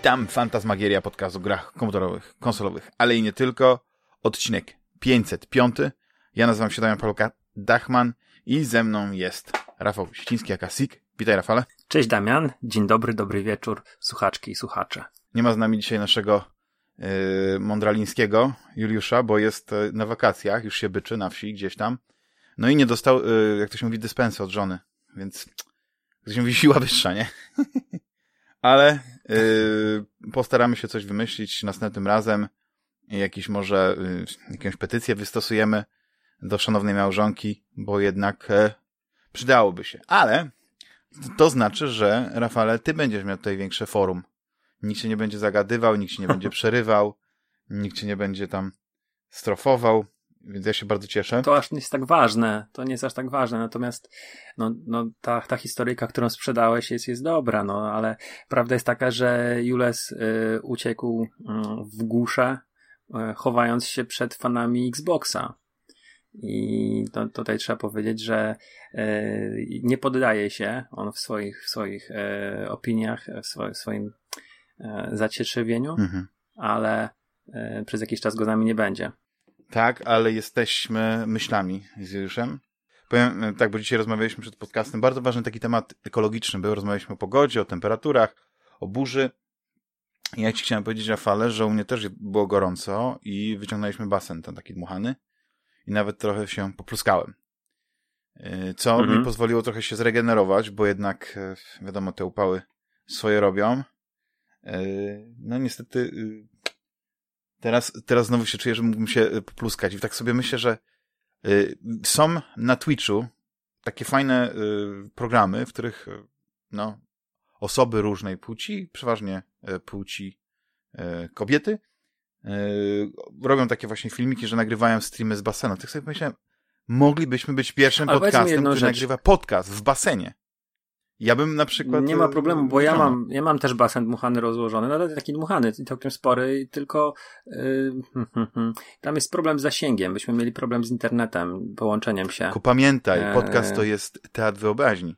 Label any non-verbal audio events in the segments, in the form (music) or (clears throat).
Witam, Fantasmagieria, podcast o grach komputerowych, konsolowych, ale i nie tylko. Odcinek 505. Ja nazywam się Damian Paluka Dachman i ze mną jest Rafał Ściński, aka Sik. Witaj, Rafale. Cześć, Damian. Dzień dobry, dobry wieczór, słuchaczki i słuchacze. Nie ma z nami dzisiaj naszego yy, mądralińskiego Juliusza, bo jest yy, na wakacjach, już się byczy na wsi gdzieś tam. No i nie dostał, yy, jak to się mówi, dyspensy od żony, więc to się mówi siła wyższa, nie? (laughs) Ale yy, postaramy się coś wymyślić następnym razem. Jakiś może, yy, jakąś petycję wystosujemy do szanownej małżonki, bo jednak e, przydałoby się. Ale to znaczy, że Rafale, ty będziesz miał tutaj większe forum. Nikt się nie będzie zagadywał, nikt się nie będzie (laughs) przerywał, nikt się nie będzie tam strofował, więc ja się bardzo cieszę. To aż nie jest tak ważne, to nie jest aż tak ważne, natomiast no, no, ta, ta historyjka, którą sprzedałeś jest, jest dobra, no ale prawda jest taka, że Jules y, uciekł y, w głusze, y, chowając się przed fanami Xboxa. I to, tutaj trzeba powiedzieć, że e, nie poddaje się on w swoich, w swoich e, opiniach, w swoim, swoim e, zacietrzewieniu, mhm. ale przez jakiś czas go z nami nie będzie. Tak, ale jesteśmy myślami z Juliuszem. Powiem e, tak, bo dzisiaj rozmawialiśmy przed podcastem. Bardzo ważny taki temat ekologiczny był. Rozmawialiśmy o pogodzie, o temperaturach, o burzy. I ja ci chciałem powiedzieć, Rafale, że u mnie też było gorąco i wyciągnęliśmy basen, ten taki dmuchany i nawet trochę się popluskałem. Y, co mhm. mi pozwoliło trochę się zregenerować, bo jednak, y, wiadomo, te upały swoje robią. Y, no niestety teraz, teraz znowu się czuję, że mógłbym się popluskać i tak sobie myślę, że są na Twitchu takie fajne programy, w których no, osoby różnej płci, przeważnie płci kobiety, Yy, robią takie właśnie filmiki, że nagrywają streamy z basenu. Tak sobie myślałem, moglibyśmy być pierwszym Ale podcastem, który rzecz. nagrywa podcast w basenie. Ja bym na przykład... Nie ma problemu, bo ja mam, ja mam też basen dmuchany rozłożony, no ale taki dmuchany, całkiem spory, tylko yy, (laughs) tam jest problem z zasięgiem. Byśmy mieli problem z internetem, połączeniem się. Ku pamiętaj, podcast to jest teatr wyobraźni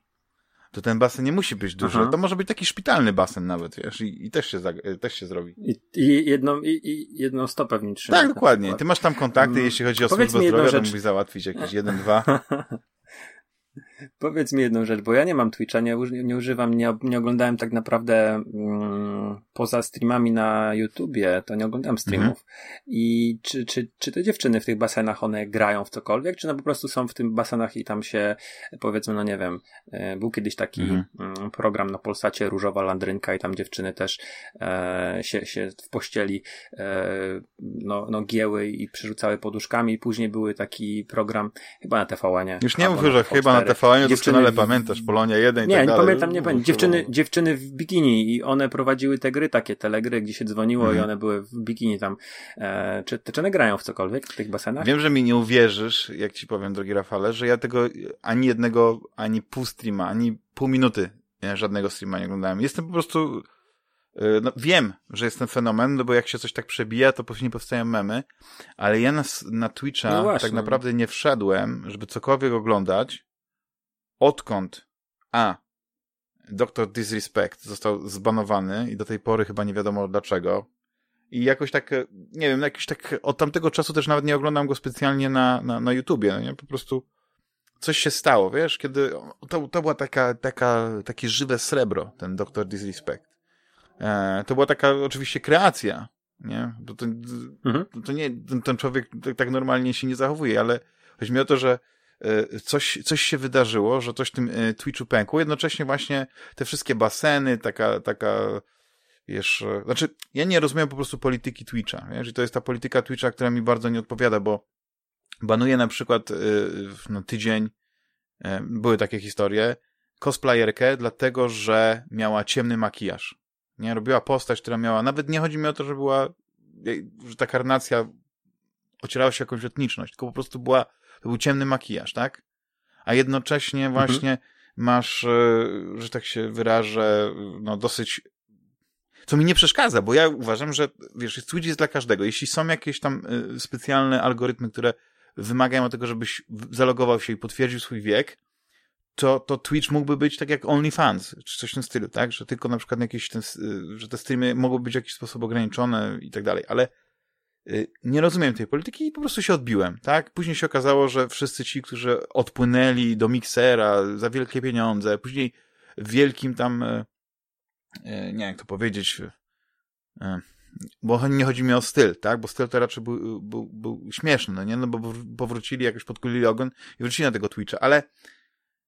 to ten basen nie musi być duży. Aha. To może być taki szpitalny basen nawet, wiesz, i, i też, się też się zrobi. I, i jedną, i, i jedną stopę w nim Tak, dokładnie. Ty masz tam kontakty, mm. jeśli chodzi o Powiedz służbę zdrowia, rzecz. to mógłbyś załatwić jakieś jeden, dwa. (laughs) Powiedz mi jedną rzecz, bo ja nie mam Twitcha, nie, nie używam, nie, nie oglądałem tak naprawdę mm, poza streamami na YouTubie, to nie oglądałem streamów. Mhm. I czy, czy, czy te dziewczyny w tych basenach, one grają w cokolwiek, czy one po prostu są w tym basenach i tam się, powiedzmy, no nie wiem, e, był kiedyś taki mhm. Mm, program na Polsacie Różowa Landrynka i tam dziewczyny też e, się, się w pościeli e, no, no gieły i przerzucały poduszkami. Później były taki program, chyba na TVN. Nie? Już nie mówię, że chyba na TVN doskonale w... pamiętasz, Polonia 1 i nie, tak dalej. Nie, pamiętam, nie pamiętam. Dziewczyny, dziewczyny w bikini i one prowadziły te gry, takie telegry, gdzie się dzwoniło mhm. i one były w bikini tam. E, czy, czy one grają w cokolwiek w tych basenach? Wiem, że mi nie uwierzysz, jak ci powiem, drogi Rafale, że ja tego ani jednego, ani pół streama, ani pół minuty żadnego streama nie oglądałem. Jestem po prostu e, no, wiem, że jest ten fenomen, no bo jak się coś tak przebija, to później powstają memy, ale ja na, na Twitcha no tak naprawdę nie wszedłem, żeby cokolwiek oglądać, odkąd a. Dr. Disrespect został zbanowany i do tej pory chyba nie wiadomo dlaczego. I jakoś tak, nie wiem, jakiś tak od tamtego czasu też nawet nie oglądam go specjalnie na, na, na YouTubie, no nie? Po prostu coś się stało, wiesz, kiedy to, to była taka, taka, takie żywe srebro, ten Dr. Disrespect. E, to była taka oczywiście kreacja, nie? Bo to, mhm. to nie, ten, ten człowiek tak, tak normalnie się nie zachowuje, ale chodzi mi o to, że E, coś, coś się wydarzyło, że coś w tym e, Twitchu pękło. Jednocześnie właśnie te wszystkie baseny, taka, taka, wiesz, e, znaczy, ja nie rozumiem po prostu polityki Twitcha, wiesz, i to jest ta polityka Twitcha, która mi bardzo nie odpowiada, bo banuje na przykład na tydzień, były takie historie, cosplayerkę, dlatego, że miała ciemny makijaż. Nie, robiła postać, która miała, nawet nie chodzi mi o to, że była, że ta karnacja ocierała się jakąś etniczność, tylko po prostu była to był ciemny makijaż, tak? A jednocześnie mhm. właśnie mhm. masz, e, że tak się wyrażę, no dosyć co mi nie przeszkadza, bo ja uważam, że wiesz, Twitch jest dla każdego. Jeśli są jakieś tam e, specjalne algorytmy, które wymagają tego, żebyś zalogował się i potwierdził swój wiek, to, to Twitch mógłby być tak jak OnlyFans, czy coś w tym stylu, tak? Że tylko na przykład jakieś ten, że te streamy mogłyby być w jakiś sposób ograniczone i tak dalej, ale nie rozumiem tej polityki i po prostu się odbiłem, tak? Później się okazało, że wszyscy ci, którzy odpłynęli do miksera za wielkie pieniądze, później w wielkim tam, y, y, nie wiem jak to powiedzieć, bo nie chodzi mi o styl, tak? Bo styl to raczej był, był, był śmieszny, no nie? No bo powrócili, jakoś podkulili ogon i wrócili na tego Twitcha, ale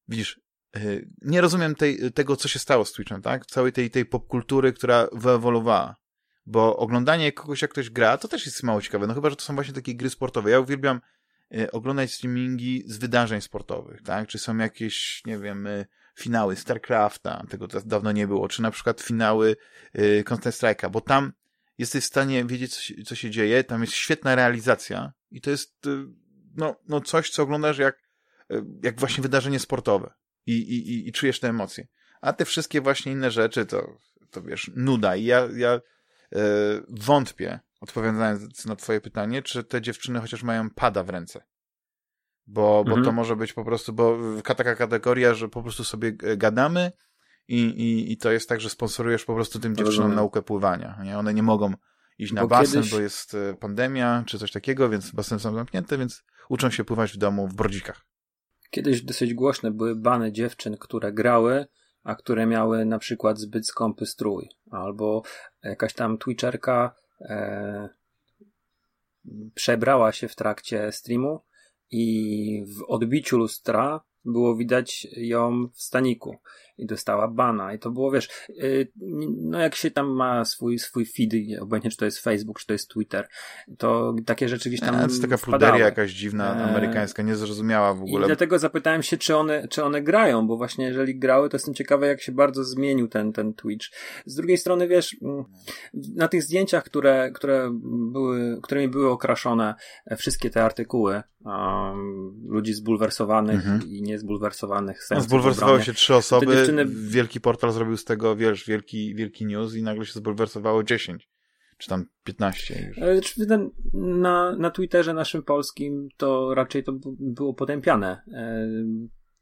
widzisz, y, nie rozumiem tej, tego, co się stało z Twitchem, tak? Całej tej, tej popkultury, która wyewoluowała. Bo oglądanie kogoś, jak ktoś gra, to też jest mało ciekawe. No chyba, że to są właśnie takie gry sportowe. Ja uwielbiam y, oglądać streamingi z wydarzeń sportowych, tak? Czy są jakieś, nie wiem, y, finały StarCrafta, tego dawno nie było, czy na przykład finały Counter Strike'a, bo tam jesteś w stanie wiedzieć, co się, co się dzieje, tam jest świetna realizacja i to jest no, no coś, co oglądasz jak E, jak właśnie wydarzenie sportowe i, i, i czujesz te emocje. A te wszystkie właśnie inne rzeczy to, to wiesz, nuda. I ja, ja e, wątpię, odpowiadając na twoje pytanie, czy te dziewczyny chociaż mają pada w ręce. Bo, mhm. bo to może być po prostu, bo taka kategoria, że po prostu sobie gadamy i, i, i to jest tak, że sponsorujesz po prostu tym dziewczynom Rozumiem. naukę pływania. Nie? One nie mogą iść na bo basen, kiedyś... bo jest e, pandemia czy coś takiego, więc baseny są zamknięte, więc uczą się pływać w domu w brodzikach. Kiedyś dosyć głośne były bany dziewczyn, które grały, a które miały na przykład zbyt skąpy strój, albo jakaś tam twitcherka e, przebrała się w trakcie streamu i w odbiciu lustra było widać ją w staniku i dostała bana. I to było, wiesz, yy, no jak się tam ma swój, swój feed, obojętnie czy to jest Facebook, czy to jest Twitter, to takie rzeczy gdzieś tam. to jest taka pluderia jakaś dziwna, e, amerykańska, niezrozumiała w ogóle. I dlatego zapytałem się, czy one, czy one grają, bo właśnie jeżeli grały, to jestem ciekawy, jak się bardzo zmienił ten, ten Twitch. Z drugiej strony, wiesz, na tych zdjęciach, które, które były, którymi były okraszone e, wszystkie te artykuły, um, ludzi zbulwersowanych mhm. i niezbulwersowanych. No, zbulwersowały się trzy osoby, dziewczyny... wielki portal zrobił z tego, wiesz, wielki, wielki news i nagle się zbulwersowało 10 czy tam 15 już. Na, na Twitterze naszym polskim to raczej to było potępiane.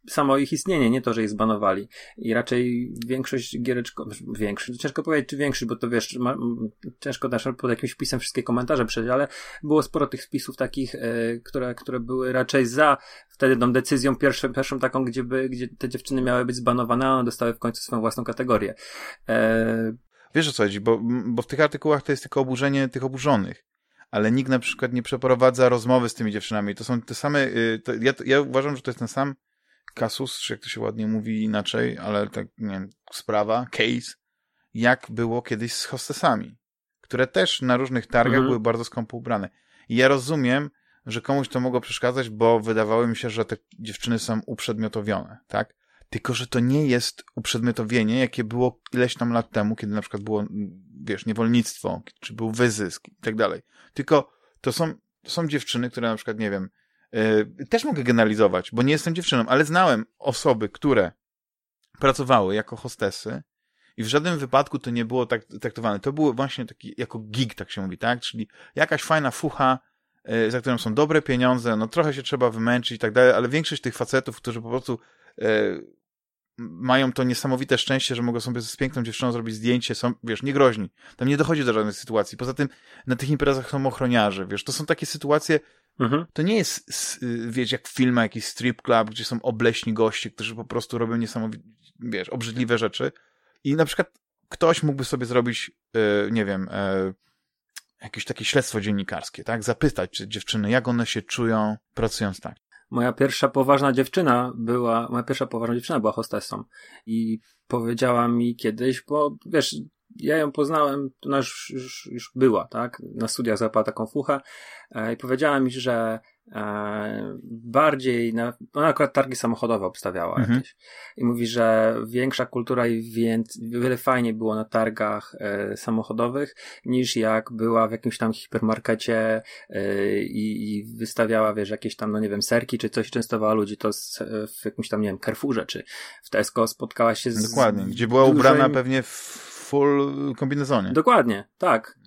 Samo ich istnienie, nie to, że ich zbanowali. I raczej większość giereczko, większość, ciężko powiedzieć, czy większość, bo to wiesz, ma, ciężko dasz pod jakimś wpisem wszystkie komentarze przejść, ale było sporo tych spisów takich, e, które, które były raczej za wtedy tą decyzją pierwszą, pierwszą taką, gdzie, by, gdzie te dziewczyny miały być zbanowane, a one dostały w końcu swoją własną kategorię. E... Wiesz o co chodzi, bo, bo w tych artykułach to jest tylko oburzenie tych oburzonych ale nikt na przykład nie przeprowadza rozmowy z tymi dziewczynami. To są te same. Y, to ja, ja uważam, że to jest ten sam kasus, czy jak to się ładnie mówi inaczej, ale tak, nie wiem, sprawa, case, jak było kiedyś z hostesami, które też na różnych targach mhm. były bardzo skąpo ubrane. I ja rozumiem, że komuś to mogło przeszkadzać, bo wydawało mi się, że te dziewczyny są uprzedmiotowione, tak? Tylko, że to nie jest uprzedmiotowienie, jakie było ileś tam lat temu, kiedy na przykład było, wiesz, niewolnictwo, czy był wyzysk i tak dalej. Tylko to są, to są dziewczyny, które na przykład, nie wiem, też mogę generalizować, bo nie jestem dziewczyną, ale znałem osoby, które pracowały jako hostesy i w żadnym wypadku to nie było tak traktowane. To było właśnie taki, jako gig, tak się mówi, tak? Czyli jakaś fajna fucha, yy, za którą są dobre pieniądze, no trochę się trzeba wymęczyć i tak dalej, ale większość tych facetów, którzy po prostu yy, mają to niesamowite szczęście, że mogą sobie z piękną dziewczyną zrobić zdjęcie, są, wiesz, niegroźni. Tam nie dochodzi do żadnej sytuacji. Poza tym na tych imprezach są ochroniarze, wiesz, to są takie sytuacje, mhm. to nie jest, wiesz, jak w filmach jakiś strip club, gdzie są obleśni goście, którzy po prostu robią niesamowite, wiesz, obrzydliwe rzeczy i na przykład ktoś mógłby sobie zrobić, yy, nie wiem, yy, jakieś takie śledztwo dziennikarskie, tak? Zapytać, czy dziewczyny, jak one się czują pracując tak moja pierwsza poważna dziewczyna była, moja pierwsza poważna dziewczyna była hostessą i powiedziała mi kiedyś, bo wiesz, ja ją poznałem, ona już, już, już była, tak? Na studiach zapała taką fuchę e, i powiedziała mi, że bardziej, na, ona akurat targi samochodowe obstawiała mhm. jakieś i mówi, że większa kultura i więc, wiele fajniej było na targach e, samochodowych niż jak była w jakimś tam hipermarkecie e, i, i wystawiała, wiesz, jakieś tam, no nie wiem, serki czy coś częstowała ludzi, to z, w jakimś tam, nie wiem, Carrefourze czy w Tesco spotkała się z... Dokładnie, gdzie była ubrana pewnie w full kombinezonie. Dokładnie, tak.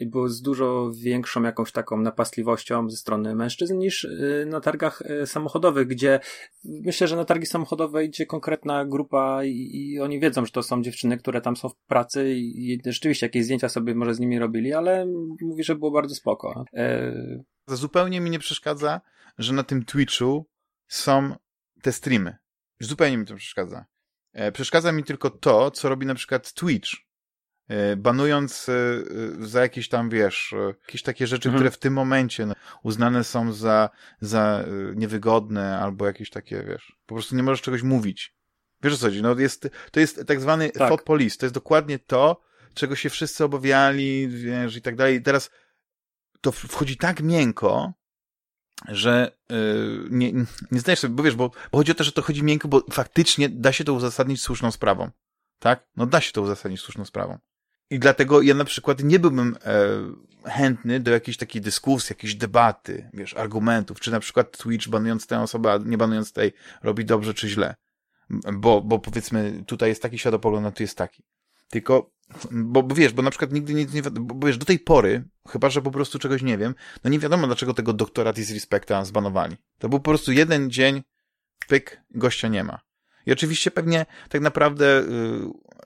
Było z dużo większą jakąś taką napastliwością ze strony mężczyzn niż y, na targach y, samochodowych, gdzie myślę, że na targi samochodowe idzie konkretna grupa i, i oni wiedzą, że to są dziewczyny, które tam są w pracy i, rzeczywiście jakieś zdjęcia sobie może z nimi robili, ale mówi, że było bardzo spoko. E... Zupełnie mi nie przeszkadza, że na tym Twitchu są te streamy. Zupełnie mi to przeszkadza. E, przeszkadza mi tylko to, co robi na przykład Twitch banując e, za jakieś tam, wiesz, e, jakieś takie rzeczy, mhm. które w tym momencie no, uznane są za, za niewygodne albo jakieś takie, wiesz, po prostu nie możesz czegoś mówić. Wiesz o co chodzi? No jest, to jest tak zwany tak. thought police. To jest dokładnie to, czego się wszyscy obawiali, wiesz, i tak dalej. I teraz to wchodzi tak miękko, że yy, nie, nie zdajesz sobie, bo wiesz, bo, bo chodzi o to, że to chodzi miękko, bo faktycznie da się to uzasadnić słuszną sprawą. Tak? No da się to uzasadnić słuszną sprawą. I dlatego ja na przykład nie byłbym e, chętny do jakiejś takiej dyskusji, jakiejś debaty, wiesz, argumentów, czy na przykład Twitch banując tę osobę, a nie banując tej, robi dobrze czy źle. Bo, bo powiedzmy, tutaj jest taki światopogląd, a tu jest taki. Tylko, bo, bo wiesz, bo na przykład nigdy nie, nie bo wiesz, do tej pory, chyba, że po prostu czegoś nie wiem, no nie wiadomo, dlaczego tego doktora Disrespecta zbanowali. To był po prostu jeden dzień, pyk, gościa nie ma. I oczywiście pewnie tak naprawdę y,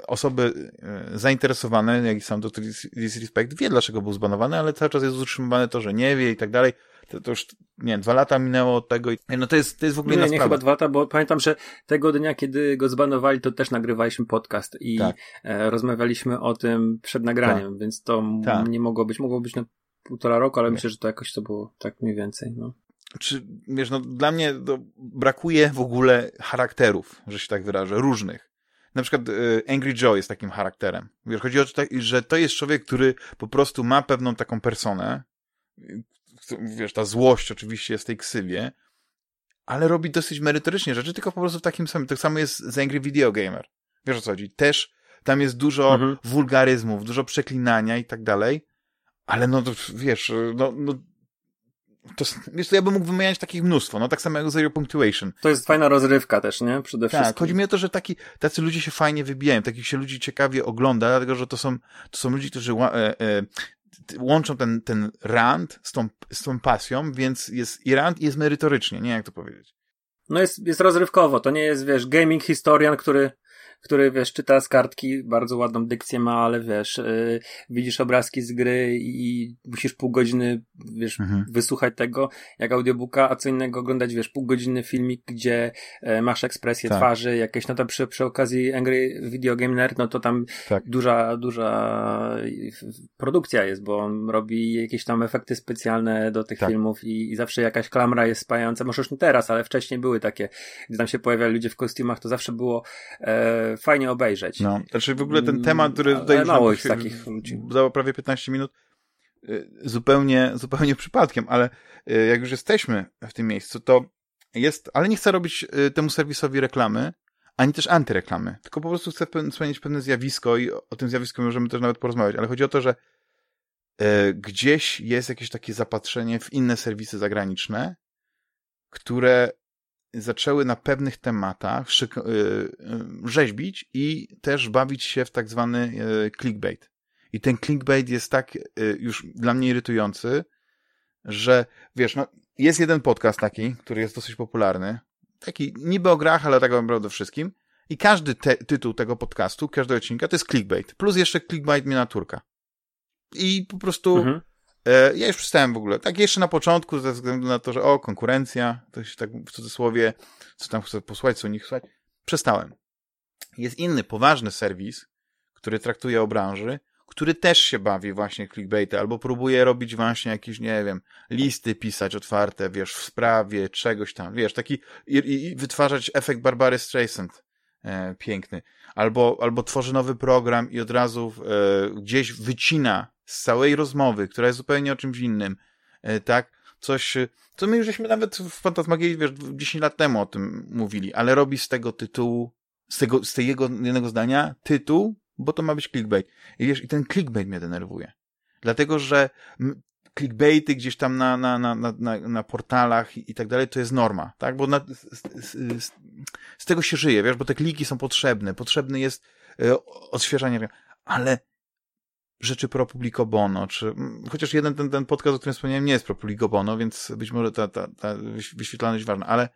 osoby y, zainteresowane, jak i sam Dr. Disrespect, wie dlaczego był zbanowany, ale cały czas jest utrzymywane to, że nie wie i tak dalej. To, to już, nie wiem, dwa lata minęło od tego i no to jest, to jest w ogóle nie, inna nie, sprawa. chyba dwa lata, bo pamiętam, że tego dnia, kiedy go zbanowali, to też nagrywaliśmy podcast i tak. e, rozmawialiśmy o tym przed nagraniem, tak. więc to tak. nie mogło być, mogło być na półtora roku, ale myślę, że to jakoś to było tak mniej więcej, no czy, wiesz, no dla mnie brakuje w ogóle charakterów, że się tak wyrażę, różnych. Na przykład y, Angry Joe jest takim charakterem. Wiesz, chodzi o to, że to jest człowiek, który po prostu ma pewną taką personę, wiesz, ta złość oczywiście jest w tej ksywie, ale robi dosyć merytorycznie rzeczy, tylko po prostu w takim samym, tak samo jest z Angry Video Gamer. Wiesz o co chodzi? Też tam jest dużo mhm. wulgaryzmów, dużo przeklinania i tak dalej, ale no, wiesz, no, no to, wiesz, to ja bym mógł wymieniać takich mnóstwo, no tak samo jak Zero Punctuation. To jest fajna rozrywka też, nie? Przede tak, wszystkim. chodzi mi o to, że taki, tacy ludzie się fajnie wybijają, takich się ludzi ciekawie ogląda, dlatego, że to są, to są ludzie, którzy e, e, łączą ten, ten rant z tą, z tą pasją, więc jest i rant i jest merytorycznie, nie jak to powiedzieć. No jest, jest rozrywkowo, to nie jest, wiesz, gaming historian, który który, wiesz, czyta z kartki, bardzo ładną dykcję ma, ale wiesz, yy, widzisz obrazki z gry i musisz pół godziny, wiesz, mhm. wysłuchać tego, jak audiobooka, a co innego oglądać, wiesz, pół godziny filmik, gdzie yy, masz ekspresję tak. twarzy, jakieś, no to przy, przy okazji Angry Video Game Nerd, no to tam tak. duża, duża produkcja jest, bo on robi jakieś tam efekty specjalne do tych tak. filmów i, i, zawsze jakaś klamra jest spająca, może już nie teraz, ale wcześniej były takie, gdzie tam się pojawiali ludzie w kostiumach, to zawsze było e, fajnie obejrzeć. No, znaczy w ogóle ten temat, który mm, tutaj mało już takich ludzi. Zajął prawie 15 minut, y, zupełnie, zupełnie przypadkiem, ale y, jak już jesteśmy w tym miejscu, to jest, ale nie chcę robić y, temu serwisowi reklamy, ani też antyreklamy, tylko po prostu chcę wspomnieć pewne zjawisko i o tym zjawisku możemy też nawet porozmawiać, ale chodzi o to, że gdzieś jest jakieś takie zapatrzenie w inne serwisy zagraniczne, które zaczęły na pewnych tematach y, y, rzeźbić i też bawić się w tak zwany y, clickbait. I ten clickbait jest tak już dla mnie irytujący, że wiesz, no, jest jeden podcast taki, który jest dosyć popularny, taki niby o grach, ale tak naprawdę wszystkim. I każdy te, tytuł tego podcastu, każdego odcinka to jest clickbait. Plus jeszcze clickbait miniaturka. I po prostu mhm. E, ja już przestałem w ogóle. Tak jeszcze na początku, ze względu na to, że o, konkurencja, to się tak w cudzysłowie, co tam chcę posłuchać, co nie chcę przestałem. Jest inny, poważny serwis, który traktuje o branży, który też się bawi właśnie clickbaity, albo próbuje robić właśnie jakieś, nie wiem, listy pisać otwarte, wiesz, w sprawie czegoś tam, wiesz, taki i, i wytwarzać efekt Barbary Streisand e, piękny. Albo, albo tworzy nowy program i od razu e, gdzieś wycina z całej rozmowy, która jest zupełnie o czymś innym, e, tak? Coś, e, co my już żeśmy nawet w Fantasmagierii, wiesz, 10 lat temu o tym mówili, ale robi z tego tytułu, z tego, z tego jednego zdania tytuł, bo to ma być clickbait. I wiesz, i ten clickbait mnie denerwuje. Dlatego, że clickbaity gdzieś tam na, na, na, na, na portalach i, tak dalej, to jest norma, tak? Bo na, z, z, z, tego się żyje, wiesz, bo te kliki są potrzebne, potrzebne jest e, odświeżanie, ale rzeczy pro publico bono, czy chociaż jeden ten, ten podcast, o którym wspomniałem, nie jest pro publico bono, więc być może ta, ta, ta wyświetlalność ważna, ale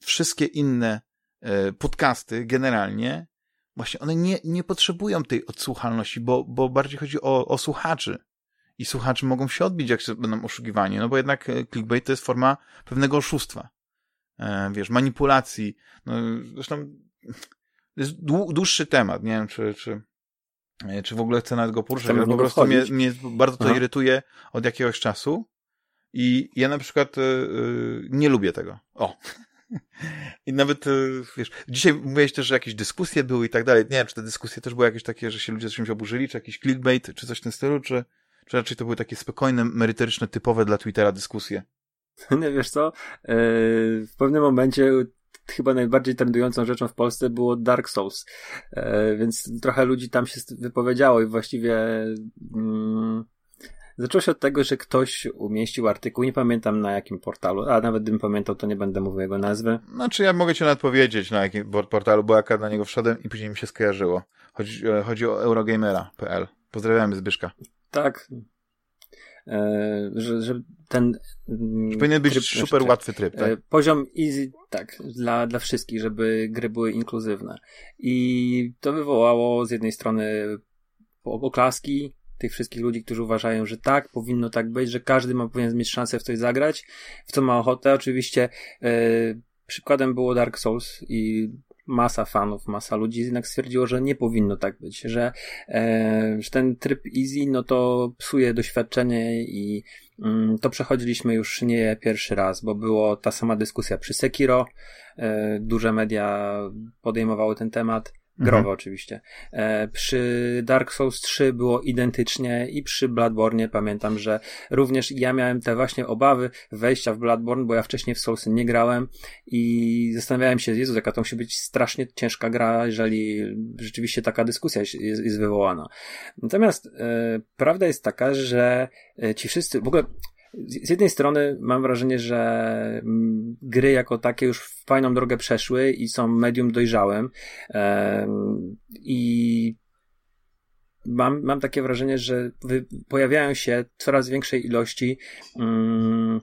wszystkie inne e, podcasty generalnie właśnie one nie, nie potrzebują tej odsłuchalności, bo, bo bardziej chodzi o, o słuchaczy. I słuchacze mogą się odbić, jak będą oszukiwani, no bo jednak e, clickbait to jest forma pewnego oszustwa. E, wiesz, manipulacji. No, zresztą to jest dłuższy temat, nie wiem, czy, czy, czy w ogóle chcę nawet go poruszyć, ale po prostu mnie, mnie bardzo to Aha. irytuje od jakiegoś czasu i ja na przykład yy, nie lubię tego. O! (laughs) I nawet, yy, wiesz, dzisiaj mówiłeś też, że jakieś dyskusje były i tak dalej. Nie wiem, czy te dyskusje też były jakieś takie, że się ludzie z czymś oburzyli, czy jakiś clickbait, czy coś w tym stylu, czy, czy raczej to były takie spokojne, merytoryczne, typowe dla Twittera dyskusje? (laughs) Nie wiesz co? w pewnym momencie chyba najbardziej trendującą rzeczą w Polsce było Dark Souls. E, więc trochę ludzi tam się wypowiedziało i właściwie mm, zaczęło się od tego, że ktoś umieścił artykuł, nie pamiętam na jakim portalu, a nawet gdybym pamiętał, to nie będę mówił jego nazwy. Znaczy ja mogę ci nawet powiedzieć na jakim portalu, bo jak na niego wszedłem i później mi się skojarzyło. Chodzi, e, chodzi o eurogamera.pl. Pozdrawiamy Zbyszka. Tak, że, że ten. Że powinien być tryb, super łatwy tryb, tak? E, poziom easy, tak, dla, dla wszystkich, żeby gry były inkluzywne. I to wywołało z jednej strony oklaski tych wszystkich ludzi, którzy uważają, że tak, powinno tak być, że każdy ma, powinien mieć szansę w coś zagrać, w co ma ochotę. Oczywiście e, przykładem było Dark Souls i masa fanów, masa ludzi jednak stwierdziło, że nie powinno tak być, że, e, że ten tryb easy, no to psuje doświadczenie i mm, to przechodziliśmy już nie pierwszy raz, bo było ta sama dyskusja przy Sekiro, e, duże media podejmowały ten temat, Growe mhm. oczywiście. E, przy Dark Souls 3 było identycznie i przy Bloodborne pamiętam, że również ja miałem te właśnie obawy wejścia w Bloodborne, bo ja wcześniej w Soulsy nie grałem i zastanawiałem się, Jezu, jaka to musi być strasznie ciężka gra, jeżeli rzeczywiście taka dyskusja jest, jest wywołana. Natomiast e, prawda jest taka, że e, ci wszyscy, w ogóle z jednej strony mam wrażenie, że mm, gry jako takie już fajną drogę przeszły i są medium dojrzałym i mam, mam takie wrażenie, że pojawiają się coraz większej ilości um,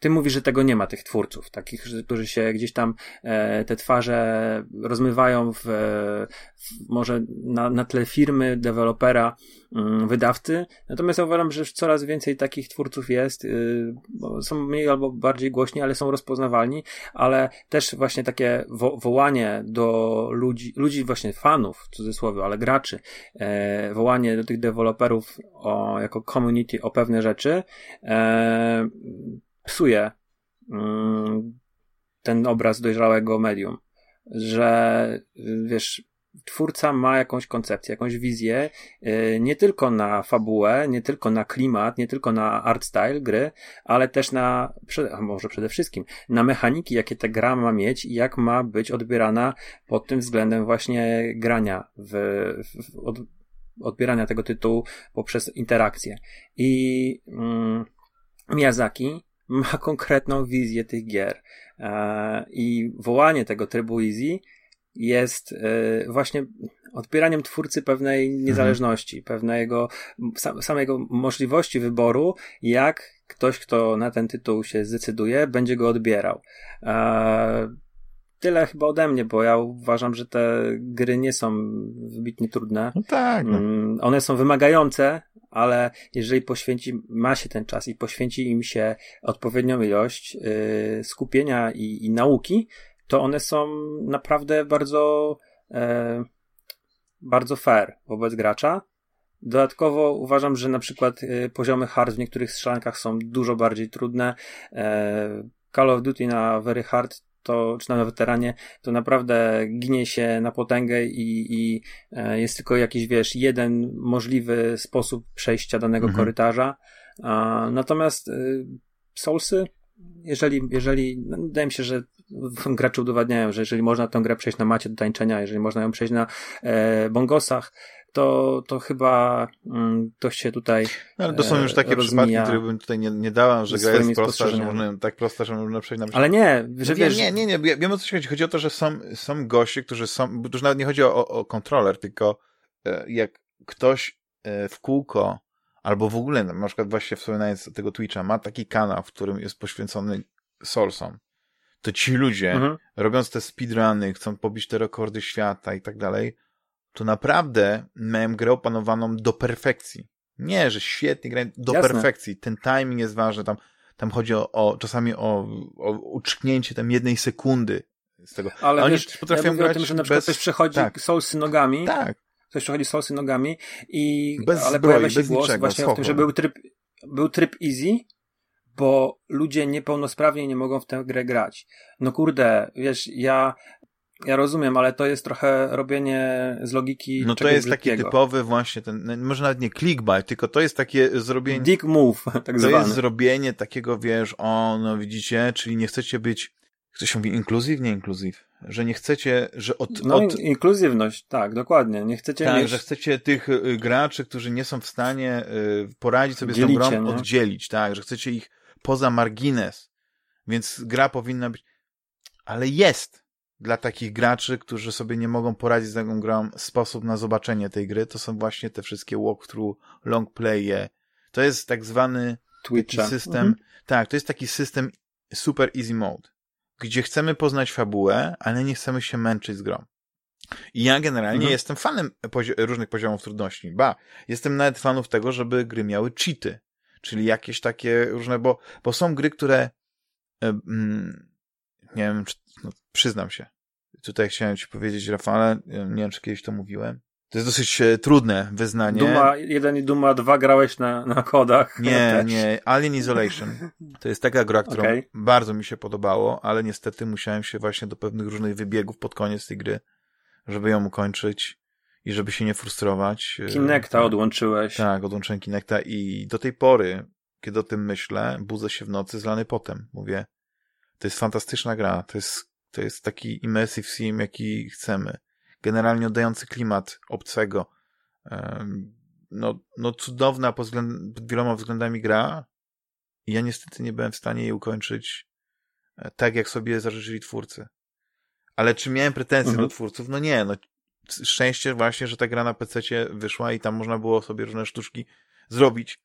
ty mówisz, że tego nie ma, tych twórców, takich, którzy się gdzieś tam e, te twarze rozmywają w, w może na, na tle firmy, dewelopera, mm, wydawcy. Natomiast ja uważam, że coraz więcej takich twórców jest. Y, są mniej albo bardziej głośni, ale są rozpoznawalni, ale też właśnie takie wo wołanie do ludzi, ludzi właśnie fanów, w cudzysłowie, ale graczy, e, wołanie do tych deweloperów o, jako community o pewne rzeczy, e, psuje mm, ten obraz dojrzałego medium. Że wiesz, twórca ma jakąś koncepcję, jakąś wizję, y, nie tylko na fabułę, nie tylko na klimat, nie tylko na art style gry, ale też na, a może przede wszystkim, na mechaniki, jakie ta gra ma mieć i jak ma być odbierana pod tym względem właśnie grania w, w od, odbierania tego tytułu poprzez interakcję. I mm, Miyazaki ma konkretną wizję tych gier. E, I wołanie tego trybu easy jest e, właśnie odbieraniem twórcy pewnej mhm. niezależności, mhm. pewnego samego możliwości wyboru, jak ktoś, kto na ten tytuł się zdecyduje, będzie go odbierał. E, tyle chyba ode mnie, bo ja uważam, że te gry nie są wybitnie trudne. No tak. No. Mm, one są wymagające, ale jeżeli poświęci, ma się ten czas i poświęci im się odpowiednią ilość yy, skupienia i, i, nauki, to one są naprawdę bardzo, yy, bardzo fair wobec gracza. Dodatkowo uważam, że na przykład yy, poziomy hard w niektórych strzelankach są dużo bardziej trudne. Yy, Call of Duty na Very Hard to, czy na weteranie, to naprawdę ginie się na potęgę i, i e, jest tylko jakiś, wiesz, jeden możliwy sposób przejścia danego mhm. korytarza. Natomiast y, Soulsy, jeżeli, jeżeli, no, wydaje mi się, że gracze udowadniają, że jeżeli można tę grę przejść na macie do tańczenia, jeżeli można ją przejść na e, bongosach, to, to chyba mm, to się tutaj. No, ale to są już takie przypadki, które bym tutaj nie, nie dałam, że gra jest prosta, że można, tak prosta, że można przejść na Ale nie, że wiesz... Nie, nie, nie, nie, wiem o co chodzi. Chodzi o to, że są, są goście, którzy są, już nawet nie chodzi o, o kontroler, tylko e, jak ktoś e, w kółko, albo w ogóle, na przykład właśnie wspominając tego Twitcha, ma taki kanał, w którym jest poświęcony Soulsom, to ci ludzie, mhm. robiąc te speedruny, chcą pobić te rekordy świata i tak dalej, to naprawdę miałem grę opanowaną do perfekcji. Nie, że świetnie grają, do Jasne. perfekcji. Ten timing jest ważny, tam, tam chodzi o, o czasami o, o uczknięcie tam jednej sekundy z tego. Ale oni wiesz, potrafią ja grać o tym, że na przykład bez... ktoś przechodzi tak. soulsy nogami. Tak. Ktoś przechodzi soulsy nogami i bez ale zbroi, pojawia się głos niczego, właśnie o tym, że był tryb, był tryb easy, bo ludzie niepełnosprawni nie mogą w tę grę grać. No kurde, wiesz, ja ja rozumiem, ale to jest trochę robienie z logiki. No to jest taki typowy właśnie ten, no, może nawet nie clickbait, tylko to jest takie zrobienie. Dick move, (laughs) tak to zwany. To jest zrobienie takiego, wiesz, o, no widzicie, czyli nie chcecie być, ktoś mówi inkluzyw, nie inkluzyw, że nie chcecie, że od. No, od... inkluzywność, tak, dokładnie. Nie chcecie. Tak, mieć... że chcecie tych y, graczy, którzy nie są w stanie y, poradzić sobie Dzielicie, z tą grą, nie? oddzielić, tak, że chcecie ich poza margines. Więc gra powinna być. Ale jest dla takich graczy, którzy sobie nie mogą poradzić z taką grą, sposób na zobaczenie tej gry, to są właśnie te wszystkie walkthrough, long playe. To jest tak zwany Twitcha. system. Mhm. Tak, to jest taki system super easy mode, gdzie chcemy poznać fabułę, ale nie chcemy się męczyć z grą. I ja generalnie mhm. jestem fanem pozi różnych poziomów trudności. Ba, jestem nawet fanów tego, żeby gry miały cheaty. Czyli jakieś takie różne, bo, bo są gry, które mm, nie wiem, czy, no, przyznam się. Tutaj chciałem ci powiedzieć, Rafale, nie wiem, czy kiedyś to mówiłem. To jest dosyć e, trudne wyznanie. Duma 1 i Duma 2 grałeś na, na kodach. Nie, (laughs) nie. Alien Isolation. To jest taka gra, którą okay. bardzo mi się podobało, ale niestety musiałem się właśnie do pewnych różnych wybiegów pod koniec tej gry, żeby ją ukończyć i żeby się nie frustrować. E, Kinecta tak. odłączyłeś. Tak, odłączyłem Kinecta i do tej pory, kiedy o tym myślę, budzę się w nocy zlany potem. Mówię, to jest fantastyczna gra, to jest, to jest taki immersive sim, jaki chcemy. Generalnie oddający klimat obcego. No, no cudowna pod, względ, pod wieloma względami gra i ja niestety nie byłem w stanie jej ukończyć e, tak, jak sobie zażyczyli twórcy. Ale czy miałem pretensje mhm. do twórców? No nie, no szczęście właśnie, że ta gra na PC wyszła i tam można było sobie różne sztuczki zrobić,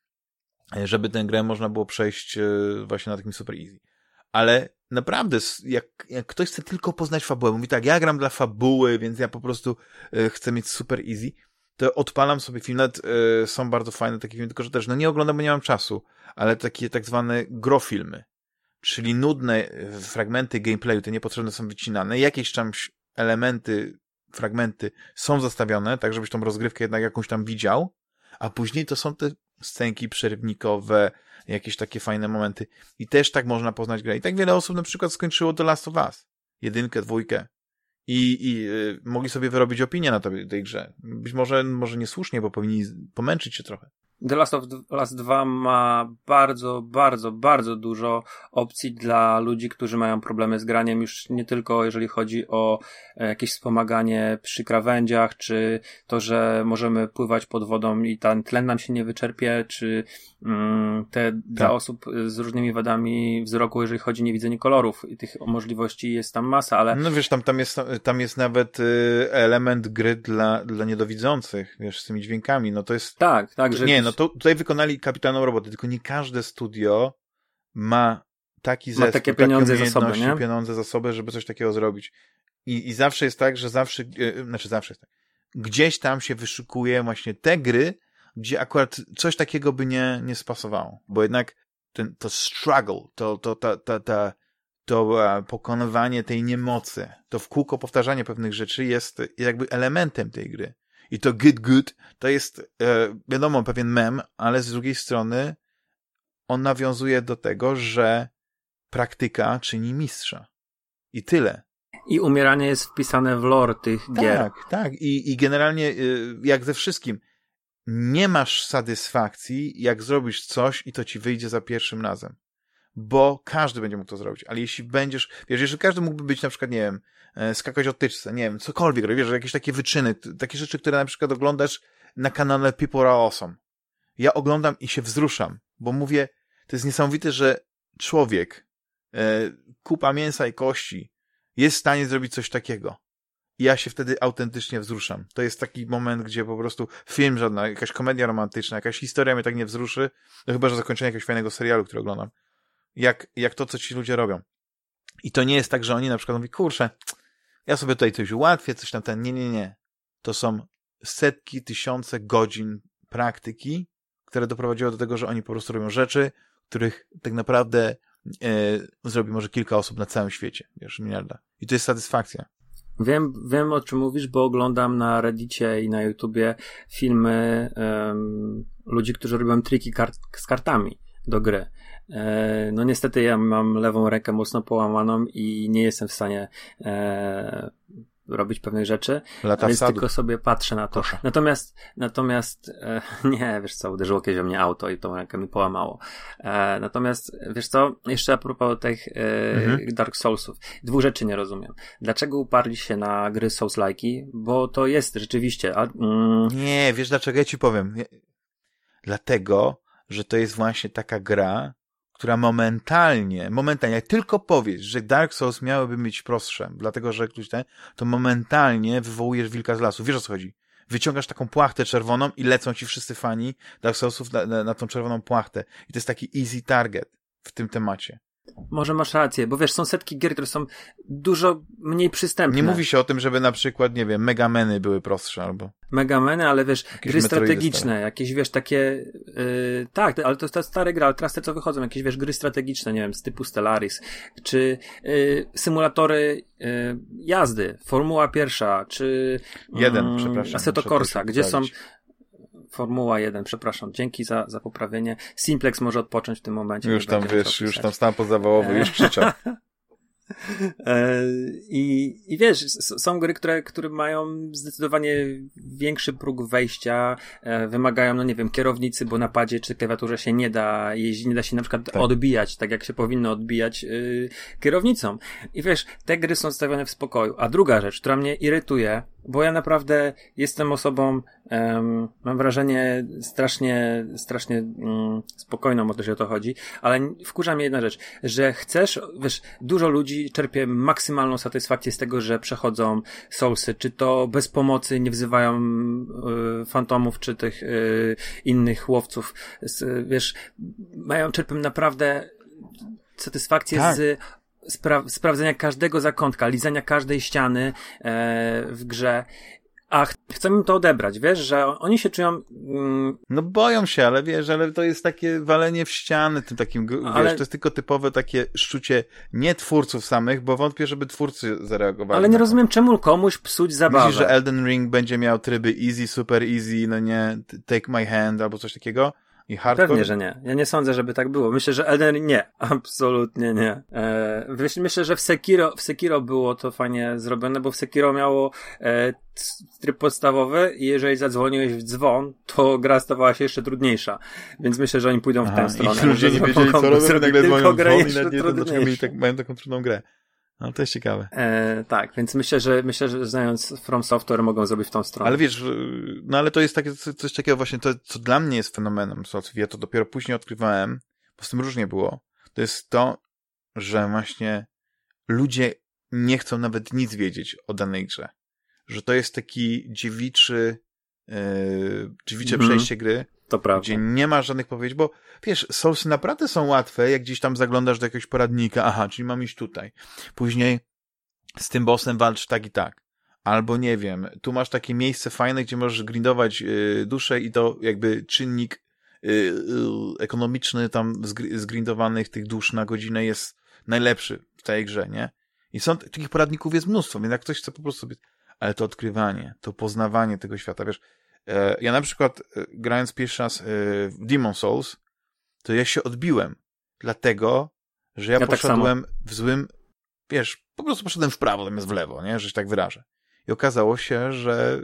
e, żeby tę grę można było przejść e, właśnie na takim super easy. Ale naprawdę, jak, jak ktoś chce tylko poznać fabułę, mówi tak, ja gram dla fabuły, więc ja po prostu y, chcę mieć super easy, to odpalam sobie film, nawet y, są bardzo fajne takie filmy, tylko że też, no nie oglądam, bo nie mam czasu, ale takie tak zwane grofilmy, czyli nudne fragmenty gameplayu, te niepotrzebne są wycinane, jakieś tam elementy, fragmenty są zostawione, tak żebyś tą rozgrywkę jednak jakąś tam widział, a później to są te scenki przerywnikowe, jakieś takie fajne momenty. I też tak można poznać grę. I tak wiele osób na przykład skończyło The Last of Us. Jedynkę, dwójkę. I, i y, mogli sobie wyrobić opinię na tej, tej grze. Być może, może niesłusznie, bo powinni pomęczyć się trochę. The Last of Us 2 ma bardzo, bardzo, bardzo dużo opcji dla ludzi, którzy mają problemy z graniem, już nie tylko jeżeli chodzi o e, jakieś wspomaganie przy krawędziach, czy to, że możemy pływać pod wodą i ten tlen nam się nie wyczerpie, czy mm, te tak. dla osób z różnymi wadami wzroku, jeżeli chodzi o niewidzenie kolorów. I tych możliwości jest tam masa, ale... No wiesz, tam, tam, jest, tam jest nawet y, element gry dla, dla niedowidzących, wiesz, z tymi dźwiękami, no to jest... Tak, tak, że... Nie, no to tutaj wykonali kapitalną robotę, tylko nie każde studio ma taki zespół, ma takie pieniądze za sobą, nie? pieniądze za sobą, żeby coś takiego zrobić. I, I zawsze jest tak, że zawsze, e, znaczy zawsze jest tak, gdzieś tam się wyszukuje właśnie te gry, gdzie akurat coś takiego by nie, nie spasowało. Bo jednak ten, to struggle, to, to, ta, ta, ta, to e, pokonywanie tej niemocy, to w kółko powtarzanie pewnych rzeczy jest jakby elementem tej gry. I to good good to jest, e, wiadomo, pewien mem, ale z drugiej strony on nawiązuje do tego, że praktyka czyni mistrza. I tyle. I umieranie jest wpisane w lore tych gier. Tak, tak. I, i generalnie, y, jak ze wszystkim, nie masz satysfakcji, jak zrobisz coś i to ci wyjdzie za pierwszym razem. Bo każdy będzie mógł to zrobić. Ale jeśli będziesz, wiesz, jeżeli każdy mógłby być na przykład, nie wiem, E, skakać od tyczce, nie wiem, cokolwiek, wiesz, jakieś takie wyczyny, takie rzeczy, które na przykład oglądasz na kanale People Are Awesome. Ja oglądam i się wzruszam, bo mówię, to jest niesamowite, że człowiek, e, kupa mięsa i kości jest w stanie zrobić coś takiego. i ja się wtedy autentycznie wzruszam. To jest taki moment, gdzie po prostu film żadna, jakaś komedia romantyczna, jakaś historia mnie tak nie wzruszy, no chyba, że zakończenie jakiegoś fajnego serialu, który oglądam. Jak, jak to, co ci ludzie robią. I to nie jest tak, że oni na przykład mówią, kurczę, ja sobie tutaj coś ułatwię, coś tam ten. Nie, nie, nie. To są setki, tysiące godzin praktyki, które doprowadziły do tego, że oni po prostu robią rzeczy, których tak naprawdę e, zrobi może kilka osób na całym świecie, wiesz, miliarda. I to jest satysfakcja. Wiem, wiem o czym mówisz, bo oglądam na Reddicie i na YouTubie filmy um, ludzi, którzy robią triki kart z kartami do gry. E, no niestety ja mam lewą rękę mocno połamaną i nie jestem w stanie e, robić pewnych rzeczy, Lata więc tylko sobie patrzę na to. Proszę. Natomiast, natomiast e, (laughs) nie, wiesz co, uderzyło kiedyś o mnie auto i tą rękę mi połamało. E, natomiast, wiesz co, jeszcze a propos tych e, mhm. Dark Soulsów. Dwóch rzeczy nie rozumiem. Dlaczego uparli się na gry Souls-like'i? Bo to jest rzeczywiście... A, mm... Nie, wiesz dlaczego? Ja ci powiem. Dlatego, że to jest właśnie taka gra, która momentalnie, momentalnie, jak tylko powiesz, że Dark Souls miałyby być prostsze, dlatego że ktoś ten, to momentalnie wywołujesz wilka z lasu. Wiesz o co chodzi? Wyciągasz taką płachtę czerwoną i lecą ci wszyscy fani Dark Soulsów na, na, na tą czerwoną płachtę. I to jest taki easy target w tym temacie. Może masz rację, bo wiesz, są setki gier, które są dużo mniej przystępne. Nie mówi się o tym, żeby na przykład, nie wiem, megameny były prostsze albo. Megameny, ale wiesz, jakieś gry strategiczne, stare. jakieś wiesz, takie. Yy, tak, ale to jest stare gry, ale teraz te co wychodzą, jakieś wiesz, gry strategiczne, nie wiem, z typu Stellaris, czy yy, symulatory yy, jazdy, Formuła pierwsza, czy. Jeden, mm, przepraszam. Assetto Corsa, gdzie są Formuła 1, przepraszam, dzięki za, za poprawienie. Simplex może odpocząć w tym momencie. Już tam wiesz, już tam stan pozawałowy, już krzyczał. (laughs) E, I, I wiesz, są gry, które, które mają zdecydowanie większy próg wejścia, e, wymagają, no nie wiem, kierownicy, bo na padzie czy klawiaturze się nie da jeździć, nie da się na przykład tak. odbijać, tak jak się powinno odbijać yy, kierownicą. I wiesz, te gry są stawiane w spokoju. A druga rzecz, która mnie irytuje, bo ja naprawdę jestem osobą, um, mam wrażenie, strasznie, strasznie um, spokojną, o to się o to chodzi, ale wkurza mnie jedna rzecz, że chcesz, wiesz, dużo ludzi czerpie maksymalną satysfakcję z tego, że przechodzą soulsy, czy to bez pomocy nie wzywają y, fantomów, czy tych y, innych łowców, z, wiesz, mają, czerpią naprawdę satysfakcję tak. z spra sprawdzenia każdego zakątka, lizania każdej ściany e, w grze. A ch chcę im to odebrać, wiesz, że oni się czują. Mm... No boją się, ale wiesz, ale to jest takie walenie w ściany, tym takim, ale... wiesz, to jest tylko typowe takie szczucie nie twórców samych, bo wątpię, żeby twórcy zareagowali. Ale nie rozumiem, czemu komuś psuć zabawę. Myślisz, że Elden Ring będzie miał tryby easy, super easy, no nie, take my hand albo coś takiego? I hardcore? Pewnie, że nie. Ja nie sądzę, żeby tak było. Myślę, że Ring nie. (laughs) Absolutnie nie. E, myślę, że w Sekiro, w Sekiro było to fajnie zrobione, bo w Sekiro miało e, tryb podstawowy i jeżeli zadzwoniłeś w dzwon, to gra stawała się jeszcze trudniejsza. Więc myślę, że oni pójdą Aha, w tę stronę. I ludzie nie wiedzieli, co robią, nagle dzwonią w dzwon i nagle dlaczego mieli tak, mają taką trudną grę. No to jest ciekawe. E, tak, więc myślę, że myślę, że znając From Software mogą zrobić w tą stronę. Ale wiesz, no ale to jest takie, coś takiego właśnie, to, co dla mnie jest fenomenem ja to dopiero później odkrywałem, bo z tym różnie było. To jest to, że właśnie ludzie nie chcą nawet nic wiedzieć o danej grze. Że to jest taki dziewiczy, yy, dziewicze mm -hmm. przejście gry, to prawda. Gdzie nie ma żadnych powiedzi, bo wiesz, Soulsy naprawdę są łatwe, jak gdzieś tam zaglądasz do jakiegoś poradnika, aha, czyli mam iść tutaj. Później z tym bossem walcz tak i tak. Albo nie wiem, tu masz takie miejsce fajne, gdzie możesz grindować yy, duszę i to jakby czynnik yy, yy, ekonomiczny tam zgrindowanych tych dusz na godzinę jest najlepszy w tej grze, nie? I są, takich poradników jest mnóstwo, więc jak ktoś chce po prostu sobie, ale to odkrywanie, to poznawanie tego świata, wiesz, ja na przykład e, grając pierwszy raz e, w Demon Souls, to ja się odbiłem, dlatego, że ja, ja tak poszedłem tak w złym, wiesz, po prostu poszedłem w prawo zamiast w lewo, nie, że się tak wyrażę. I okazało się, że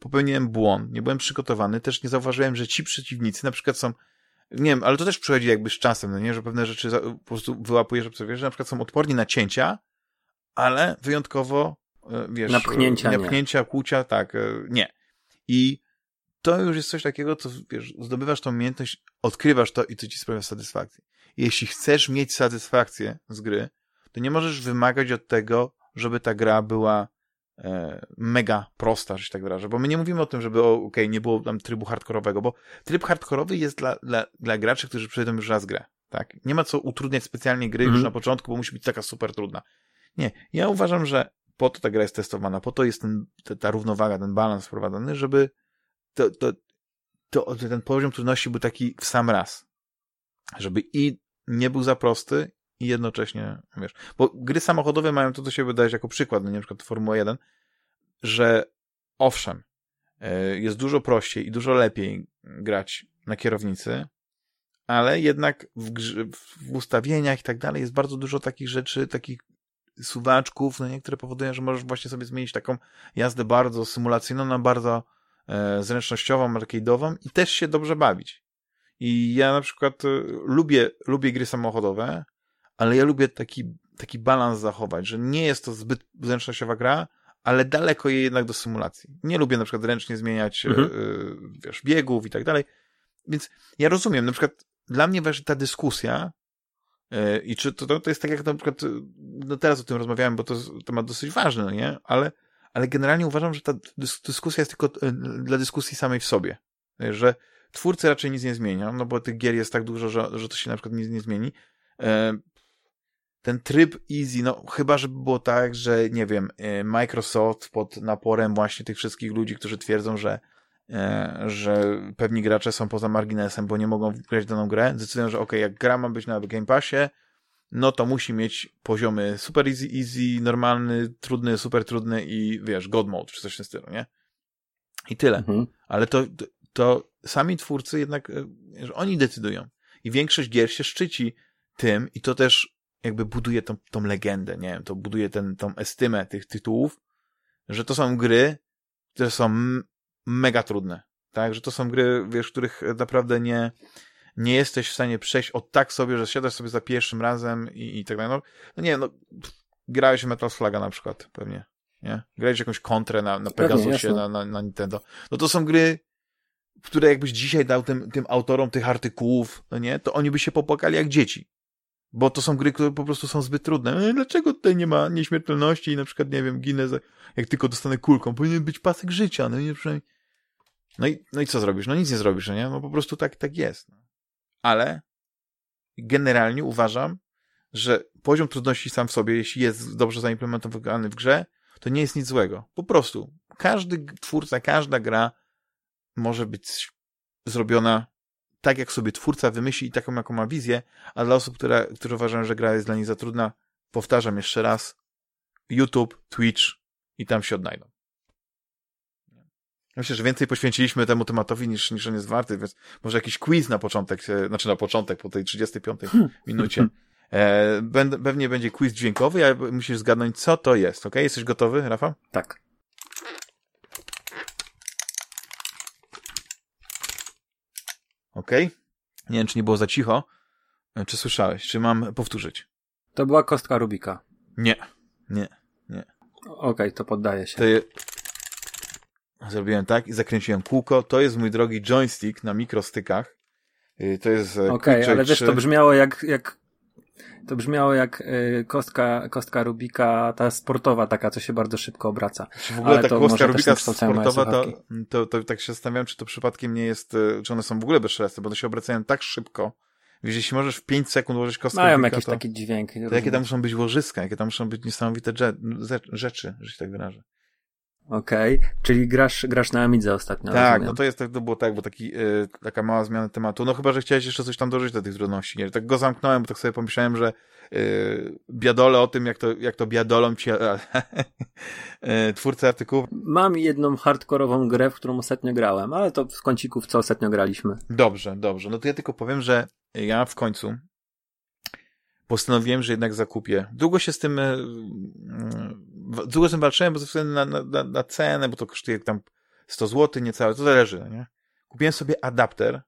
popełniłem błąd, nie byłem przygotowany, też nie zauważyłem, że ci przeciwnicy na przykład są, nie wiem, ale to też przychodzi jakby z czasem, no nie, że pewne rzeczy po prostu wyłapujesz, obserwujesz, że na przykład są odporni na cięcia, ale wyjątkowo, wiesz, napchnięcia, napchnięcia, nie. kłucia, tak, nie. I to już jest coś takiego, co wiesz, zdobywasz tą umiejętność, odkrywasz to i to ci sprawia satysfakcję. I jeśli chcesz mieć satysfakcję z gry, to nie możesz wymagać od tego, żeby ta gra była e, mega prosta, że się tak wyrażę, bo my nie mówimy o tym, żeby okej, okay, nie było tam trybu hardkorowego, bo tryb hardkorowy jest dla, dla, dla graczy, którzy przejdą już raz grę, tak? Nie ma co utrudniać specjalnie gry już Mhm. na początku, bo musi być taka super trudna. Nie, ja uważam, że po to ta gra jest testowana, po to jest ten, ta, ta równowaga, ten balans wprowadzany, żeby to, to, to, ten poziom trudności był taki w sam raz. Żeby i nie był za prosty i jednocześnie, wiesz, bo gry samochodowe mają to do siebie dać jako przykład, no nie, na przykład Formuła 1, że owszem, e, jest dużo prościej i dużo lepiej grać na kierownicy, ale jednak w, w ustawieniach i tak dalej jest bardzo dużo takich rzeczy, takich suwaczków, no nie, które powodują, że możesz właśnie sobie zmienić taką jazdę bardzo symulacyjną na bardzo zręcznościową, arcade'ową i też się dobrze bawić. I ja na przykład e, lubię, lubię gry samochodowe, ale ja lubię taki, taki balans zachować, że nie jest to zbyt zręcznościowa gra, ale daleko je jednak do symulacji. Nie lubię na przykład ręcznie zmieniać Mhm. e, wiesz, biegów i tak dalej. Więc ja rozumiem, na przykład dla mnie wiesz, ta dyskusja e, i czy to, to, to jest tak jak na przykład, e, no teraz o tym rozmawiałem, bo to jest temat dosyć ważny, no nie? Ale, ale generalnie uważam, że ta dys- dyskusja jest tylko e, dla dyskusji samej w sobie. E, Że twórcy raczej nic nie zmienią, no bo tych gier jest tak dużo, że, że to się na przykład nic nie zmieni. E, Ten tryb easy, no chyba, żeby było tak, że nie wiem, Microsoft pod naporem właśnie tych wszystkich ludzi, którzy twierdzą, że że pewni gracze są poza marginesem, bo nie mogą grać daną grę, decydują, że ok, jak gra ma być na Game Passie, no to musi mieć poziomy super easy, easy, normalny, trudny, super trudny i wiesz, God mode, czy coś w tym stylu, nie? I tyle. Mhm. Ale to, to, sami twórcy jednak, e, że oni decydują. I większość gier się szczyci tym i to też jakby buduje tą, tą legendę, nie wiem, to buduje ten, tą estymę tych tytułów, że to są gry, które są mega trudne, tak? Że to są gry, wiesz, których naprawdę nie, nie jesteś w stanie przejść od tak sobie, że siadasz sobie za pierwszym razem i, i tak dalej. No, no nie, no, pff, grałeś Metal Slaga na przykład, pewnie, nie? Grałeś jakąś kontrę na, na Pegasusie, na, na, na Nintendo. No to są gry, które jakbyś dzisiaj dał tym, tym autorom tych artykułów, no nie, to oni by się popłakali jak dzieci. Bo to są gry, które po prostu są zbyt trudne. E, Dlaczego tutaj nie ma nieśmiertelności i na przykład, nie wiem, ginę, za, jak tylko dostanę kulką. Powinien być pasek życia, no nie przynajmniej. No i, no i co zrobisz? No nic nie zrobisz, no nie? No po prostu tak, tak jest. Ale generalnie uważam, że poziom trudności sam w sobie, jeśli jest dobrze zaimplementowany w grze, to nie jest nic złego. Po prostu każdy twórca, każda gra może być zrobiona tak, jak sobie twórca wymyśli i taką, jaką ma wizję, a dla osób, które, które uważają, że gra jest dla nich za trudna, powtarzam jeszcze raz, YouTube, Twitch i tam się odnajdą. Myślę, że więcej poświęciliśmy temu tematowi niż, niż on jest warty, więc może jakiś quiz na początek, e, znaczy na początek, po tej 35 minucie. E, będę, pewnie będzie quiz dźwiękowy, a musisz zgadnąć, co to jest, ok? Jesteś gotowy, Rafał? Tak. Ok? Nie wiem, czy nie było za cicho. E, Czy słyszałeś? Czy mam powtórzyć? To była kostka Rubika. Nie. Nie. Okej, to poddaję się. To je... Zrobiłem tak i zakręciłem kółko. To jest mój drogi joystick na mikrostykach. Y, To jest e, Okej, Quick ale Joy wiesz, 3. to brzmiało jak, jak to brzmiało jak y, kostka, kostka Rubika, ta sportowa taka, co się bardzo szybko obraca. Czy w ogóle ale ta kostka Rubika sportowa, to, to, to tak się zastanawiam, czy to przypadkiem nie jest, e, czy one są w ogóle bezszelestne, bo one się obracają tak szybko. Wiesz, jeśli możesz w 5 sekund ułożyć kostkę Mają Rubika, jakiś to, taki dźwięk. to jakie tam muszą być łożyska, jakie tam muszą być niesamowite rzeczy, że się tak wyrażę. Okej, czyli grasz, grasz na Amidze ostatnio. Tak, rozumiem. no to jest tak, to było tak, bo taki, y, taka mała zmiana tematu. No chyba, że chciałeś jeszcze coś tam dożyć do tych trudności. Nie? Tak go zamknąłem, bo tak sobie pomyślałem, że y, biadolę o tym, jak to, jak to biadolą ci (laughs) e, twórcy artykułów. Mam jedną hardkorową grę, w którą ostatnio grałem, ale to w kąciku, w co ostatnio graliśmy. Dobrze, dobrze. No to ja tylko powiem, że ja w końcu postanowiłem, że jednak zakupię. Długo się z tym e, długo z tym walczyłem, bo ze względu na, na, na, cenę, bo to kosztuje tam 100 zł, niecałe, to zależy, no nie? Kupiłem sobie adapter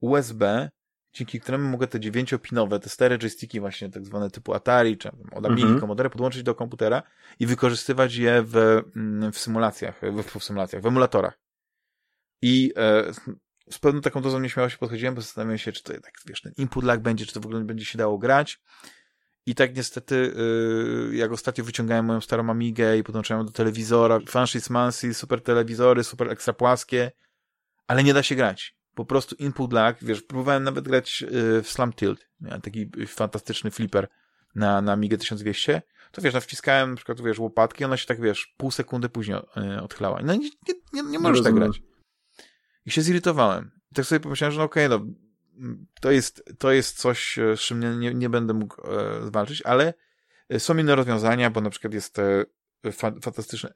USB, dzięki któremu mogę te 9-pinowe, te stare joysticki właśnie, tak zwane typu Atari, czy od Amigi, Mhm. Commodore, podłączyć do komputera i wykorzystywać je w, mm, w symulacjach, w, w symulacjach, w emulatorach. I e, z pewną taką dozą nieśmiałości podchodziłem, bo zastanawiałem się, czy to tak, wiesz, ten input lag będzie, czy to w ogóle będzie się dało grać. I tak niestety, yy, jak ostatnio wyciągałem moją starą Amigę i podłączałem do telewizora, Franchise Mansi, super telewizory, super ekstra płaskie, ale nie da się grać. Po prostu input lag, wiesz, próbowałem nawet grać yy, w Slam Tilt, miałem taki fantastyczny flipper na, na Amigę 1200, to wiesz, no wciskałem na przykład, wiesz, łopatki, ona się tak, wiesz, pół sekundy później odchylała. No nie, nie, nie, nie możesz tak grać. I się zirytowałem. I tak sobie pomyślałem, że no okej, okay, no to jest, to jest coś, e, z czym nie, nie, nie będę mógł e, ale e, są inne rozwiązania, bo na przykład jest e, fa fantastyczny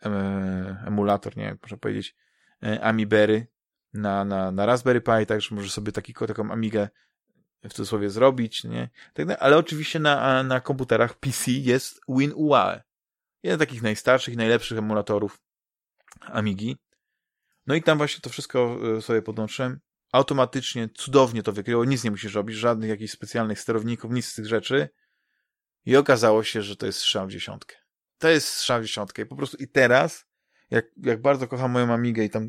emulator, nie jak można powiedzieć, e, Amibery na, na, na Raspberry Pi, także możesz sobie taki, taką Amigę w cudzysłowie zrobić, nie? Tak, ale oczywiście na, na komputerach PC jest WinUAE. Jeden z takich najstarszych, najlepszych emulatorów Amigi. No i tam właśnie to wszystko sobie podłączyłem automatycznie, cudownie to wykryło, nic nie musisz robić, żadnych jakichś specjalnych sterowników, nic z tych rzeczy. I okazało się, że to jest strzał w dziesiątkę. To jest strzał w dziesiątkę. I po prostu i teraz, jak, jak bardzo kocham moją Amigę i tam,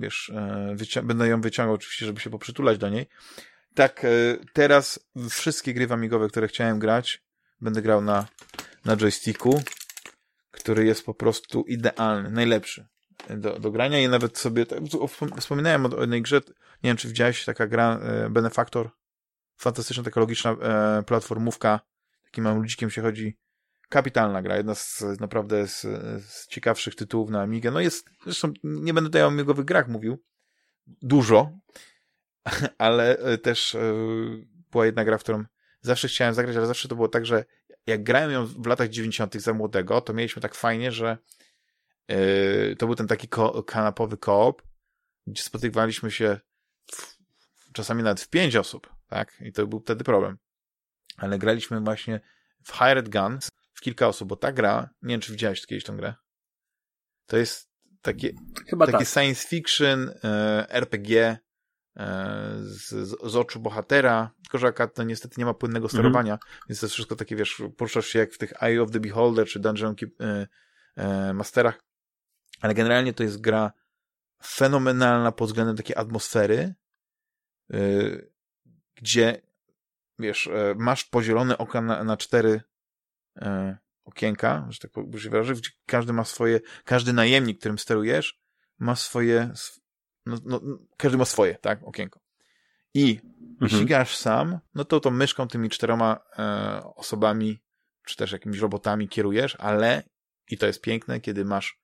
wiesz, e, będę ją wyciągał oczywiście, żeby się poprzytulać do niej, tak e, teraz wszystkie gry amigowe, które chciałem grać, będę grał na, na joysticku, który jest po prostu idealny, najlepszy do, do grania i nawet sobie, tak, wspominałem o jednej grze, nie wiem, czy widziałeś, taka gra e, Benefactor, fantastyczna, taka logiczna e, platformówka, takim małym ludzikiem się chodzi, kapitalna gra, jedna z naprawdę z, z ciekawszych tytułów na Amigę, no jest, zresztą nie będę tutaj o amigowych grach mówił, dużo, (laughs) ale e, też była jedna gra, w którą zawsze chciałem zagrać, ale zawsze to było tak, że jak grałem ją w latach 90. za młodego, to mieliśmy tak fajnie, że yy, to był ten taki ko kanapowy koop, gdzie spotykaliśmy się w, czasami nawet w pięć osób, tak? I to był wtedy problem. Ale graliśmy właśnie w Hired Gun w kilka osób, bo ta gra, nie wiem, czy widziałeś kiedyś tę grę, to jest takie, Chyba takie tak. science fiction, e, RPG e, z, z, oczu bohatera, tylko że to niestety nie ma płynnego mhm. sterowania, mm -hmm. więc to jest wszystko takie, wiesz, poruszasz się jak w tych Eye of the Beholder czy Dungeon Keep, e, e, Masterach, ale generalnie to jest gra fenomenalna pod względem takiej atmosfery, yy, gdzie wiesz, yy, masz podzielone oka na, na cztery yy, okienka, że tak się wyrażę, gdzie każdy ma swoje, każdy najemnik, którym sterujesz, ma swoje, no, no, każdy ma swoje, tak, okienko. I mhm. jeśli grasz sam, no to tą myszką tymi czteroma e, osobami, czy też jakimiś robotami kierujesz, ale, i to jest piękne, kiedy masz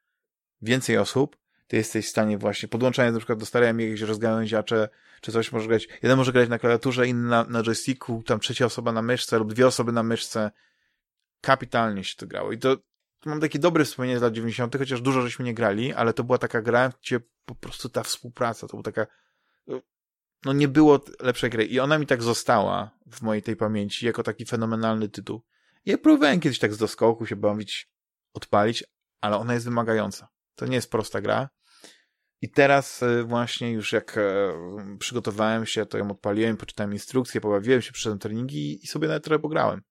więcej osób, ty jesteś w stanie właśnie, podłączając na przykład do starej jakieś rozgałęziacze, czy coś może grać, jeden może grać na klawiaturze, inny na, na joysticku, tam trzecia osoba na myszce lub dwie osoby na myszce. Kapitalnie się to grało. I to mam takie dobre wspomnienie z lat 90., chociaż dużo żeśmy nie grali, ale to była taka gra, gdzie po prostu ta współpraca, to była taka no nie było lepszej gry. I ona mi tak została w mojej tej pamięci, jako taki fenomenalny tytuł. Ja próbowałem kiedyś tak z doskoku się bawić, odpalić, ale ona jest wymagająca. To nie jest prosta gra. I teraz e, właśnie już jak e, przygotowałem się, to ją odpaliłem, poczytałem instrukcję, pobawiłem się, przyszedłem treningi i sobie nawet trochę pograłem.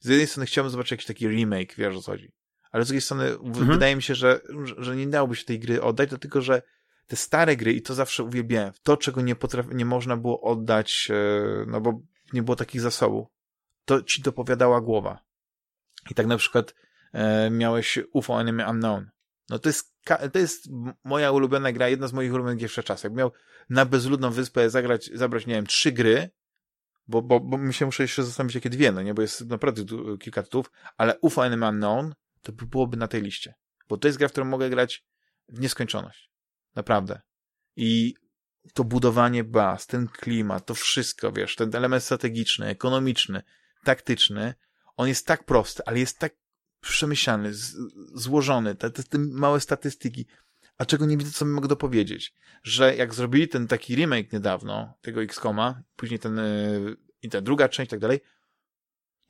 Z jednej strony chciałbym zobaczyć jakiś taki remake, wiesz o co chodzi. Ale z drugiej strony mhm. wydaje mi się, że, że nie dałoby się tej gry oddać, dlatego że te stare gry, i to zawsze uwielbiałem, to czego nie, potrafi, nie można było oddać, e, no bo nie było takich zasobów, to ci dopowiadała głowa. I tak na przykład e, miałeś UFO Enemy Unknown. No to jest, to jest moja ulubiona gra, jedna z moich ulubionych gier wszechczasów. Jak miał na bezludną wyspę zagrać, zabrać, nie wiem, trzy gry, bo, bo, bo mi się muszę jeszcze zastanowić, jakie dwie, no nie, bo jest naprawdę kilka tytułów, ale UFO Enemy Unknown to by byłoby na tej liście. Bo to jest gra, w którą mogę grać w nieskończoność. Naprawdę. I to budowanie baz, ten klimat, to wszystko, wiesz, ten element strategiczny, ekonomiczny, taktyczny, on jest tak prosty, ale jest tak przemyślany, z, złożony, te, te, te, małe statystyki. A czego nie widzę, co mi mogę dopowiedzieć? Że jak zrobili ten taki remake niedawno, tego X-Koma, później ten, yy, i ta druga część i tak dalej,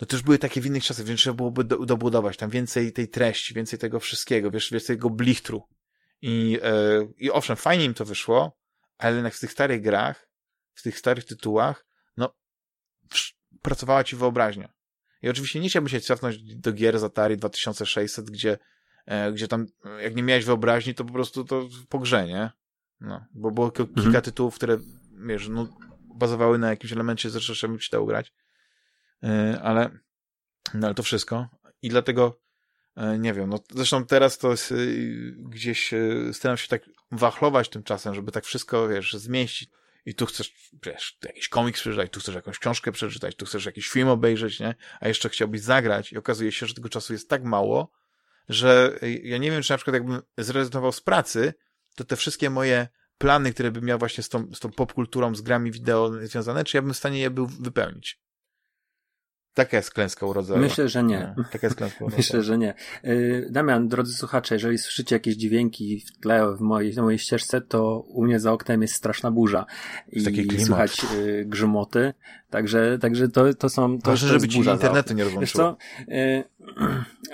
no to już były takie w innych czasach, więc trzeba byłoby do, dobudować tam więcej tej treści, więcej tego wszystkiego, wiesz, więcej tego blichtru. I, yy, I owszem, fajnie im to wyszło, ale jednak w tych starych grach, w tych starych tytułach, no, pracowała ci wyobraźnia. I oczywiście nie chciałbym się cofnąć do gier z Atari 2600, gdzie, e, gdzie tam, jak nie miałeś wyobraźni, to po prostu to po grze, nie? No, bo było kilka mhm. tytułów, które, wiesz, no, bazowały na jakimś elemencie, zresztą bym ci dał grać. E, ale No ale to wszystko. I dlatego e, nie wiem, no zresztą teraz to jest, y, gdzieś y, staram się tak wachlować tym czasem, żeby tak wszystko, wiesz, zmieścić. I tu chcesz, wiesz, jakiś komiks przeczytać, tu chcesz jakąś książkę przeczytać, tu chcesz jakiś film obejrzeć, nie? A jeszcze chciałbyś zagrać i okazuje się, że tego czasu jest tak mało, że ja nie wiem, czy na przykład jakbym zrezygnował z pracy, to te wszystkie moje plany, które bym miał właśnie z tą, z tą popkulturą, z grami wideo związane, czy ja bym w stanie je był wypełnić. Taka jest klęska urodzeniowa. Myślę, że nie. Taka jest klęska (laughs) urodzeniowa. Myślę, że nie. Y, Damian, drodzy słuchacze, jeżeli słyszycie jakieś dźwięki w tle w mojej, na mojej ścieżce, to u mnie za oknem jest straszna burza. I słychać y, grzmoty. Także, także to, to są... To, Ważne, to żeby ci internetu nie rozłączyło. Wiesz co? Y,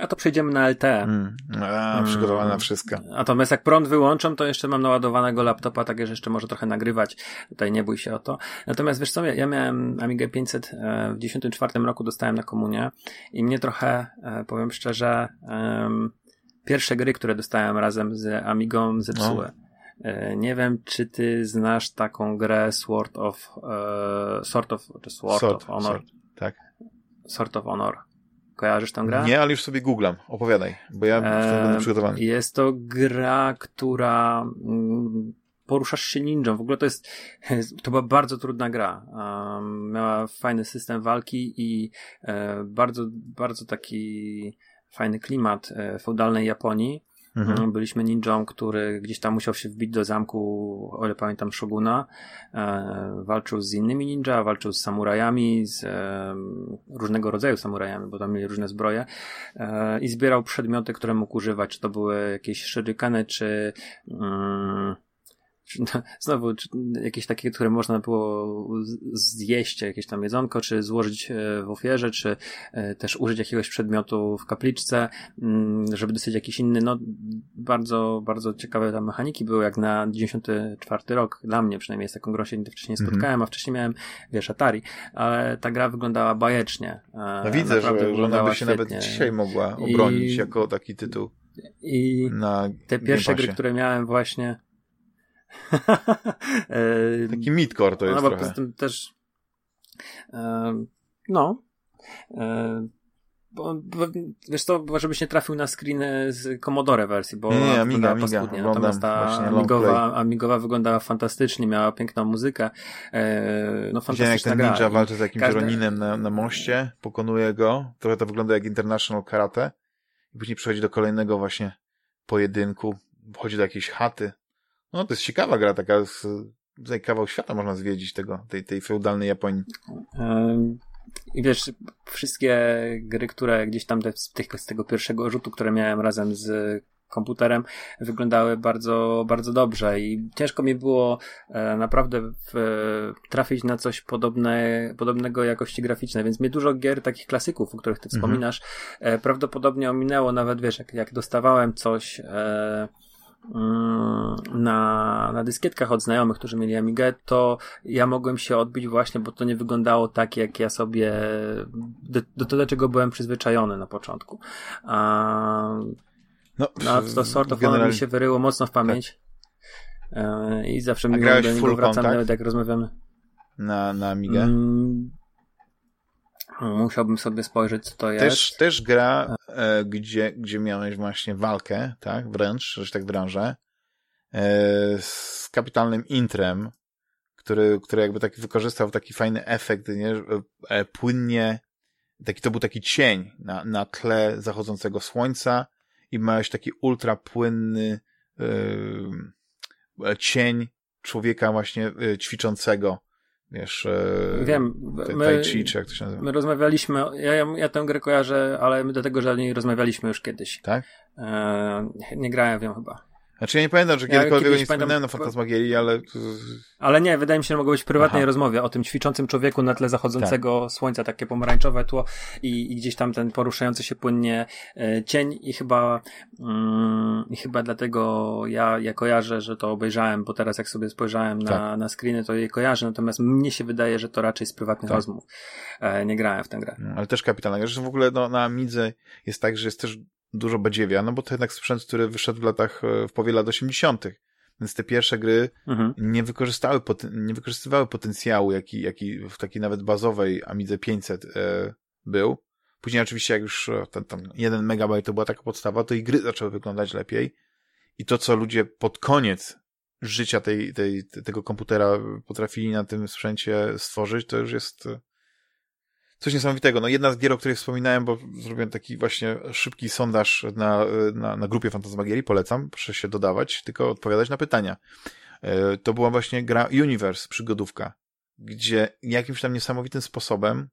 a to przejdziemy na LTE. Mm. A, przygotowana mm. wszystko. Natomiast jak prąd wyłączą, to jeszcze mam naładowanego laptopa, tak że jeszcze może trochę nagrywać. Tutaj nie bój się o to. Natomiast wiesz co, ja, ja miałem Amigę 500 e, w 94 roku dostałem na komunię i mnie trochę, e, powiem szczerze, pierwsze gry, które dostałem razem z Amigą zepsuły. No. Nie wiem, czy ty znasz taką grę Sword of, Sword of, Sword, Sword of Honor. Sword, tak. Sword of Honor. Kojarzysz tę grę? Nie, ale już sobie googlam. Opowiadaj, bo ja jestem przygotowany. Jest to gra, która mm, poruszasz się ninją. W ogóle to jest, (laughs) to była bardzo trudna gra. Um, miała fajny system walki i e, bardzo, bardzo taki fajny klimat e, feudalnej Japonii. Mhm. Mm, byliśmy ninją, który gdzieś tam musiał się wbić do zamku, o ile pamiętam, Shoguna. E, walczył z innymi ninja, walczył z samurajami, z e, różnego rodzaju samurajami, bo tam mieli różne zbroje. E, I zbierał przedmioty, które mógł używać, czy to były jakieś shurikeny, czy mm, (laughs) znowu jakieś takie, które można było zjeść, jakieś tam jedzonko, czy złożyć e, w ofierze, czy e, też użyć jakiegoś przedmiotu w kapliczce, mm, żeby dostać jakiś inny, no bardzo, bardzo ciekawe tam mechaniki były, jak na 94 rok, dla mnie przynajmniej z taką grą się wcześniej mhm. spotkałem, a wcześniej miałem, wiesz, Atari, ale ta gra wyglądała bajecznie. E, no widzę, że, że ona by się świetnie. nawet dzisiaj mogła obronić I... jako taki tytuł. I na te pierwsze gry, które miałem właśnie, (laughs) Taki midcore to jest no, trochę. tym też e, no e, bo, bo, wiesz co, żebyś nie trafił na screeny z Commodore wersji, bo nie, Amiga, Amiga. Natomiast ta Amigowa, Amigowa wyglądała fantastycznie, miała piękną muzykę. no fantastyczna jak ten ninja walczy z jakimś Każde... Roninem na, na moście, pokonuje go. Trochę to wygląda jak International Karate. I później przechodzi do kolejnego właśnie pojedynku. Wchodzi do jakiejś chaty. No, to jest ciekawa gra, taka z, tutaj kawał świata można zwiedzić tego, tej, tej feudalnej Japonii. I wiesz, wszystkie gry, które gdzieś tam z, tych, z tego pierwszego rzutu, które miałem razem z komputerem, wyglądały bardzo, bardzo dobrze i ciężko mi było e, naprawdę trafić na coś podobne, podobnego jakości graficznej, więc mnie dużo gier, takich klasyków, o których ty mhm. wspominasz, e, prawdopodobnie ominęło, nawet wiesz, jak, jak dostawałem coś e, na, na dyskietkach od znajomych, którzy mieli Amigę, to ja mogłem się odbić właśnie, bo to nie wyglądało tak, jak ja sobie do, do tego, czego byłem przyzwyczajony na początku. A, no, no to Sort of generalnie... mi się wyryło mocno w pamięć. Tak. I zawsze mi do niego wracam, nawet jak rozmawiamy. Na, na Amigę? Mm, Musiałbym sobie spojrzeć, co to jest. Też, też gra, e, gdzie, gdzie miałeś właśnie walkę, tak, wręcz, że tak wręże, e, z kapitalnym intrem, który, który jakby taki wykorzystał taki fajny efekt, nie, e, płynnie, taki, to był taki cień na, na tle zachodzącego słońca i miałeś taki ultra płynny e, cień człowieka właśnie e, ćwiczącego wiesz, e, Wiem, my, tai chi, czy jak to się nazywa. My rozmawialiśmy, ja, ja, ja tę grę kojarzę, ale my do tego, że nie rozmawialiśmy już kiedyś. Tak? E, nie grałem w nią chyba. Znaczy ja nie pamiętam, że kiedykolwiek ja nie wspominałem na Fantasmagierii, ale... Ale nie, wydaje mi się, że mogło być w prywatnej Aha. rozmowie o tym ćwiczącym człowieku na tle zachodzącego tak. słońca, takie pomarańczowe tło i, i, gdzieś tam ten poruszający się płynnie e, cień i chyba mm, i chyba dlatego ja, ja kojarzę, że to obejrzałem, bo teraz jak sobie spojrzałem na, tak. na screeny, to je kojarzę, natomiast mnie się wydaje, że to raczej z prywatnych tak. rozmów. E, nie grałem w tę grę. Ale też kapitalna. Zresztą w ogóle no, na Midze jest tak, że jest też dużo badziewia, no bo to jednak sprzęt, który wyszedł w latach, e, w połowie lat 80. Więc te pierwsze gry mhm. nie wykorzystały, nie wykorzystywały potencjału, jaki, jaki w takiej nawet bazowej Amidze 500 e, był. Później oczywiście jak już e, ten tam 1 megabajt to była taka podstawa, to i gry zaczęły wyglądać lepiej. I to, co ludzie pod koniec życia tej, tej, tego komputera potrafili na tym sprzęcie stworzyć, to już jest e, coś niesamowitego. No jedna z gier, o której wspominałem, bo zrobiłem taki właśnie szybki sondaż na, na, na grupie Fantasmagierii, polecam, proszę się dodawać, tylko odpowiadać na pytania. E, to była właśnie gra Universe, przygodówka, gdzie jakimś tam niesamowitym sposobem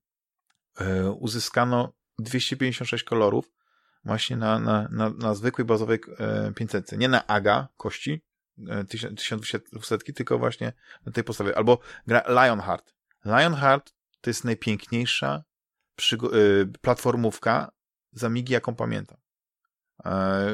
e, uzyskano 256 kolorów właśnie na, na, na, na zwykłej bazowej 500. Nie na AGA kości, 1200, tylko właśnie na tej podstawie. Albo gra Lionheart. Lionheart to jest najpiękniejsza y, platformówka z Amigi, jaką pamiętam. E,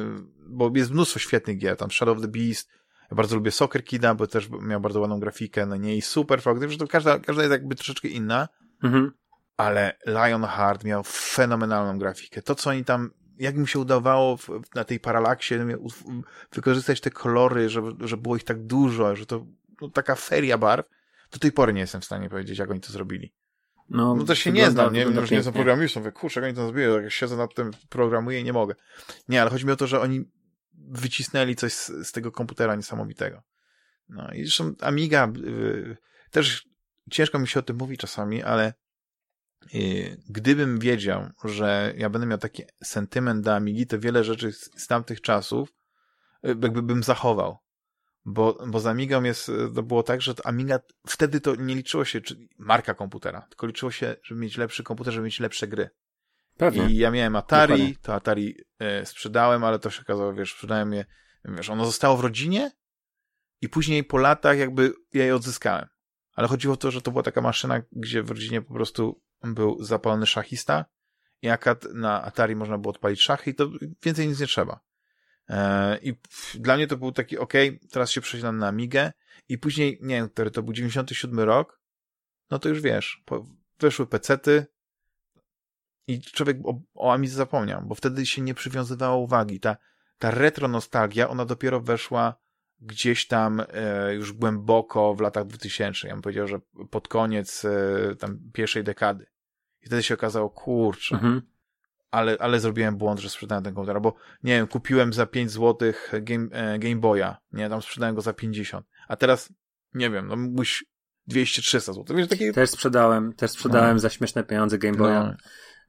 bo jest mnóstwo świetnych gier, tam Shadow of the Beast, ja bardzo lubię Soccer Kida, bo też miał bardzo ładną grafikę na niej, Super Frog, to każda, każda jest jakby troszeczkę inna, mhm. ale Lionheart miał fenomenalną grafikę. To, co oni tam jak mi się udawało w, na tej paralaksie wykorzystać te kolory, żeby, że było ich tak dużo, że to no, taka feria barw, do tej pory nie jestem w stanie powiedzieć, jak oni to zrobili. No, no to się nie znam, nie wiem, że nie jestem programistą, mówię, kurczę, jak oni to zrobili, jak siedzę nad tym, programuję i nie mogę. Nie, ale chodzi mi o to, że oni wycisnęli coś z, z tego komputera niesamowitego. No i zresztą Amiga, yy, też ciężko mi się o tym mówi czasami, ale yy, gdybym wiedział, że ja będę miał taki sentyment do Amigi, to wiele rzeczy z, z tamtych czasów yy, jakby bym zachował bo, bo z Amigą jest, to było tak, że Amiga, wtedy to nie liczyło się, czy marka komputera, tylko liczyło się, żeby mieć lepszy komputer, żeby mieć lepsze gry. Pewnie. I ja miałem Atari, Dokładnie. to Atari e, sprzedałem, ale to się okazało, wiesz, sprzedałem je, wiesz, ono zostało w rodzinie i później po latach jakby ja je odzyskałem. Ale chodziło o to, że to była taka maszyna, gdzie w rodzinie po prostu był zapalony szachista i akad na Atari można było odpalić szachy i to więcej nic nie trzeba. E, I dla mnie to był taki, ok, teraz się przesiadam na Amigę i później, nie wiem, który to był 97 rok, no to już wiesz, weszły pecety i człowiek o, o Amidze zapomniał, bo wtedy się nie przywiązywało uwagi. Ta, ta retro nostalgia, ona dopiero weszła gdzieś tam e, już głęboko w latach 2000. Ja bym powiedział, że pod koniec e, tam pierwszej dekady. I wtedy się okazało, kurczę, mhm ale, ale zrobiłem błąd, że sprzedałem ten komputer, bo nie wiem, kupiłem za 5 zł Game, e, Game Boya, nie, tam sprzedałem go za 50, a teraz, nie wiem, no mógłbyś 200-300 zł. Wiesz, takie... Też sprzedałem, też sprzedałem no. za śmieszne pieniądze Game Boya. No.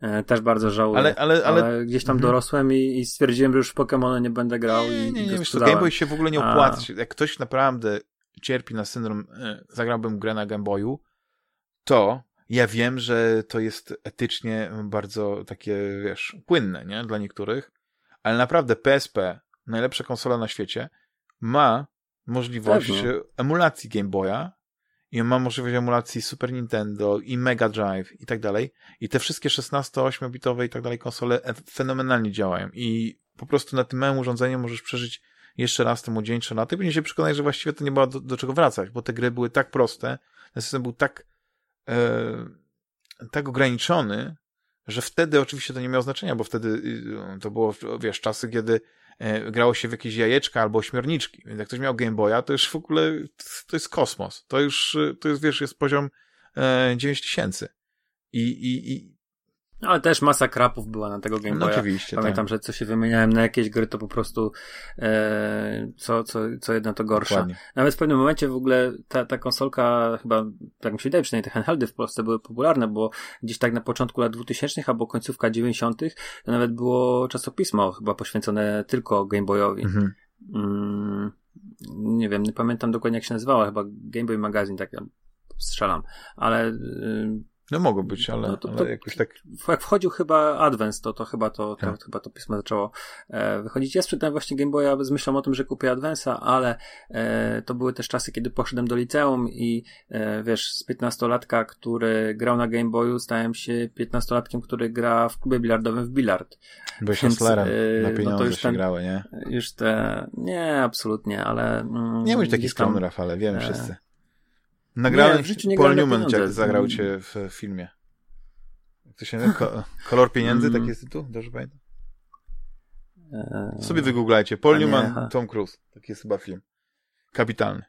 E, też bardzo żałuję. Ale, ale, ale... ale gdzieś tam mhm. dorosłem i, i, stwierdziłem, że już w Pokémony nie będę grał nie, nie, nie, nie, wiesz, to Game Boy się w ogóle nie opłaca. A... Jak ktoś naprawdę cierpi na syndrom, e, zagrałbym grę na Game Boyu, to ja wiem, że to jest etycznie bardzo takie, wiesz, płynne, nie? Dla niektórych, ale naprawdę PSP, najlepsza konsola na świecie, ma możliwość Pewno. emulacji Game Boya i ma możliwość emulacji Super Nintendo i Mega Drive i tak dalej. I te wszystkie 16-8-bitowe i tak dalej konsole fenomenalnie działają i po prostu na tym małym urządzeniu możesz przeżyć jeszcze raz te młodzieńcze lata i później się przekonać, że właściwie to nie było do, do czego wracać, bo te gry były tak proste, ten system był tak e, tak ograniczony, że wtedy oczywiście to nie miało znaczenia, bo wtedy y, to było, wiesz, czasy, kiedy e, grało się w jakieś jajeczka albo ośmiorniczki. Więc jak ktoś miał Game Boya, to już w ogóle to jest kosmos. To już, to jest, wiesz, jest poziom e, 9000. I, i, i, ale też masa krapów była na tego Game no Boya. No oczywiście, Pamiętam, tak. że co się wymieniałem na jakieś gry, to po prostu e, co, co, co jedno to gorsza. Dokładnie. Nawet w pewnym momencie w ogóle ta, ta konsolka chyba, tak mi się wydaje, przynajmniej te handheldy w Polsce były popularne, bo gdzieś tak na początku lat 2000 albo końcówka 90 to nawet było czasopismo chyba poświęcone tylko Game Boyowi. Mhm. Mm, nie wiem, nie pamiętam dokładnie jak się nazywała, chyba Game Boy Magazine, tak ja strzelam, ale y, no mogło być, ale, no to, to, ale jakoś tak. Jak wchodził chyba Advance, to, to chyba to, to, tak. chyba to pismo zaczęło e, wychodzić. Ja sprzedałem właśnie Game Boya z myślą o tym, że kupię Advance'a, ale e, to były też czasy, kiedy poszedłem do liceum i e, wiesz, z 15-latka, który grał na Game Boyu, stałem się 15-latkiem, który gra w klubie bilardowym w bilard. Byłeś hustlerem, e, na pieniądze no to już ten, grały, nie? Już te, nie, absolutnie, ale... Mm, nie bądź taki skromny, Rafale, wiemy e, wszyscy. Nagrałem nie, w życiu nie Paul Newman jak zagrał cię w filmie. Jak to się Ko Kolor pieniędzy, mm. taki jest tytuł? Dobrze pamiętam? Eee... Sobie wygooglajcie. Paul Newman, Tom Cruise. Taki jest chyba film. Kapitalny.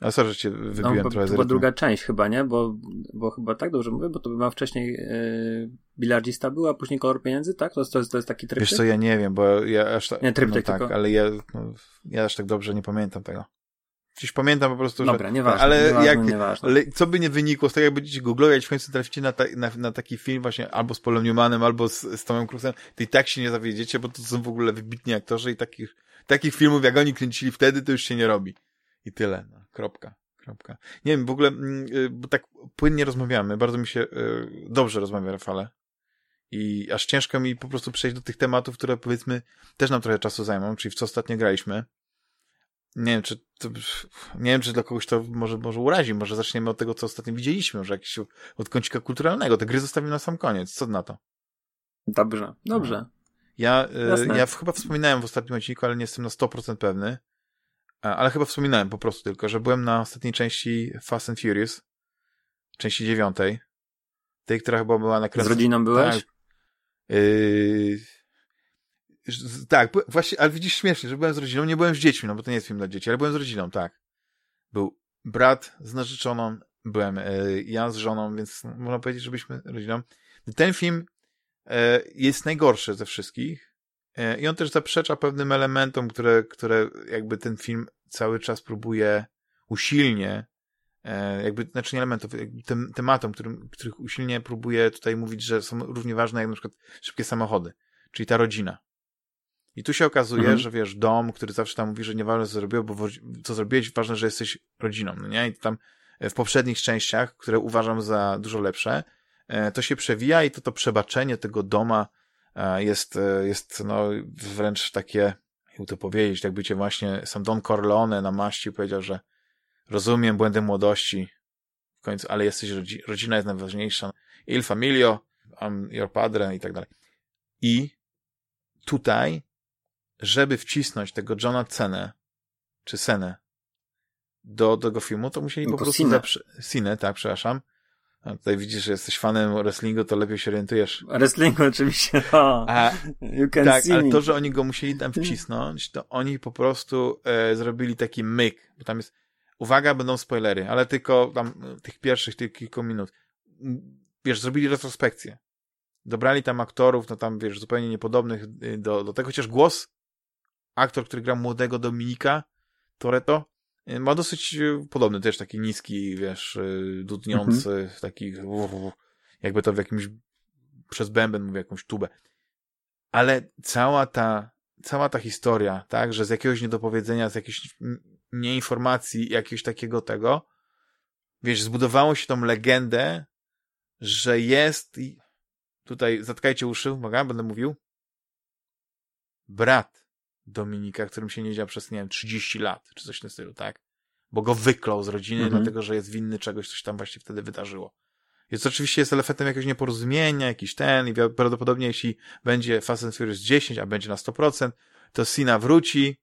A sorry, że cię wybiłem no, bo, trochę z rytmu. druga część chyba, nie? Bo, bo chyba tak dobrze mówię, bo to była wcześniej yy, bilardzista była, a później kolor pieniędzy, tak? To, to, jest, to jest taki tryptyk? Wiesz co, ja nie wiem, bo ja aż tak... Nie, tryptyk no tak, tylko. ale ja, no, ja aż tak dobrze nie pamiętam tego. Gdzieś pamiętam po prostu, Dobra, że... nieważne, ale nieważne, jak, nieważne. ale co by nie wynikło z tego, jak będziecie googlować, w końcu traficie na, ta, na, na taki film właśnie albo z Polem Newmanem, albo z, z Tomem Cruise'em, to i tak się nie zawiedziecie, bo to są w ogóle wybitni aktorzy i takich, takich filmów, jak oni kręcili wtedy, to już się nie robi. I tyle. No, kropka. Kropka. Nie wiem, w ogóle, mm, y, bo tak płynnie rozmawiamy, bardzo mi się y, dobrze rozmawia, Rafale. I aż ciężko mi po prostu przejść do tych tematów, które powiedzmy też nam trochę czasu zajmą, czyli w co ostatnio graliśmy. Nie wiem, czy to, nie wiem, czy dla kogoś to może, może urazi. Może zaczniemy od tego, co ostatnio widzieliśmy, może jakiś od kącika kulturalnego. Te gry zostawimy na sam koniec. Co na to? Dobrze, dobrze. Ja, y, Jasne. ja chyba wspominałem w ostatnim odcinku, ale nie jestem na 100% pewny. A, Ale chyba wspominałem po prostu tylko, że byłem na ostatniej części Fast and Furious, części dziewiątej. Tej, która chyba była Z nakręcona. rodziną byłeś? Tak. Yy... Tak, właśnie, ale widzisz śmiesznie, że byłem z rodziną, nie byłem z dziećmi, no bo to nie jest film dla dzieci, ale byłem z rodziną, tak. Był brat z narzeczoną, byłem yy, ja z żoną, więc można powiedzieć, że byliśmy rodziną. Ten film e, jest najgorszy ze wszystkich e, i on też zaprzecza pewnym elementom, które, które jakby ten film cały czas próbuje usilnie jakby, znaczy nie elementów, tem, tematom, którym, których usilnie próbuje tutaj mówić, że są równie ważne jak na przykład szybkie samochody, czyli ta rodzina. I tu się okazuje, Mhm. że wiesz, dom, który zawsze tam mówi, że nieważne co zrobiłeś, bo co zrobiłeś, ważne, że jesteś rodziną, no nie? I tam e, w poprzednich częściach, które uważam za dużo lepsze, e, to się przewija i to to przebaczenie tego doma e, jest, jest no wręcz takie, jakby to powiedzieć, jakby cię właśnie sam Don Corleone namaścił, powiedział, że rozumiem błędy młodości, w końcu, ale jesteś rodzi rodzina jest najważniejsza. Il familio, I'm your padre i tak dalej. I tutaj, żeby wcisnąć tego Johna Cenę, czy Senę, do tego filmu, to musieli No po to prostu Sinę. zaprze... Sinę, tak, przepraszam. A tutaj widzisz, że jesteś fanem wrestlingu, to lepiej się orientujesz. Wrestlingu oczywiście. O, A, you can tak, ale to, że oni go musieli tam wcisnąć, to oni po prostu e, zrobili taki myk, bo tam jest, uwaga, będą spoilery, ale tylko tam e, tych pierwszych tych kilku minut. Wiesz, zrobili retrospekcję. Dobrali tam aktorów, no tam, wiesz, zupełnie niepodobnych y, do, do tego, chociaż głos, aktor, który gra młodego Dominika Toretto, y, ma dosyć y, podobny, też taki niski, wiesz, y, dudniący, taki, jakby to w jakimś, przez bęben mówię, jakąś tubę. Ale cała ta, cała ta historia, tak, że z jakiegoś niedopowiedzenia, z jakiejś mm, nieinformacji, jakiegoś takiego tego, wiesz, zbudowało się tą legendę, że jest tutaj zatkajcie uszy, uwaga, będę mówił, brat Dominika, którym się nie działa przez, nie wiem, 30 lat, czy coś w tym stylu, tak? Bo go wyklął z rodziny, Mhm. dlatego, że jest winny czegoś, coś tam właśnie wtedy wydarzyło. Jest oczywiście jest efektem jakiegoś nieporozumienia, jakiś ten i prawdopodobnie jeśli będzie Fast and Furious 10, a będzie na 100%, to Sina wróci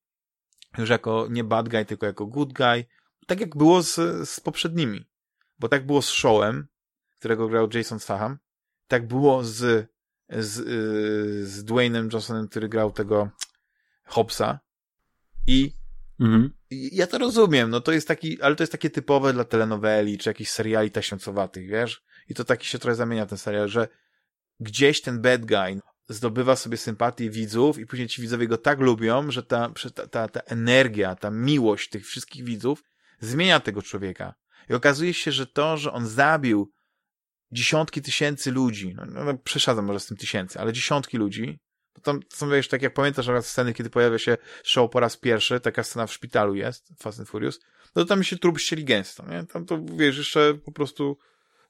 już jako nie bad guy, tylko jako good guy. Tak jak było z, z poprzednimi. Bo tak było z Showem, którego grał Jason Statham. Tak było z, z, yy, z Dwaynem Johnsonem, który grał tego Hobbsa. I Mhm. ja to rozumiem, no to jest taki, ale to jest takie typowe dla telenoweli, czy jakichś seriali taśniącowatych, wiesz? I to taki się trochę zamienia ten serial, że gdzieś ten bad guy zdobywa sobie sympatię widzów i później ci widzowie go tak lubią, że ta, ta, ta, ta energia, ta miłość tych wszystkich widzów zmienia tego człowieka. I okazuje się, że to, że on zabił dziesiątki tysięcy ludzi, no, no, no przesadzam może z tym tysięcy, ale dziesiątki ludzi, tam są, wiesz, tak jak pamiętasz na sceny, kiedy pojawia się show po raz pierwszy, taka scena w szpitalu jest, Fast and Furious, no to tam się trup ścieli gęsto, nie? Tam to, wiesz, jeszcze po prostu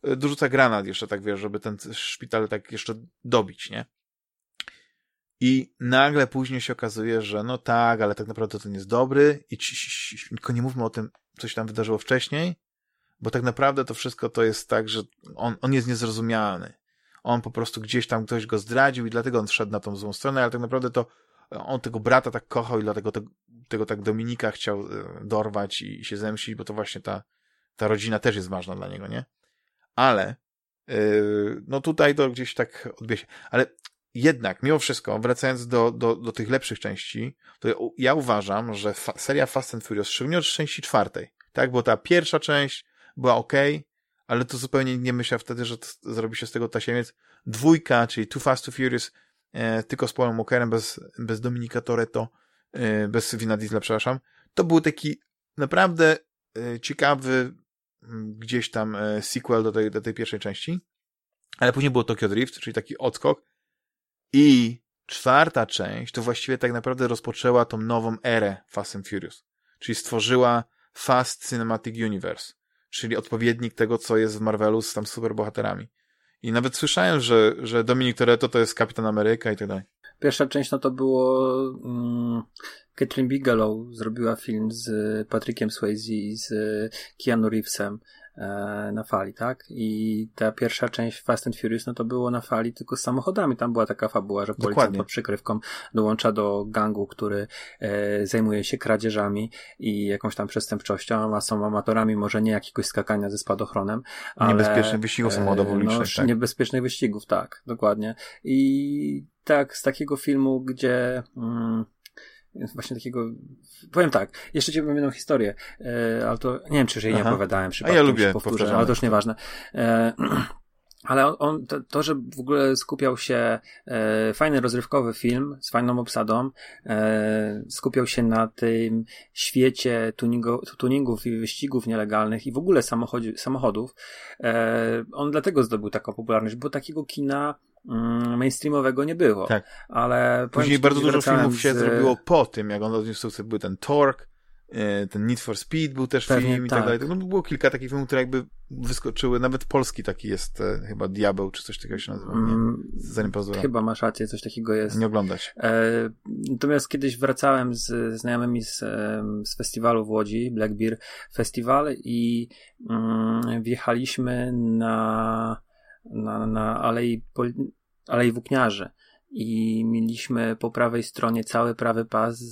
e, dorzuca granat jeszcze, tak wiesz, żeby ten szpital tak jeszcze dobić, nie? I nagle później się okazuje, że no tak, ale tak naprawdę ten jest dobry i ci, ci, ci, tylko nie mówmy o tym, co się tam wydarzyło wcześniej, bo tak naprawdę to wszystko to jest tak, że on, on jest niezrozumialny. On po prostu gdzieś tam ktoś go zdradził i dlatego on wszedł na tą złą stronę, ale tak naprawdę to on tego brata tak kochał i dlatego tego, tego tak Dominika chciał e, dorwać i się zemścić, bo to właśnie ta, ta rodzina też jest ważna dla niego, nie? Ale yy, no tutaj to gdzieś tak odbije się. Ale jednak, mimo wszystko, wracając do, do, do tych lepszych części, to ja, ja uważam, że fa seria Fast and Furious, szczególnie od części czwartej, tak? Bo ta pierwsza część była ok, ale to zupełnie nie myślał wtedy, że zrobi się z tego tasiemiec. Dwójka, czyli Too Fast, Too Furious, e, tylko z Paulem Walkerem, bez, bez Dominika Toretto, e, bez Vina Diesla, przepraszam. To był taki naprawdę e, ciekawy gdzieś tam e, sequel do tej, do tej pierwszej części. Ale później było Tokyo Drift, czyli taki odskok. I czwarta część to właściwie tak naprawdę rozpoczęła tą nową erę Fast and Furious. Czyli stworzyła Fast Cinematic Universe, czyli odpowiednik tego, co jest w Marvelu z tam superbohaterami. I nawet słyszałem, że, że Dominic Toretto to jest Kapitan Ameryka i tak dalej. Pierwsza część no to było mm, Catherine Bigelow zrobiła film z Patrickiem Swayze i z Keanu Reevesem na fali, tak? I ta pierwsza część Fast and Furious, no to było na fali tylko z samochodami. Tam była taka fabuła, że policjant pod przykrywką dołącza do gangu, który e, zajmuje się kradzieżami i jakąś tam przestępczością, a są amatorami może nie jakiegoś skakania ze spadochronem, ale... Niebezpiecznych wyścigów samochodowych. No, tak? niebezpiecznych wyścigów, tak, dokładnie. I tak, z takiego filmu, gdzie... Mm, właśnie takiego, powiem tak, jeszcze ci powiem jedną historię, e, ale to nie wiem, czy jej nie opowiadałem przypadkiem, A ja lubię powtórzę, ale to już nieważne. E, (clears throat) ale on, to, to, że w ogóle skupiał się e, fajny rozrywkowy film z fajną obsadą, e, skupiał się na tym świecie tuningu, tuningów i wyścigów nielegalnych i w ogóle samochodów. E, on dlatego zdobył taką popularność, bo takiego kina Mm, mainstreamowego nie było. Tak. Ale Później bardzo dużo filmów się z... zrobiło po tym, jak on odniósł sukces. Był ten Torque, ten Need for Speed był też Pewnie film i tak, tak dalej. No, było kilka takich filmów, które jakby wyskoczyły. Nawet polski taki jest e, chyba Diabeł, czy coś takiego się nazywa. Nie? Mm, zanim pozwolę. Chyba masz rację, coś takiego jest. Nie oglądać. E, natomiast kiedyś wracałem z znajomymi z, z festiwalu w Łodzi, Black Beer Festival i mm, wjechaliśmy na na, na Alei, Alei Włókniarzy i mieliśmy po prawej stronie cały prawy pas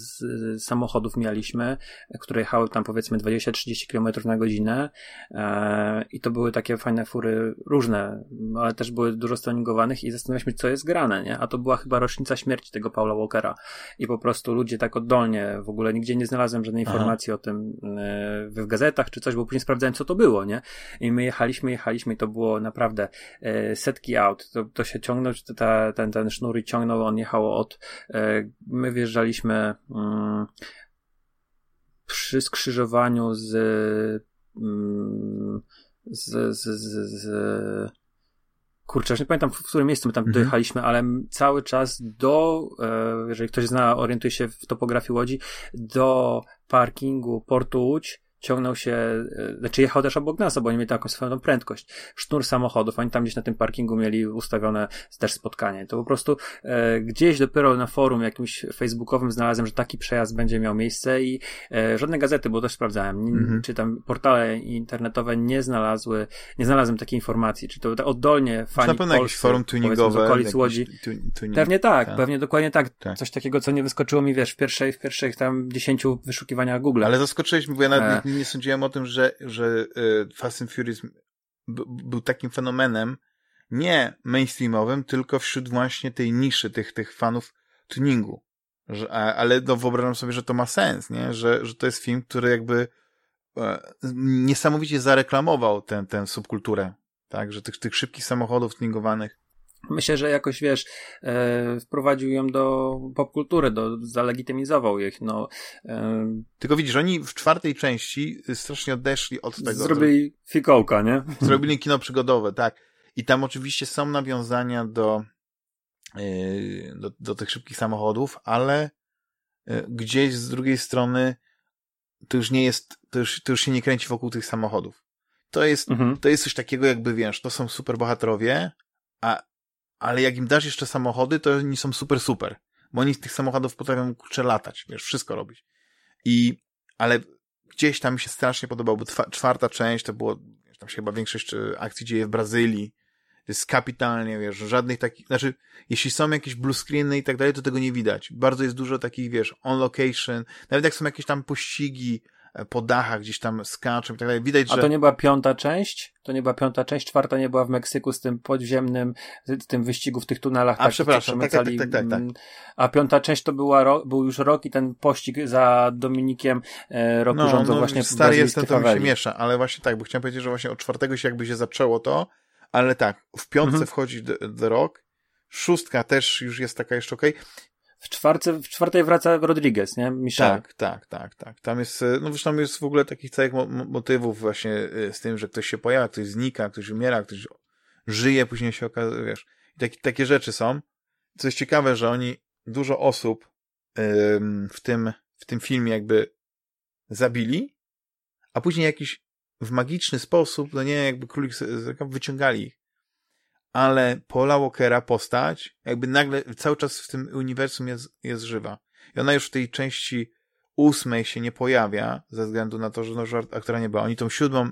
samochodów mieliśmy, które jechały tam powiedzmy 20-30 km na godzinę e, i to były takie fajne fury różne, ale też były dużo stoningowanych i zastanawialiśmy co jest grane, nie? A to była chyba rocznica śmierci tego Paula Walkera i po prostu ludzie tak oddolnie, w ogóle nigdzie nie znalazłem żadnej Aha. informacji o tym e, w gazetach czy coś, bo później sprawdzałem co to było, nie? I my jechaliśmy, jechaliśmy i to było naprawdę e, setki aut, to, to się ciągnął, ta, ten, ten sznur ciągnął, on jechał od, e, my wjeżdżaliśmy mm, przy skrzyżowaniu z, mm, z, z, z, z kurczę, już nie pamiętam w którym miejscu my tam mhm. dojechaliśmy, ale cały czas do, e, jeżeli ktoś zna, orientuje się w topografii Łodzi, do parkingu Portu Łódź ciągnął się, e, znaczy jechał też obok nas, bo oni mieli taką swoją prędkość. Sznur samochodów, oni tam gdzieś na tym parkingu mieli ustawione też spotkanie. To po prostu e, gdzieś dopiero na forum jakimś facebookowym znalazłem, że taki przejazd będzie miał miejsce i e, żadne gazety, bo też sprawdzałem, mhm. czy tam portale internetowe nie znalazły, nie znalazłem takiej informacji, czy to oddolnie fani Na pewno jakieś forum tuningowe. Z okolic Łodzi. tuning, pewnie tak, tak, pewnie dokładnie tak. tak. Coś takiego, co nie wyskoczyło mi, wiesz, w pierwszej, w pierwszych tam dziesięciu wyszukiwaniach Google. Ale zaskoczyłeś bo ja nawet nie sądziłem o tym, że, że e, Fast and Furious był takim fenomenem nie mainstreamowym, tylko wśród właśnie tej niszy, tych, tych fanów tuningu. Że, ale no, wyobrażam sobie, że to ma sens, nie? Że, że to jest film, który jakby e, niesamowicie zareklamował tę, tę subkulturę, tak? Że tych, tych szybkich samochodów tuningowanych Myślę, że jakoś, wiesz, e, wprowadził ją do popkultury, do, zalegitymizował ich, no. E, Tylko widzisz, oni w czwartej części strasznie odeszli od tego. Zrobili fikołka, nie? Zrobili kino przygodowe, tak. I tam oczywiście są nawiązania do, e, do, do tych szybkich samochodów, ale gdzieś z drugiej strony to już nie jest, to już, to już się nie kręci wokół tych samochodów. To jest, mhm. to jest coś takiego jakby, wiesz, to są superbohaterowie, a ale jak im dasz jeszcze samochody, to oni są super, super. Bo oni z tych samochodów potrafią kurczę latać, wiesz, wszystko robić. I, ale gdzieś tam mi się strasznie podobało, bo czwarta część to było, wiesz, tam się chyba większość e, akcji dzieje w Brazylii. To jest kapitalnie, wiesz, żadnych takich, znaczy, jeśli są jakieś blue screeny i tak dalej, to tego nie widać. Bardzo jest dużo takich, wiesz, on location, nawet jak są jakieś tam pościgi, po dachach gdzieś tam skaczą i tak dalej. Widać, że... A to nie była piąta część? To nie była piąta część, czwarta nie była w Meksyku z tym podziemnym, z tym wyścigu w tych tunelach. A tak, przepraszam, tak, tak, tak, tak, tak, mm, A piąta część to była ro, był już rok i ten pościg za Dominikiem e, roku no, rządzą no, właśnie stary jestem, to mi się miesza, ale właśnie tak, bo chciałem powiedzieć, że właśnie od czwartego się jakby się zaczęło to, ale tak, w piątce mhm. wchodzi The Rock, szóstka też już jest taka jeszcze okej. Okay. W, czwarce, w czwartej wraca Rodriguez, nie? Michel. Tak, tak, tak, tak. Tam jest, e, no zresztą jest w ogóle takich całych motywów właśnie e, z tym, że ktoś się pojawia, ktoś znika, ktoś umiera, ktoś żyje, później się okazuje, wiesz. I takie, takie rzeczy są. Co jest ciekawe, że oni, dużo osób w tym, w tym filmie jakby zabili, a później jakiś w magiczny sposób, no nie, jakby królik wyciągali ich ale Paula Walkera postać jakby nagle cały czas w tym uniwersum jest, jest żywa. I ona już w tej części ósmej się nie pojawia, ze względu na to, że no, aktora nie była. Oni tą siódmą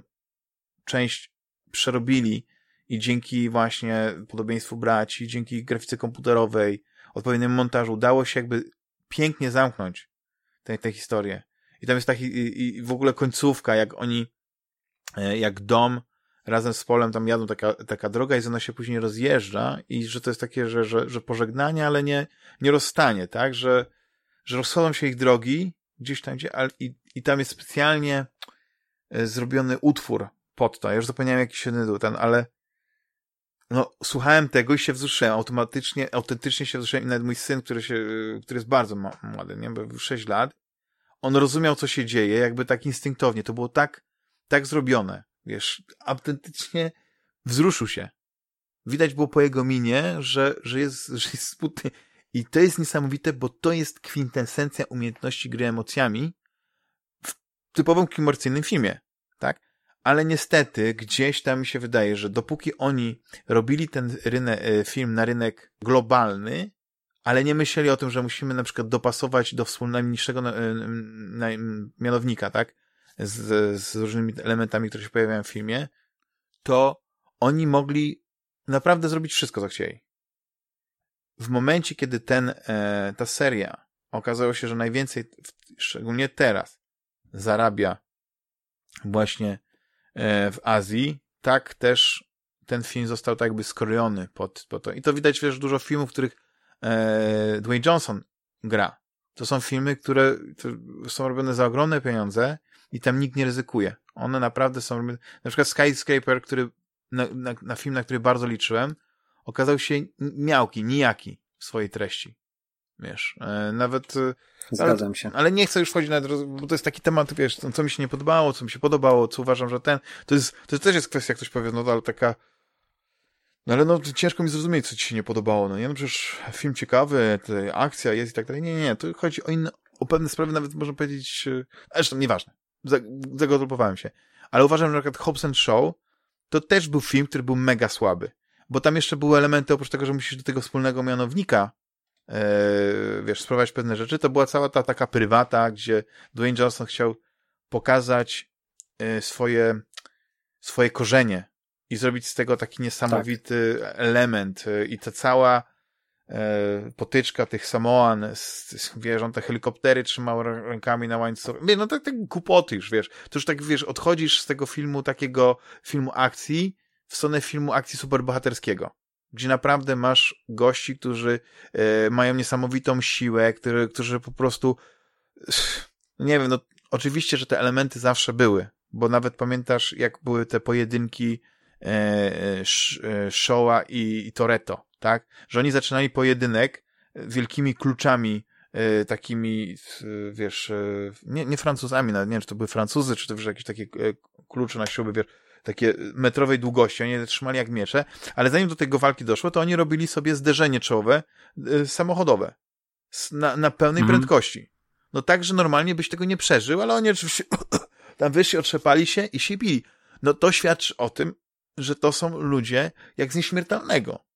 część przerobili i dzięki właśnie podobieństwu braci, dzięki grafice komputerowej, odpowiedniemu montażu, udało się jakby pięknie zamknąć tę, tę historię. I tam jest taki, i, i w ogóle końcówka, jak oni, e, jak dom razem z Polem tam jadą taka, taka droga i ona się później rozjeżdża i że to jest takie, że, że, że pożegnanie, ale nie, nie rozstanie, tak? Że, że rozchodzą się ich drogi gdzieś tam, gdzie, ale, i, i tam jest specjalnie e, zrobiony utwór pod to. Ja już zapomniałem jaki się tytuł ten, ale no, słuchałem tego i się wzruszyłem. Automatycznie, autentycznie się wzruszyłem i nawet mój syn, który się, który jest bardzo młody, nie? Bo 6 lat, on rozumiał, co się dzieje, jakby tak instynktownie. To było tak, tak zrobione wiesz, autentycznie wzruszył się. Widać było po jego minie, że, że, jest, (laughs) że jest smutny. I to jest niesamowite, bo to jest kwintesencja umiejętności gry emocjami w typowym komercyjnym filmie, tak? Ale niestety, gdzieś tam mi się wydaje, że dopóki oni robili ten rynek, e, film na rynek globalny, ale nie myśleli o tym, że musimy na przykład dopasować do wspólnego e, mianownika, tak? Z, z różnymi elementami, które się pojawiają w filmie, to oni mogli naprawdę zrobić wszystko, co chcieli. W momencie, kiedy ten, e, ta seria okazało się, że najwięcej, szczególnie teraz, zarabia właśnie e, w Azji, tak też ten film został tak jakby skrojony pod, pod to. I to widać, wiesz, dużo filmów, w których e, Dwayne Johnson gra. To są filmy, które są robione za ogromne pieniądze i tam nikt nie ryzykuje. One naprawdę są, na przykład Skyscraper, który, na, na, na film, na który bardzo liczyłem, okazał się miałki, nijaki w swojej treści. Wiesz, e, nawet... E, Zgadzam ale, się. Ale nie chcę już wchodzić na bo to jest taki temat, wiesz, co mi się nie podobało, co mi się podobało, co uważam, że ten, to jest, to też jest kwestia, jak ktoś powie, no ale taka, no ale no ciężko mi zrozumieć, co ci się nie podobało, no nie, no przecież film ciekawy, akcja jest i tak dalej, nie, nie, nie, to chodzi o inne, o pewne sprawy, nawet można powiedzieć, e, zresztą nieważne zagotlopowałem się. Ale uważam, że na przykład Hobbs Show to też był film, który był mega słaby. Bo tam jeszcze były elementy, oprócz tego, że musisz do tego wspólnego mianownika e, wiesz, spróbować pewne rzeczy, to była cała ta taka prywata, gdzie Dwayne Johnson chciał pokazać e, swoje, swoje korzenie i zrobić z tego taki niesamowity tak. element e, i ta cała potyczka tych Samoan, wiesz, on te helikoptery trzymał rękami na łańcuchu. No tak, tak głupoty już, wiesz. To już tak, wiesz, odchodzisz z tego filmu, takiego filmu akcji, w stronę filmu akcji superbohaterskiego. Gdzie naprawdę masz gości, którzy e, mają niesamowitą siłę, który, którzy po prostu, (sighs) nie wiem, no oczywiście, że te elementy zawsze były, bo nawet pamiętasz, jak były te pojedynki e, e, Showa i, i Toretto tak? Że oni zaczynali pojedynek wielkimi kluczami, e, takimi, wiesz, e, nie, nie Francuzami, nawet nie wiem, czy to były Francuzy, czy to już jakieś takie e, klucze na śruby, wiesz, takie metrowej długości, oni je trzymali jak miecze, ale zanim do tego walki doszło, to oni robili sobie zderzenie czołowe samochodowe na, na pełnej mhm. prędkości. No tak, że normalnie byś tego nie przeżył, ale oni oczywiście (coughs) tam wyszli, otrzepali się i się bili. No to świadczy o tym, że to są ludzie jak z nieśmiertelnego.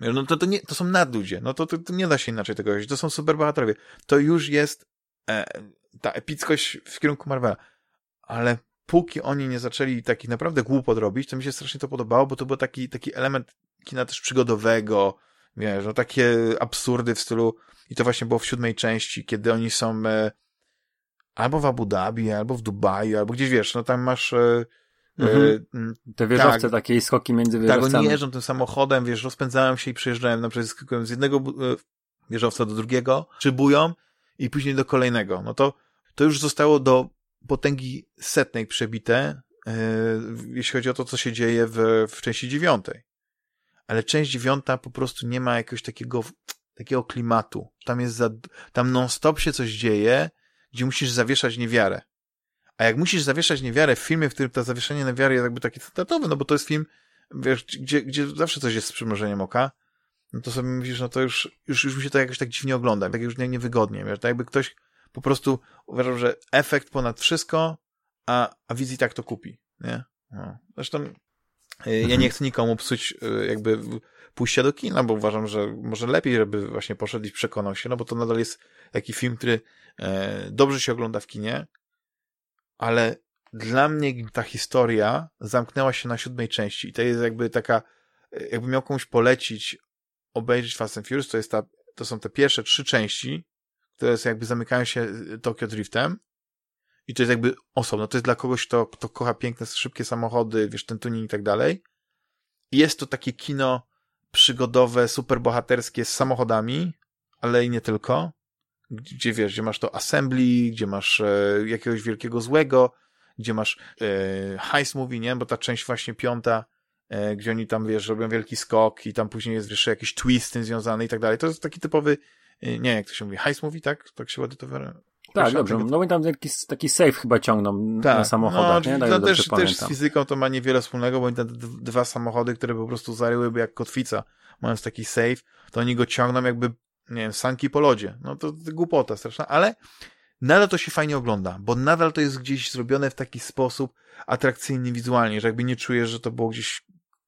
No to, to, nie, to są nadludzie, no to, to, to nie da się inaczej tego powiedzieć, to są superbohaterowie. To już jest e, ta epickość w kierunku Marvela. Ale póki oni nie zaczęli takich naprawdę głupot robić, to mi się strasznie to podobało, bo to był taki, taki element kina też przygodowego, wiesz, no takie absurdy w stylu, i to właśnie było w siódmej części, kiedy oni są, e, albo w Abu Dhabi, albo w Dubaju, albo gdzieś wiesz, no tam masz e, Mhm. Te wieżowce, tak, takie skoki między wieżowcami. Tak, oni jeżdżą tym samochodem, wiesz, rozpędzają się i przyjeżdżają, na przykład skakują z jednego wieżowca do drugiego, szybują i później do kolejnego. No to, to już zostało do potęgi setnej przebite, yy, jeśli chodzi o to, co się dzieje w, w części dziewiątej. Ale część dziewiąta po prostu nie ma jakiegoś takiego, takiego klimatu. Tam jest za, tam non-stop się coś dzieje, gdzie musisz zawieszać niewiarę. A jak musisz zawieszać niewiarę w filmie, w którym to zawieszenie niewiary jest jakby taki standardowy, no bo to jest film, wiesz, gdzie, gdzie zawsze coś jest z przymrużeniem oka, no to sobie mówisz, no to już, już, już mi się to jakoś tak dziwnie ogląda, tak już nie, niewygodnie, wiesz, tak jakby ktoś po prostu uważał, że efekt ponad wszystko, a, a wizji tak to kupi, nie? No. Zresztą y, ja nie chcę nikomu psuć y, jakby pójścia do kina, bo uważam, że może lepiej, żeby właśnie poszedł i przekonał się, no bo to nadal jest taki film, który e, dobrze się ogląda w kinie, ale dla mnie ta historia zamknęła się na siódmej części i to jest jakby taka, jakby miał komuś polecić obejrzeć Fast and Furious, to jest ta, to są te pierwsze trzy części, które jest jakby zamykają się y, Tokyo Driftem i to jest jakby osobno, to jest dla kogoś, kto, kto kocha piękne, szybkie samochody, wiesz, ten tuning i tak dalej. Jest to takie kino przygodowe, superbohaterskie z samochodami, ale i nie tylko gdzie wiesz, gdzie masz to assembly, gdzie masz e, jakiegoś wielkiego złego, gdzie masz e, heist movie, nie? Bo ta część właśnie piąta, e, gdzie oni tam, wiesz, robią wielki skok i tam później jest jeszcze jakiś twist z tym związany i tak dalej. To jest taki typowy, e, nie jak to się mówi, heist movie, tak? Tak się ładnie to. Tak, dobrze. No bo tam taki, taki safe chyba ciągną tak. na samochodach, no, nie? Tak, to też, też z fizyką to ma niewiele wspólnego, bo oni te dwa samochody, które po prostu zaryłyby jak kotwica, mając taki safe, to oni go ciągną jakby nie wiem, sanki po lodzie. No to, to głupota straszna, ale nadal to się fajnie ogląda, bo nadal to jest gdzieś zrobione w taki sposób atrakcyjny wizualnie, że jakby nie czujesz, że to było gdzieś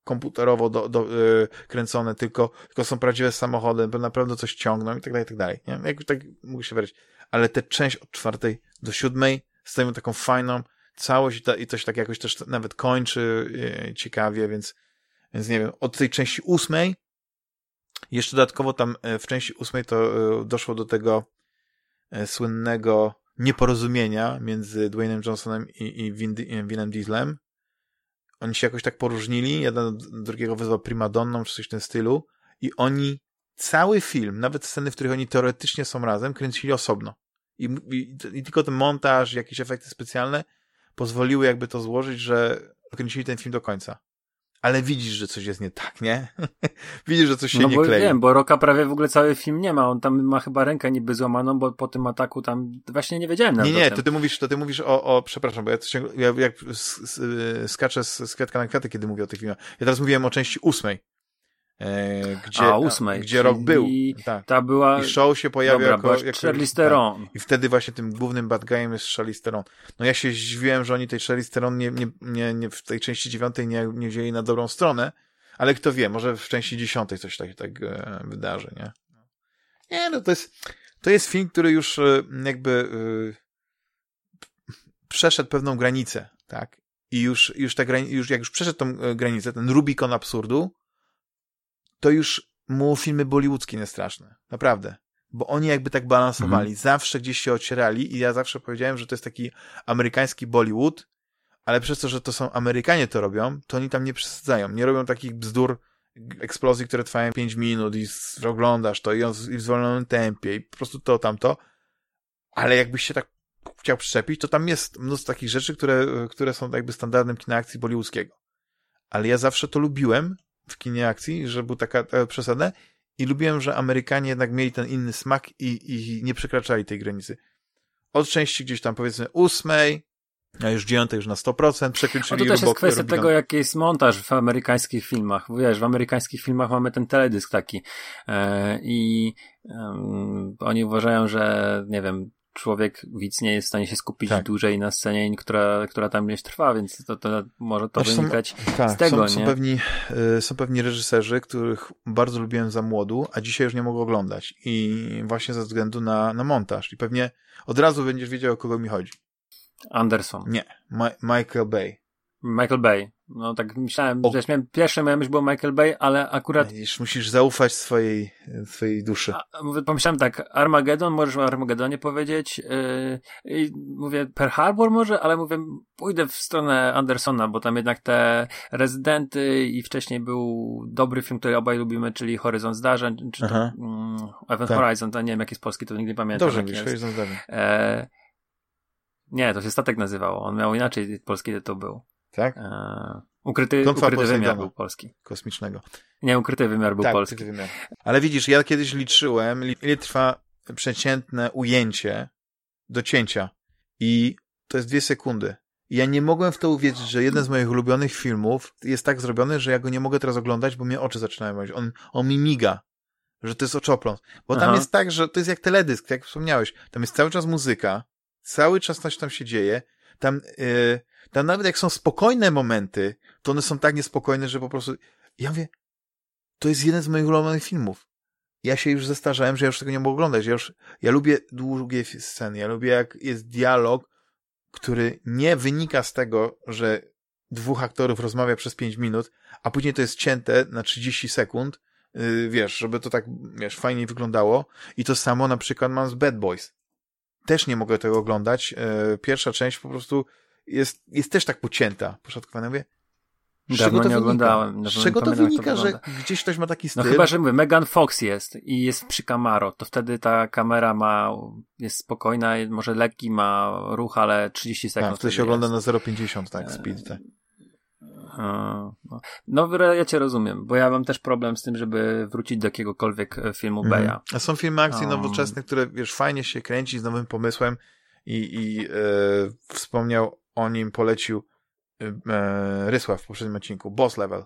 komputerowo do, do, yy, kręcone, tylko, tylko są prawdziwe samochody, bo naprawdę coś ciągną i tak dalej, i tak dalej. Nie? Jak tak mogę się wyrazić. Ale tę część od czwartej do siódmej stawiam taką fajną całość i, ta, i to się tak jakoś też nawet kończy yy, ciekawie, więc, więc nie wiem, od tej części ósmej jeszcze dodatkowo tam e, w części ósmej to e, doszło do tego e, słynnego nieporozumienia między Dwaynem Johnsonem i, i Vin, Dieslem. Oni się jakoś tak poróżnili, jeden drugiego wyzwał primadonną, czy coś w tym stylu i oni cały film, nawet sceny, w których oni teoretycznie są razem, kręcili osobno. I, i, i tylko ten montaż, jakieś efekty specjalne pozwoliły jakby to złożyć, że kręcili ten film do końca ale widzisz, że coś jest nie tak, nie? (laughs) widzisz, że coś się no nie bo klei. wiem, bo Roka prawie w ogóle cały film nie ma. On tam ma chyba rękę niby złamaną, bo po tym ataku tam właśnie nie wiedziałem nawet Nie, nie, to ty mówisz, to ty mówisz o, o przepraszam, bo ja, ja jak skaczę z, z kwiatka na kwiaty, kiedy mówię o tych filmach. Ja teraz mówiłem o części ósmej. E, gdzie, a, ósmej, gdzie rok był. Tak. Ta była... I show się pojawił jako, jako Charlize Theron. Tak. I wtedy właśnie tym głównym bad guyem jest Charlize Theron. No ja się zdziwiłem, że oni tej Charlize Theron nie, nie, nie, nie w tej części dziewiątej nie, nie wzięli na dobrą stronę, ale kto wie, może w części dziesiątej coś tak, tak e, wydarzy, nie? Nie, no to jest, to jest film, który już e, jakby e, przeszedł pewną granicę, tak? I już, już, ta grani- już jak już przeszedł tą granicę, ten Rubikon absurdu, to już mu filmy bollywoodzkie nie straszne. Naprawdę. Bo oni jakby tak balansowali. Mhm. Zawsze gdzieś się ocierali i ja zawsze powiedziałem, że to jest taki amerykański Bollywood, ale przez to, że to są Amerykanie to robią, to oni tam nie przesadzają. Nie robią takich bzdur, eksplozji, które trwają 5 minut i oglądasz to i, on, i w zwolnionym tempie i po prostu to, tamto. Ale jakbyś się tak chciał przyczepić, to tam jest mnóstwo takich rzeczy, które, które są jakby standardem kina akcji bollywoodzkiego. Ale ja zawsze to lubiłem w kinie akcji, że był taka, taka przesada i lubiłem, że Amerykanie jednak mieli ten inny smak i, i nie przekraczali tej granicy. Od części gdzieś tam powiedzmy ósmej, a już dziewiątej już na 100% przekroczyli no to też jest kwestia tego, jaki jest montaż w amerykańskich filmach. Wiesz, w amerykańskich filmach mamy ten teledysk taki e, i oni uważają, że nie wiem, człowiek, widz nie jest w stanie się skupić tak. dłużej na scenie, która, która tam gdzieś trwa, więc to, to może to wynikać są, tak, z tego, są, nie? Są pewni, y, są pewni reżyserzy, których bardzo lubiłem za młodu, a dzisiaj już nie mogę oglądać i właśnie ze względu na, na montaż i pewnie od razu będziesz wiedział, o kogo mi chodzi. Anderson. Nie, Ma Michael Bay. Michael Bay. No tak myślałem, o. że miałem, pierwsze miałem myśl było Michael Bay, ale akurat... Widzisz, musisz zaufać swojej, swojej duszy. A, pomyślałem tak, Armageddon, możesz o Armagedonie powiedzieć, yy, mówię Pearl Harbor może, ale mówię, pójdę w stronę Andersona, bo tam jednak te rezydenty i wcześniej był dobry film, który obaj lubimy, czyli Horyzont Zdarzeń, czy to um, Event tak. Horizon, to nie wiem jaki jest polski, to nigdy nie pamiętam. Dobrze, mówisz, Horyzont Zdarzeń. E, nie, to się statek nazywało, on miał inaczej polski tytuł był. Tak? E, ukryty, ukryty wymiar był polski. Kosmicznego. Nie, ukryty wymiar był tak, polski. Wymiar. Ale widzisz, ja kiedyś liczyłem, ile trwa przeciętne ujęcie do cięcia. I to jest dwie sekundy. I ja nie mogłem w to uwierzyć, że jeden z moich ulubionych filmów jest tak zrobiony, że ja go nie mogę teraz oglądać, bo mnie oczy zaczynają mówić. On, on mi miga. Że to jest oczopląs. Bo tam Aha. jest tak, że to jest jak teledysk, jak wspomniałeś. Tam jest cały czas muzyka, cały czas coś tam się dzieje. Tam, yy, tam nawet jak są spokojne momenty, to one są tak niespokojne, że po prostu, ja mówię, to jest jeden z moich ulubionych filmów. Ja się już zestarzałem, że ja już tego nie mogę oglądać. Ja już, ja lubię długie sceny, ja lubię jak jest dialog, który nie wynika z tego, że dwóch aktorów rozmawia przez pięć minut, a później to jest cięte na 30 sekund, yy, wiesz, żeby to tak, wiesz, fajnie wyglądało. I to samo na przykład mam z Bad Boys. Też nie mogę tego oglądać. Yy, pierwsza część po prostu jest, jest też tak pocięta, poszatkowana. Mówię, z Dawno czego to nie oglądałem. Z czego to wynika, że gdzieś ktoś ma taki no styl? No chyba, że mówię, Megan Fox jest i jest przy Camaro, to wtedy ta kamera ma, jest spokojna, może lekki ma ruch, ale 30 sekund. Tak, wtedy się ogląda na 0,50, tak, speed, tak. No, no, ja cię rozumiem, bo ja mam też problem z tym, żeby wrócić do jakiegokolwiek e, filmu mhm. Beja. A są filmy akcji um. nowoczesne, które, wiesz, fajnie się kręci z nowym pomysłem i, i e, wspomniał o nim, polecił e, Rysław w poprzednim odcinku, Boss Level.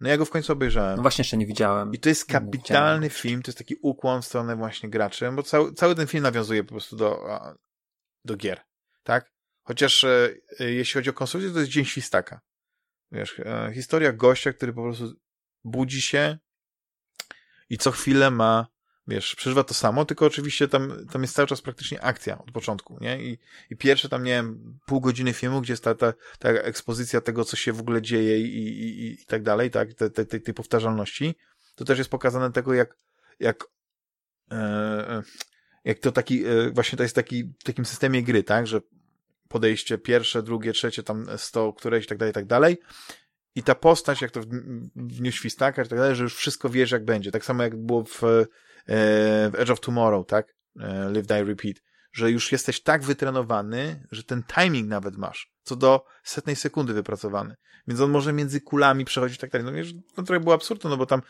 No ja go w końcu obejrzałem. No właśnie jeszcze nie widziałem. I to jest kapitalny film, to jest taki ukłon w stronę właśnie graczy, bo cały, cały ten film nawiązuje po prostu do, do gier, tak? Chociaż e, jeśli chodzi o konstrukcję, to jest Dzień Świstaka. Wiesz, e, historia gościa, który po prostu budzi się i co chwilę ma wiesz, przeżywa to samo, tylko oczywiście tam, tam jest cały czas praktycznie akcja od początku, nie? I, i pierwsze tam, nie wiem, pół godziny filmu, gdzie jest ta, ta, ta ekspozycja tego, co się w ogóle dzieje i, i, i tak dalej, tak, tej, tej, tej powtarzalności, to też jest pokazane tego, jak, jak, e, jak to taki, e, właśnie to jest taki, w takim systemie gry, tak, że podejście pierwsze, drugie, trzecie, tam sto, któreś i tak dalej, i tak dalej. I ta postać, jak to w, w Dniu Świstaka i tak dalej, że już wszystko wiesz, jak będzie. Tak samo jak było w E, w Edge of Tomorrow, tak? E, Live, Die, Repeat. Że już jesteś tak wytrenowany, że ten timing nawet masz. Co do setnej sekundy wypracowany. Więc on może między kulami przechodzić tak dalej. No wiesz, to trochę było absurdne, no bo tam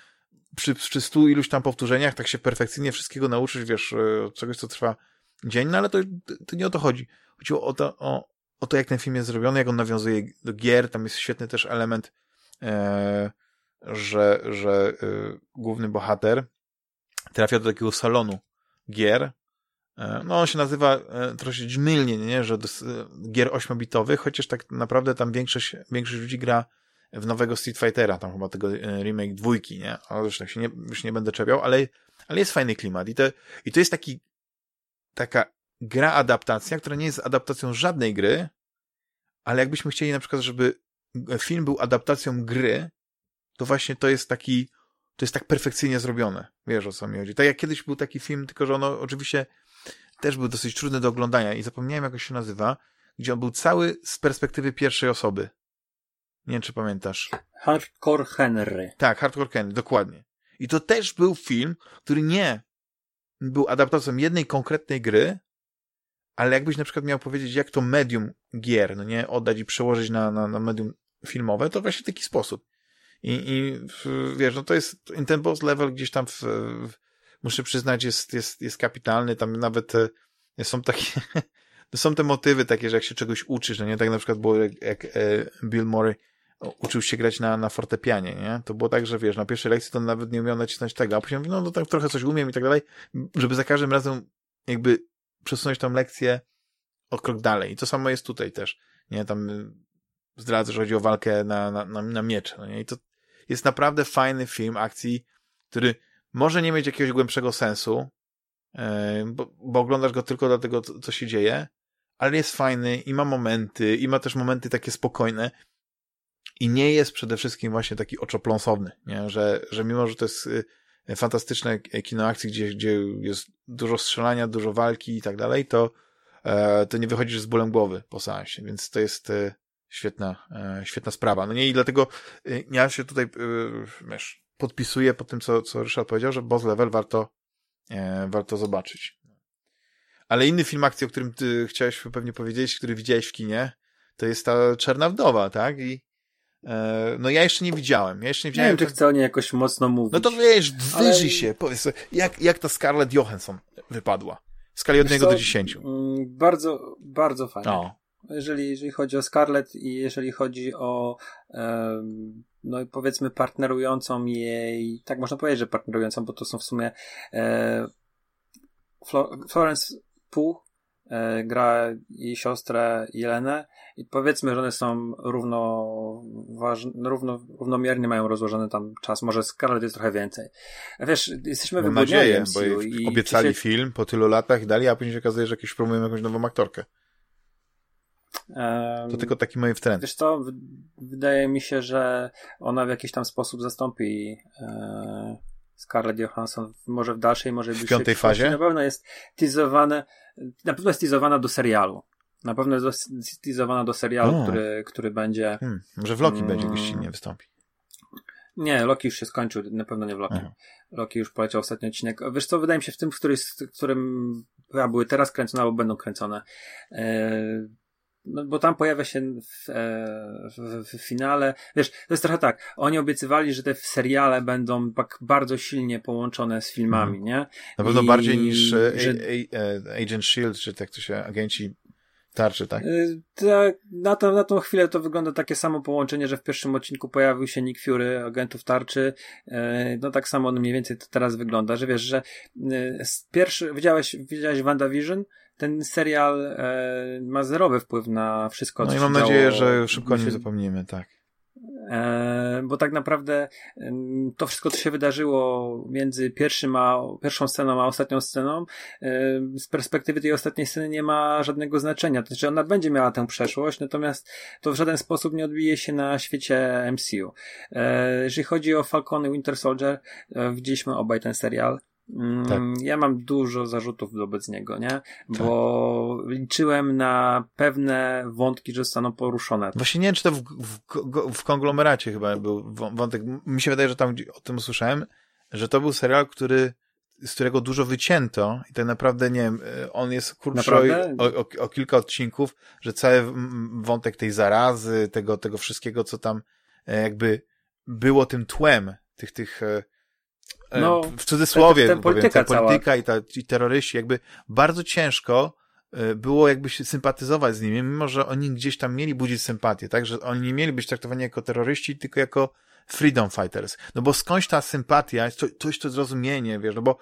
przy, przy stu iluś tam powtórzeniach tak się perfekcyjnie wszystkiego nauczysz, wiesz, e, czegoś, co trwa dzień, no ale to, to nie o to chodzi. Chodziło o to, o, o to, jak ten film jest zrobiony, jak on nawiązuje do gier. Tam jest świetny też element, e, że, że e, główny bohater trafia do takiego salonu gier. E, no, on się nazywa e, troszkę mylnie, nie? że do, gier ośmiobitowych, chociaż tak naprawdę tam większość, większość ludzi gra w nowego Street Fightera, tam chyba tego e, remake dwójki, nie? Ale już tak się nie, już nie będę czepiał, ale, ale jest fajny klimat i to, i to jest taki, taka gra adaptacja, która nie jest adaptacją żadnej gry, ale jakbyśmy chcieli na przykład, żeby film był adaptacją gry, to właśnie to jest taki to jest tak perfekcyjnie zrobione. Wiesz o co mi chodzi. Tak jak kiedyś był taki film, tylko że ono oczywiście też był dosyć trudny do oglądania i zapomniałem jak on się nazywa, gdzie on był cały z perspektywy pierwszej osoby. Nie wiem, czy pamiętasz. Hardcore Henry. Tak, Hardcore Henry, dokładnie. I to też był film, który nie był adaptacją jednej konkretnej gry, ale jakbyś na przykład miał powiedzieć, jak to medium gier, no nie, oddać i przełożyć na, na, na medium filmowe, to właśnie w taki sposób. I, i wiesz, no to jest ten boss level gdzieś tam w, w, muszę przyznać jest, jest, jest kapitalny, tam nawet e, są takie (laughs) są te motywy takie, że jak się czegoś uczysz, no nie, tak na przykład było jak, jak e, Bill Murray uczył się grać na, na fortepianie, nie? To było tak, że wiesz, na pierwszej lekcji to nawet nie umiał nacisnąć tego, a później mówi, no, no tak trochę coś umiem i tak dalej, żeby za każdym razem jakby przesunąć tą lekcję o krok dalej. I to samo jest tutaj też, nie? Tam zdradzę, że chodzi o walkę na, na, na, na miecz, no nie? I to, jest naprawdę fajny film akcji, który może nie mieć jakiegoś głębszego sensu, e, bo, bo oglądasz go tylko dlatego, co się dzieje, ale jest fajny i ma momenty, i ma też momenty takie spokojne. i nie jest przede wszystkim właśnie taki oczopląsowny, nie? Że, że mimo, że to jest y, fantastyczne kino akcji, gdzie, gdzie jest dużo strzelania, dużo walki i tak dalej, to, e, to nie wychodzisz z bólem głowy po seansie, więc to jest e, świetna, e, świetna sprawa. No nie, i dlatego ja się tutaj wiesz, podpisuję po tym, co, co Ryszard powiedział, że Boss Level warto, warto zobaczyć. Ale inny film akcji, o którym ty chciałeś pewnie powiedzieć, który widziałeś w kinie, to jest ta Czarna Wdowa, tak? I e, no ja jeszcze nie widziałem. Ja jeszcze nie widziałem. Nie wiem, czy chcę o niej jakoś mocno mówić. No to wiesz, wyżyj ale... się. Powiedz jak, jak ta Scarlett Johansson wypadła? W skali od 1 do 10. Mm, bardzo, bardzo fajnie. O. Jeżeli, jeżeli chodzi o Scarlett i jeżeli chodzi o um, no powiedzmy partnerującą jej, tak można powiedzieć, że partnerującą, bo to są w sumie e, Florence Pugh e, gra jej siostrę Jelenę i powiedzmy, że one są równo, ważne, równo równomiernie mają rozłożony tam czas, może Scarlett jest trochę więcej. Wiesz, jesteśmy Mam nadzieję, bo i obiecali się... film po tylu latach i dali, a później się okazuje, że jakieś próbują jakąś nową aktorkę. To tylko taki moje wtręt. Wiesz co, wydaje mi się, że ona w jakiś tam sposób zastąpi e, Scarlett Johansson może w dalszej, może w piątej fazie. Na pewno jest teasowane, na pewno jest teasowana do serialu. Na pewno jest teasowana do serialu, który, który będzie. Hmm, może w Loki hmm, będzie gościnnie wystąpi. Nie, Loki już się skończył, na pewno nie w Loki. Aha. Loki już poleciał ostatni odcinek. Wiesz co, wydaje mi się w tym, w, który, w którym chyba były teraz kręcone albo będą kręcone. Yy, bo tam pojawia się w, e, w, w, finale. Wiesz, to jest trochę tak. Oni obiecywali, że te seriale będą tak bardzo silnie połączone z filmami, mm. nie? Na pewno I, bardziej niż e, że... E, Agent Shield, czy tak to się agenci tarczy, tak? tak na, to, na tą chwilę to wygląda takie samo połączenie, że w pierwszym odcinku pojawił się Nick Fury, agentów tarczy. No tak samo mniej więcej to teraz wygląda, że wiesz, że pierwszy, widziałeś, widziałeś WandaVision? Ten serial e, ma zerowy wpływ na wszystko, co No i mam nadzieję, że szybko o nim zapomnimy, tak. E, bo tak naprawdę e, to wszystko, co się wydarzyło między pierwszym a, pierwszą sceną a ostatnią sceną, e, z perspektywy tej ostatniej sceny nie ma żadnego znaczenia. To znaczy ona będzie miała tę przeszłość, natomiast to w żaden sposób nie odbije się na świecie MCU. E, jeżeli chodzi o Falcony Winter Soldier, e, widzieliśmy obaj ten serial. Mm, tak. Ja mam dużo zarzutów wobec niego, nie? Bo tak. liczyłem na pewne wątki, że zostaną poruszone. Właśnie nie wiem, czy to w, w, w konglomeracie chyba był wątek. Mi się wydaje, że tam o tym usłyszałem, że to był serial, który z którego dużo wycięto i tak naprawdę, nie wiem, e, on jest krótszy o, o, o, kilka odcinków, że cały wątek tej zarazy, tego, tego wszystkiego, co tam e, jakby było tym tłem tych, tych E, no, w cudzysłowie, ten, ten polityka, ta polityka i, ta, i terroryści, jakby bardzo ciężko e, było jakby się sympatyzować z nimi, mimo że oni gdzieś tam mieli budzić sympatię, tak, że oni nie mieli być traktowani jako terroryści, tylko jako freedom fighters. No bo skądś ta sympatia, to, coś to zrozumienie, wiesz, no bo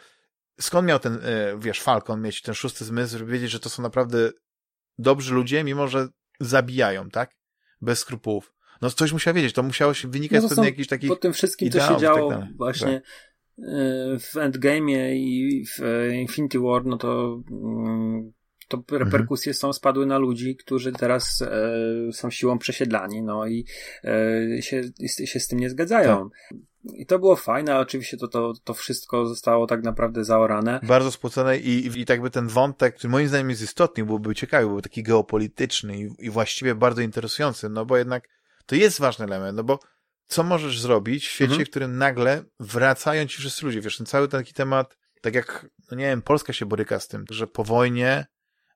skąd miał ten, e, wiesz, Falcon mieć ten szósty zmysł, żeby wiedzieć, że to są naprawdę dobrzy ludzie, mimo że zabijają, tak? Bez skrupułów. No coś musiał wiedzieć, to musiało się wynikać no z pewnej jakiejś takiej Po tym wszystkim, co się działo tak właśnie tak E, w Endgame'ie i w e, Infinity War, no to mm, to mhm. reperkusje mhm. są, spadły na ludzi, którzy teraz e, są siłą przesiedlani, no i e, się, się z tym nie zgadzają. Tak. I to było fajne, ale oczywiście to, to, to wszystko zostało tak naprawdę zaorane. Bardzo spłocone i, i tak by ten wątek, który moim zdaniem jest istotny, byłby ciekawy, byłby taki geopolityczny i, i właściwie bardzo interesujący, no bo jednak to jest ważny element, no bo co możesz zrobić w świecie, mhm. w którym nagle wracają ci wszyscy ludzie. Wiesz, ten cały taki temat, tak jak, no nie wiem, Polska się boryka z tym, że po wojnie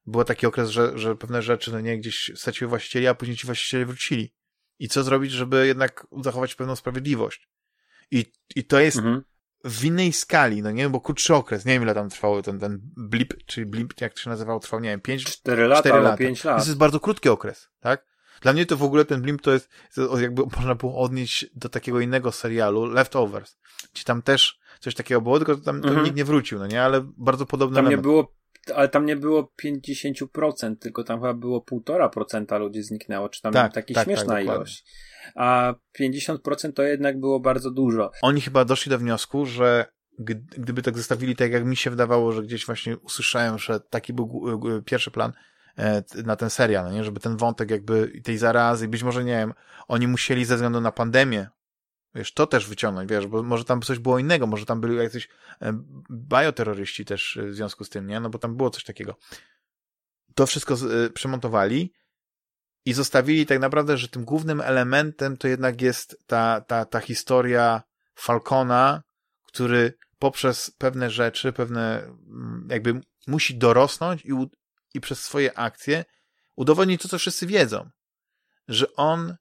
był taki okres, że, że pewne rzeczy, no nie, gdzieś straciły właścicieli, a później ci właściciele wrócili. I co zrobić, żeby jednak zachować pewną sprawiedliwość? I, i to jest mhm. w innej skali, no nie wiem, bo krótszy okres, nie wiem ile tam trwało ten, ten blip, czyli blip, jak to się nazywał, trwał, nie wiem, 5 4 lata, 4 lata. 5 lat. To jest bardzo krótki okres, tak? Dla mnie to w ogóle ten blimp to jest, jakby można było odnieść do takiego innego serialu, Leftovers, gdzie tam też coś takiego było, tylko tam, tam mhm. nikt nie wrócił, no nie, ale bardzo podobne Tam element. nie było, ale tam nie było 50%, tylko tam chyba było 1,5% ludzi zniknęło, czy tam tak, taka tak, śmieszna tak, ilość. A 50% to jednak było bardzo dużo. Oni chyba doszli do wniosku, że gdyby tak zostawili tak, jak mi się wydawało, że gdzieś właśnie usłyszałem, że taki był pierwszy plan, na ten serial, no nie? Żeby ten wątek jakby tej zarazy, być może, nie wiem, oni musieli ze względu na pandemię, wiesz, to też wyciągnąć, wiesz, bo może tam coś było innego, może tam byli jacyś e, bioterroryści też w związku z tym, nie? No bo tam było coś takiego. To wszystko przemontowali i zostawili tak naprawdę, że tym głównym elementem to jednak jest ta, ta, ta historia Falcona, który poprzez pewne rzeczy, pewne jakby musi dorosnąć i, i przez swoje akcje udowodnić to, co wszyscy wiedzą, że on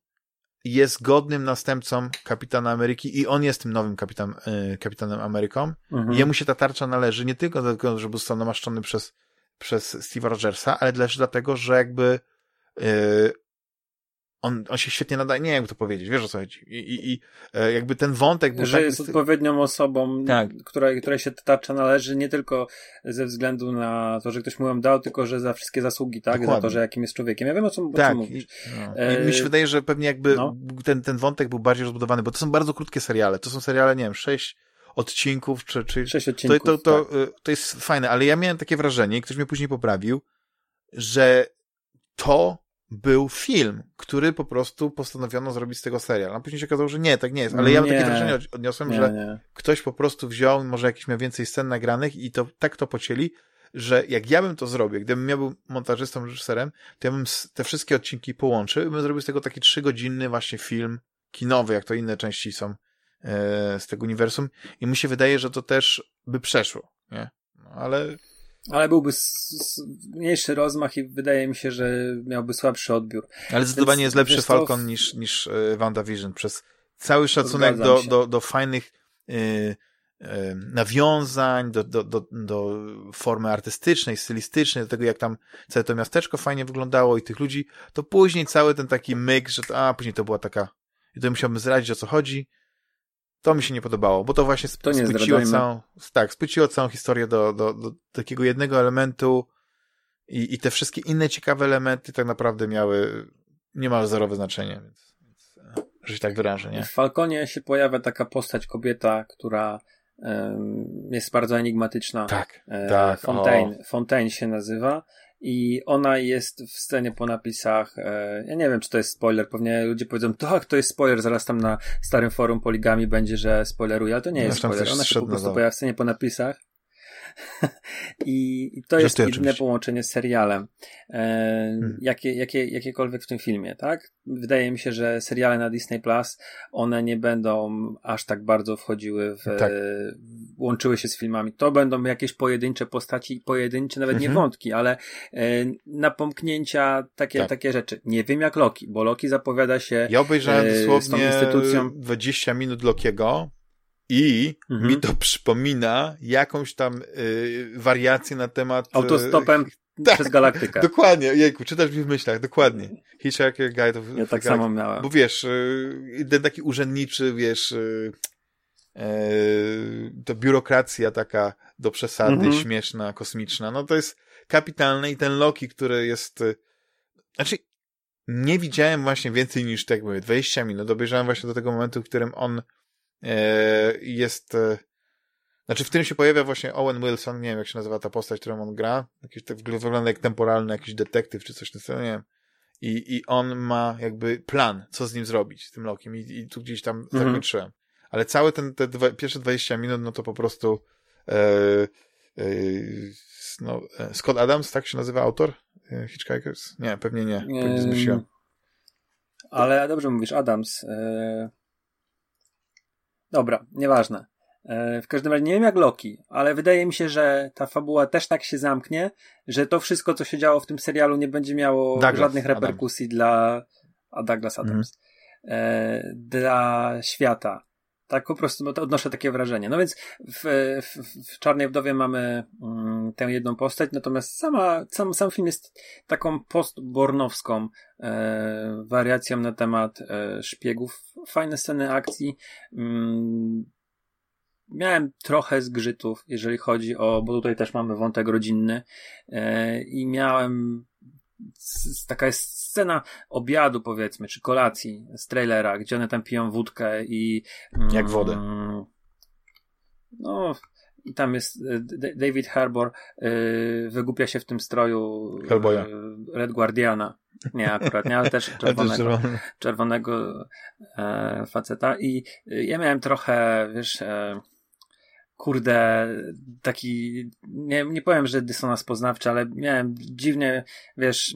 jest godnym następcą kapitana Ameryki i on jest tym nowym kapitan, y, kapitanem Ameryką. Mhm. Jemu się ta tarcza należy nie tylko dlatego, że został namaszczony przez, przez Steve'a Rogersa, ale też dlatego, że jakby y, on, on się świetnie nadaje, nie wiem jak to powiedzieć, wiesz o co chodzi. I, i, i e, jakby ten wątek... Był że taki... jest odpowiednią osobą, tak. której, której się ta tarcza należy nie tylko ze względu na to, że ktoś mu ją dał, tylko że za wszystkie zasługi, tak? Dokładnie. Za to, że jakim jest człowiekiem. Ja wiem o czym, tak. o czym mówisz. No. E... I mi się wydaje, że pewnie jakby no. ten, ten wątek był bardziej rozbudowany, bo to są bardzo krótkie seriale. To są seriale, nie wiem, sześć odcinków, czy... czy... Sześć odcinków, to, to, to, tak. to jest fajne, ale ja miałem takie wrażenie, ktoś mnie później poprawił, że to był film, który po prostu postanowiono zrobić z tego serial. A później się okazało, że nie, tak nie jest. Ale ja nie. takie wrażenie odniosłem, nie, że nie. ktoś po prostu wziął, może jakiś miał więcej scen nagranych i to tak to pocięli, że jak ja bym to zrobił, gdybym ja był montażystą, reżyserem, to ja bym te wszystkie odcinki połączył i bym zrobił z tego taki trzygodzinny właśnie film kinowy, jak to inne części są e, z tego uniwersum. I mi się wydaje, że to też by przeszło, nie? No, ale ale byłby mniejszy rozmach i wydaje mi się, że miałby słabszy odbiór. Ale zdecydowanie jest lepszy Falcon to... niż, niż e, WandaVision. Przez cały szacunek do, do, do fajnych yy, yy, nawiązań, do, do, do, do formy artystycznej, stylistycznej, do tego jak tam całe to miasteczko fajnie wyglądało i tych ludzi, to później cały ten taki myk, że to, a później to była taka i to musiałbym zradzić o co chodzi to mi się nie podobało, bo to właśnie to spłyciło całą, tak, spłyciło całą historię do, do, do takiego jednego elementu i, i te wszystkie inne ciekawe elementy tak naprawdę miały niemal zerowe znaczenie, więc, więc e, że się tak wyrażę, nie? W Falconie się pojawia taka postać, kobieta, która um, jest bardzo enigmatyczna. Tak, e, tak. Fontaine, Fontaine się nazywa i ona jest w scenie po napisach. E, ja nie wiem, czy to jest spoiler. Pewnie ludzie powiedzą, tak, to jest spoiler. Zaraz tam na starym forum poligami będzie, że spoileruje, ale to nie jest spoiler. Ona się po prostu pojawia w scenie po napisach. I, to jest jedyne połączenie z serialem. E, hmm. jakie, jakie, jakiekolwiek w tym filmie, tak? Wydaje mi się, że seriale na Disney Plus, one nie będą aż tak bardzo wchodziły w, tak. łączyły się z filmami. To będą jakieś pojedyncze postaci, pojedyncze, nawet nie mhm. wątki, ale e, napomknięcia, takie, tak. takie rzeczy. Nie wiem jak Loki, bo Loki zapowiada się ja obejrzałem e, dosłownie z tą instytucją. 20 minut Lokiego i mhm. mi to przypomina jakąś tam y, wariację na temat... Y, Autostopem (laughs) y, tak, przez galaktykę. Dokładnie, jejku, czytasz mi w myślach, dokładnie. Hitchhiker Guide of... Ja tak samo miałem. Bo wiesz, y, ten taki urzędniczy, wiesz, y, y, to biurokracja taka do przesady, mhm. śmieszna, kosmiczna, no to jest kapitalne i ten Loki, który jest... Znaczy, nie widziałem właśnie więcej niż, tak mówię, 20 minut. Obejrzałem właśnie do tego momentu, w którym on E, jest, e, znaczy w tym się pojawia właśnie Owen Wilson, nie wiem jak się nazywa ta postać, którą on gra, jakiś tak wygląda jak temporalny jakiś detektyw czy coś takiego, nie wiem. I, I on ma jakby plan, co z nim zrobić, z tym Lokiem i, i tu gdzieś tam mhm. zakończyłem. Ale całe ten, te dwa, pierwsze 20 minut, no to po prostu e, e, no, e, Scott Adams, tak się nazywa autor Hitchhikers? Nie, pewnie nie, pewnie zmyśliłem. Ale dobrze mówisz, Adams. E Dobra, nieważne. E, w każdym razie nie wiem jak Loki, ale wydaje mi się, że ta fabuła też tak się zamknie, że to wszystko, co się działo w tym serialu, nie będzie miało Douglas żadnych reperkusji Adams. dla. A Douglas Adams. E, dla świata. Tak po prostu no odnoszę takie wrażenie. No więc w, w, w Czarnej Wdowie mamy mm, tę jedną postać, natomiast sama, sam, sam film jest taką postbornowską e, wariacją na temat e, szpiegów. Fajne sceny akcji. Mm, miałem trochę zgrzytów, jeżeli chodzi o, bo tutaj też mamy wątek rodzinny e, i miałem taka jest scena obiadu, powiedzmy, czy kolacji z trailera, gdzie one tam piją wódkę i. Jak wodę. Mm, no, i tam jest e, David Harbour yy, wygłupia się w tym stroju Hellboya. Red Guardiana. Nie, akurat nie, ale też (laughs) czerwonego, czerwonego e, faceta. I ja miałem trochę, wiesz, e, kurde, taki, nie, nie powiem, że dysonans poznawczy, ale miałem dziwnie, wiesz,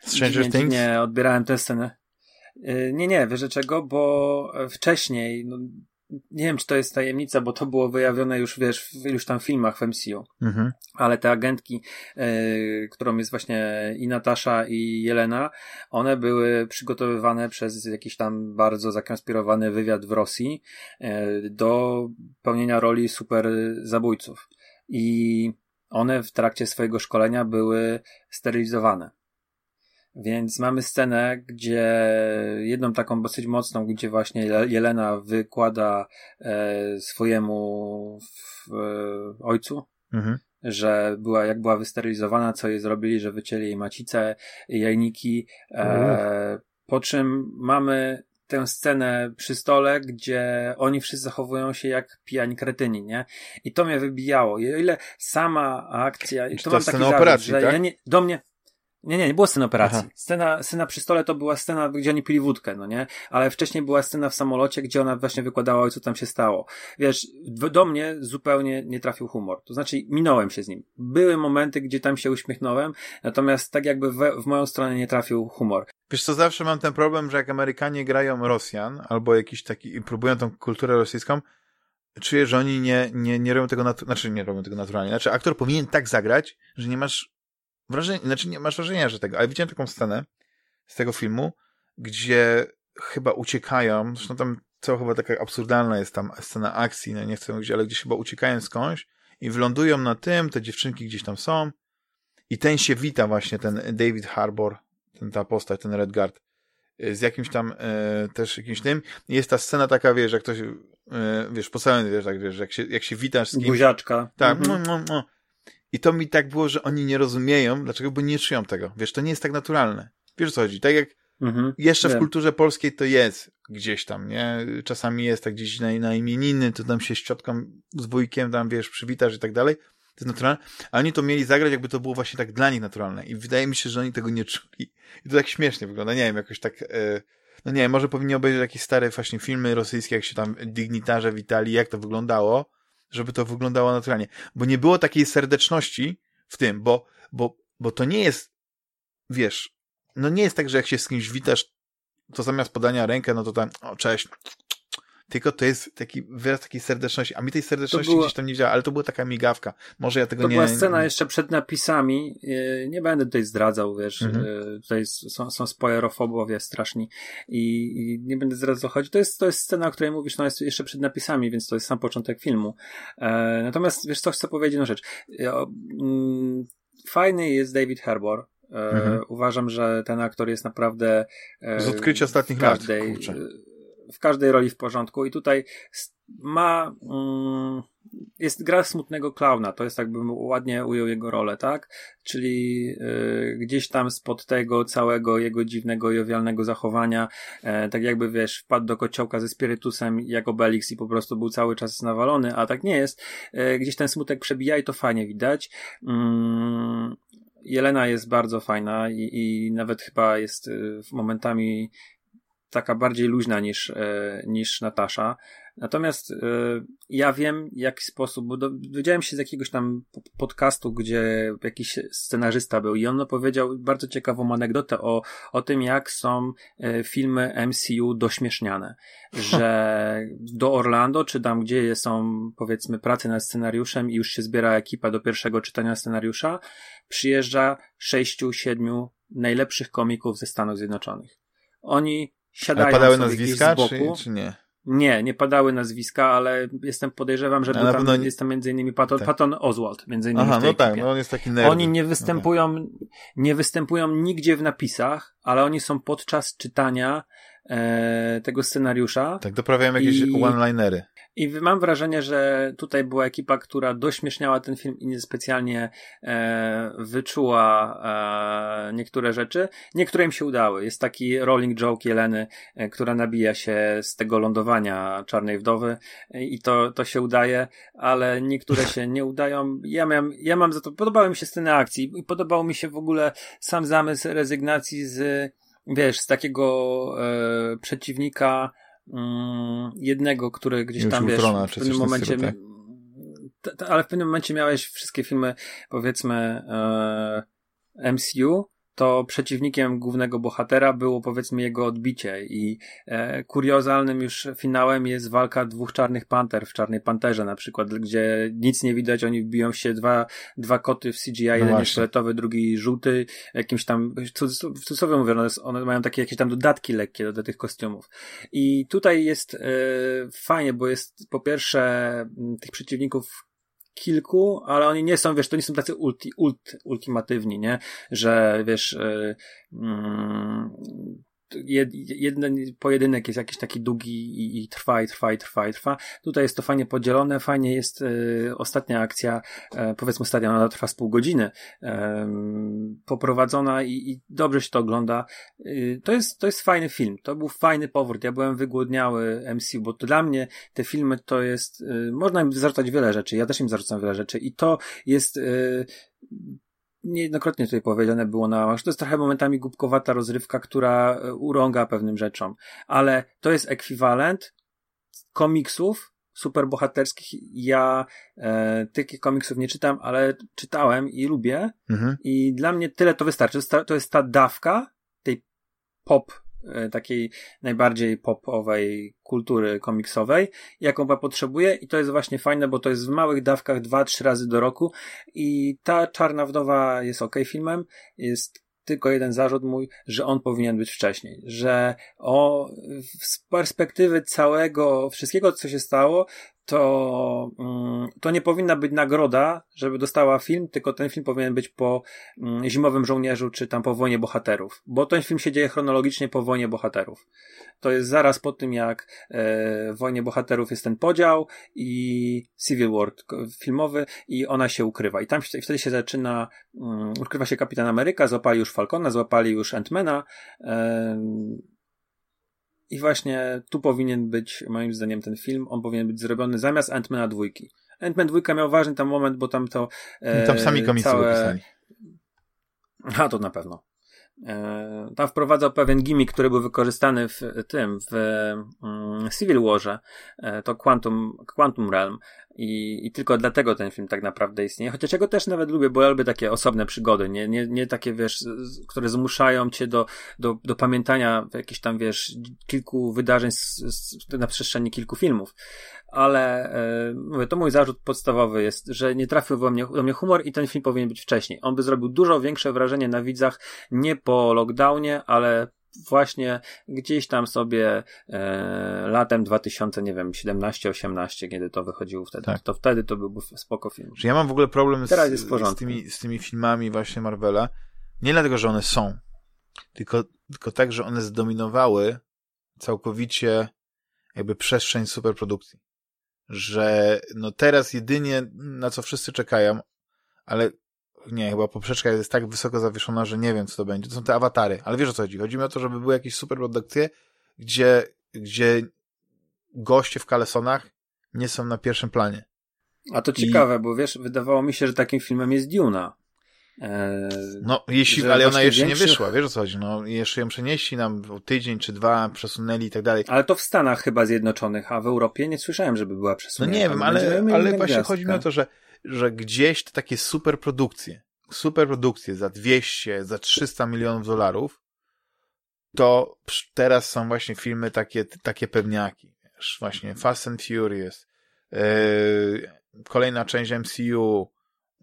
Stranger dziwnie, Things? dziwnie odbierałem tę scenę. E, nie, nie, wiesz czego, bo wcześniej, no, nie wiem, czy to jest tajemnica, bo to było wyjawione już, wiesz, w iluś tam filmach w MCU. Mhm. Ale te agentki, y, którą jest właśnie i Natasza, i Jelena, one były przygotowywane przez jakiś tam bardzo zakonspirowany wywiad w Rosji y, do pełnienia roli super zabójców. I one w trakcie swojego szkolenia były sterylizowane. Więc mamy scenę, gdzie jedną taką dosyć mocną, gdzie właśnie Jelena wykłada e, swojemu w, e, ojcu, mhm. że była, jak była wysterylizowana, co jej zrobili, że wycięli jej macicę, jajniki, e, po czym mamy tę scenę przy stole, gdzie oni wszyscy zachowują się jak pijani kretyni, nie? I to mnie wybijało. I o ile sama akcja... I to mam taki zarzut, operacji, że tak? ja nie, do mnie nie, nie, nie było sceny operacji. Scena, scena przy stole to była scena, gdzie oni pili wódkę, no nie? Ale wcześniej była scena w samolocie, gdzie ona właśnie wykładała, co tam się stało. Wiesz, do mnie zupełnie nie trafił humor. To znaczy, minąłem się z nim. Były momenty, gdzie tam się uśmiechnąłem, natomiast tak jakby w, w moją stronę nie trafił humor. Wiesz co, zawsze mam ten problem, że jak Amerykanie grają Rosjan, albo jakiś taki, i próbują tą kulturę rosyjską, czuję, że oni nie, nie, nie robią tego, natu- znaczy nie robią tego naturalnie. Znaczy, aktor powinien tak zagrać, że nie masz wrażenie, znaczy nie masz wrażenia, że tego, ale widziałem taką scenę z tego filmu, gdzie chyba uciekają, zresztą tam co chyba taka absurdalna jest tam scena akcji, no nie chcę mówić, ale gdzieś chyba uciekają skądś i wylądują na tym, te dziewczynki gdzieś tam są i ten się wita właśnie, ten David Harbour, ten, ta postać, ten Redguard, z jakimś tam e, też jakimś tym. Jest ta scena taka, wiesz, jak ktoś, e, wiesz, po całym, wiesz, tak, wiesz, jak się, jak się witasz z kimś. Buziaczka. Tak, mhm. no, no, no. I to mi tak było, że oni nie rozumieją, dlaczego, bo nie czują tego. Wiesz, to nie jest tak naturalne. Wiesz o co chodzi? Tak jak mhm, jeszcze wiem. w kulturze polskiej to jest gdzieś tam, nie? Czasami jest tak gdzieś na, na imieniny, to tam się szczotką z wujkiem tam, wiesz, przywitasz i tak dalej. To jest naturalne. A oni to mieli zagrać, jakby to było właśnie tak dla nich naturalne. I wydaje mi się, że oni tego nie czuli. I to tak śmiesznie wygląda. Nie wiem, jakoś tak... E, no nie wiem, może powinni obejrzeć jakieś stare właśnie filmy rosyjskie, jak się tam dignitarze witali, jak to wyglądało żeby to wyglądało naturalnie. Bo nie było takiej serdeczności w tym, bo, bo, bo to nie jest, wiesz, no nie jest tak, że jak się z kimś witasz, to zamiast podania rękę, no to tam, o, cześć, tylko to jest taki wyraz takiej serdeczności, a mi tej serdeczności było... gdzieś tam nie działa, ale to była taka migawka. Może ja tego to nie... To była scena jeszcze przed napisami, nie będę tutaj zdradzał, wiesz, mhm. tutaj są, są spoilerofobowie straszni i, i, nie będę zdradzał chodzi. To jest, to jest scena, o której mówisz, no jest jeszcze przed napisami, więc to jest sam początek filmu. E, natomiast, wiesz co, chcę powiedzieć jedną rzecz. Mm, fajny jest David Harbour, e, mhm. Uważam, że ten aktor jest naprawdę. E, Z odkrycia ostatnich każdej, lat. Kurczę w każdej roli w porządku i tutaj ma mm, jest gra smutnego klauna, to jest jakbym ładnie ujął jego rolę, tak? Czyli y, gdzieś tam spod tego całego jego dziwnego, jowialnego zachowania, e, tak jakby wiesz, wpadł do kociołka ze spirytusem jak Obelix i po prostu był cały czas nawalony, a tak nie jest. E, gdzieś ten smutek przebija i to fajnie widać. Mm, Jelena jest bardzo fajna i, i nawet chyba jest y, momentami taka bardziej luźna niż, e, niż Natasza. Natomiast e, ja wiem, w jaki sposób, bo dowiedziałem się z jakiegoś tam podcastu, gdzie jakiś scenarzysta był i on opowiedział bardzo ciekawą anegdotę o, o tym, jak są e, filmy MCU dośmieszniane. Że do Orlando, czy tam, gdzie są, powiedzmy, prace nad scenariuszem i już się zbiera ekipa do pierwszego czytania scenariusza, przyjeżdża sześciu, siedmiu najlepszych komików ze Stanów Zjednoczonych. Oni siadają ale padały nazwiska, czy, czy nie? Nie, nie padały nazwiska, ale jestem podejrzewam, że tam, pewno... jest tam między innymi Patton, tak. Patton Oswald, między innymi Aha, no tak, no on jest taki nerd. Oni nie występują, okay. nie występują nigdzie w napisach, ale oni są podczas czytania e, tego scenariusza. Tak, doprawiają jakieś I... one-linery. I mam wrażenie, że tutaj była ekipa, która dośmieszniała ten film i niespecjalnie e, wyczuła e, niektóre rzeczy. Niektóre im się udały. Jest taki rolling joke Jeleny, e, która nabija się z tego lądowania Czarnej Wdowy e, i to, to się udaje, ale niektóre się nie udają. Ja, miałem, ja mam za to, podobały mi się sceny akcji i podobał mi się w ogóle sam zamysł rezygnacji z, wiesz, z takiego e, przeciwnika Mm, jednego, który gdzieś tam, wiesz, w pewnym momencie... ale w pewnym momencie miałeś wszystkie filmy, powiedzmy, e, MCU, to przeciwnikiem głównego bohatera było powiedzmy jego odbicie i e, kuriozalnym już finałem jest walka dwóch czarnych panter w Czarnej Panterze na przykład, gdzie nic nie widać, oni biją się dwa, dwa koty w CGI, no jeden jest fioletowy, drugi żółty, jakimś tam, w cudzysłowie mówię, one, one mają takie jakieś tam dodatki lekkie do, do tych kostiumów. I tutaj jest e, fajnie, bo jest po pierwsze tych przeciwników kilku, ale oni nie są, wiesz, to nie są tacy ulti, ult, ultimatywni, nie? Że, wiesz, yy, yy, jeden pojedynek jest jakiś taki długi i, i, trwa, i trwa, i trwa, i trwa. Tutaj jest to fajnie podzielone, fajnie jest y, ostatnia akcja, y, powiedzmy ostatnia, ona trwa z pół godziny, y, poprowadzona i, i, dobrze się to ogląda. to, jest, to jest fajny film, to był fajny powrót. Ja byłem wygłodniały MCU, bo to dla mnie te filmy to jest, można im zarzucać wiele rzeczy, ja też im zarzucam wiele rzeczy i to jest niejednokrotnie tutaj powiedziane było na, że to jest trochę momentami głupkowata rozrywka, która e, urąga pewnym rzeczom, ale to jest ekwiwalent komiksów superbohaterskich. Ja e, tych komiksów nie czytam, ale czytałem i lubię mhm. i dla mnie tyle to wystarczy. To jest ta, dawka tej pop takiej najbardziej popowej kultury komiksowej, jaką chyba potrzebuje. I to jest właśnie fajne, bo to jest w małych dawkach dwa, trzy razy do roku. I ta Czarna Wdowa jest ok filmem, jest tylko jeden zarzut mój, że on powinien być wcześniej, że o, z perspektywy całego, wszystkiego, co się stało, to, mm, to nie powinna być nagroda, żeby dostała film, tylko ten film powinien być po mm, Zimowym Żołnierzu, czy tam po Wojnie Bohaterów, bo ten film się dzieje chronologicznie po Wojnie Bohaterów. To jest zaraz po tym, jak e, w Wojnie Bohaterów jest ten podział i Civil War filmowy i ona się ukrywa. I tam wtedy się zaczyna, um, ukrywa się Kapitan Ameryka, złapali już Falcona, złapali już Antmana, i właśnie tu powinien być, moim zdaniem, ten film, on powinien być zrobiony zamiast Ant-Mana dwójki. Ant-Man dwójka miał ważny tam moment, bo tam to... E, tam sami komicy całe... opisali. A, to na pewno. E, tam wprowadzał pewien gimmick, który był wykorzystany w tym, w mm, Civil Warze, e, to Quantum, Quantum Realm i, i tylko dlatego ten film tak naprawdę istnieje, chociaż ja go też nawet lubię, bo ja lubię takie osobne przygody, nie, nie, nie takie, wiesz, które zmuszają cię do, do, do pamiętania jakichś tam, wiesz, kilku wydarzeń z, z, na przestrzeni kilku filmów, ale e, mówię, to mój zarzut podstawowy jest, że nie trafił do mnie, do mnie humor i ten film powinien być wcześniej. On by zrobił dużo większe wrażenie na widzach, nie po lockdownie, ale właśnie gdzieś tam sobie e, latem 2000, nie wiem, 17-18, kiedy to wychodziło wtedy, tak. to wtedy to byłby spoko film. Że ja mam w ogóle problem z, z, tymi, z tymi filmami właśnie Marvela, nie dlatego, że one są, tylko, tylko tak, że one zdominowały całkowicie jakby przestrzeń superprodukcji że no teraz jedynie na co wszyscy czekają, ale nie, chyba poprzeczka jest tak wysoko zawieszona, że nie wiem co to będzie. To są te awatary, ale wiesz o co chodzi. Chodzi mi o to, żeby były jakieś super produkcje, gdzie, gdzie goście w kalesonach nie są na pierwszym planie. A to ciekawe, I... bo wiesz, wydawało mi się, że takim filmem jest Duna. Eee, no, jeśli, ale ona jeszcze większy... nie wyszła, wiesz o co chodzi, no, jeszcze ją przenieśli nam o tydzień czy dwa, przesunęli i tak dalej. Ale to w Stanach chyba Zjednoczonych, a w Europie nie słyszałem, żeby była przesunięta. No nie wiem, ale, ale właśnie chodzi mi o to, że, że gdzieś te takie super produkcje, super produkcje za 200, za 300 milionów dolarów, to teraz są właśnie filmy takie, takie pewniaki, wiesz, właśnie Fast and Furious, yy, kolejna część MCU,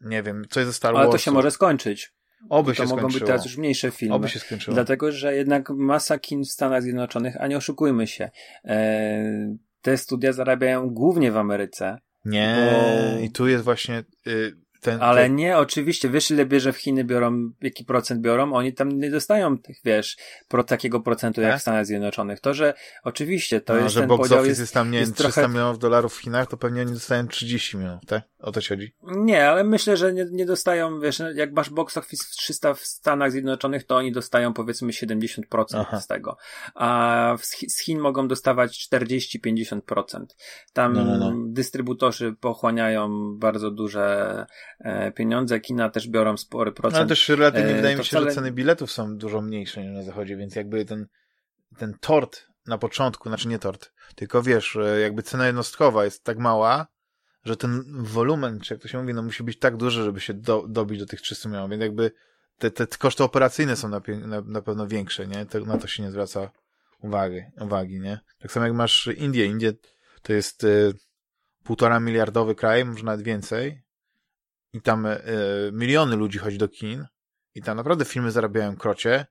nie wiem, coś ze Star Wars. Ale to się może skończyć. Oby to się mogą skończyło. być teraz już mniejsze filmy. Oby się skończyło. Dlatego, że jednak masa kin w Stanach Zjednoczonych, a nie oszukujmy się, e, te studia zarabiają głównie w Ameryce. Nie, bo... i tu jest właśnie, y, ten, Ale ten... nie, oczywiście, wiesz ile bierze w Chiny biorą, jaki procent biorą? Oni tam nie dostają tych, wiesz, pro, takiego procentu jak Tak? w Stanach Zjednoczonych. To, że oczywiście to no, jest że ten box podział office jest, jest, tam, nie wiem, jest 300 trochę- milionów dolarów w Chinach, to pewnie oni dostają 30 milionów, tak? O to ci chodzi. Nie, ale myślę, że nie, nie dostają, wiesz, jak masz box office w 300 w Stanach Zjednoczonych, to oni dostają powiedzmy 70% Aha. z tego. A z Chi- z Chin mogą dostawać 40-50%. Tam No, no, no. dystrybutorzy pochłaniają bardzo duże e, pieniądze, kina też biorą spory No, procent. ale też relatywnie E, wydaje mi się, że wcale- ceny biletów są dużo mniejsze niż na zachodzie, więc jakby ten, ten tort na początku, znaczy nie tort, tylko wiesz, jakby cena jednostkowa jest tak mała, że ten wolumen, czy jak to się mówi, no musi być tak duży, żeby się do, dobić do tych 300 milionów, więc jakby te, te koszty operacyjne są na, na, na pewno większe, nie? To, na to się nie zwraca uwagi, uwagi, nie? Tak samo jak masz Indię. Indię to jest y, półtora miliardowy kraj, może nawet więcej i tam y, miliony ludzi chodzi do kin i tam naprawdę filmy zarabiają krocie,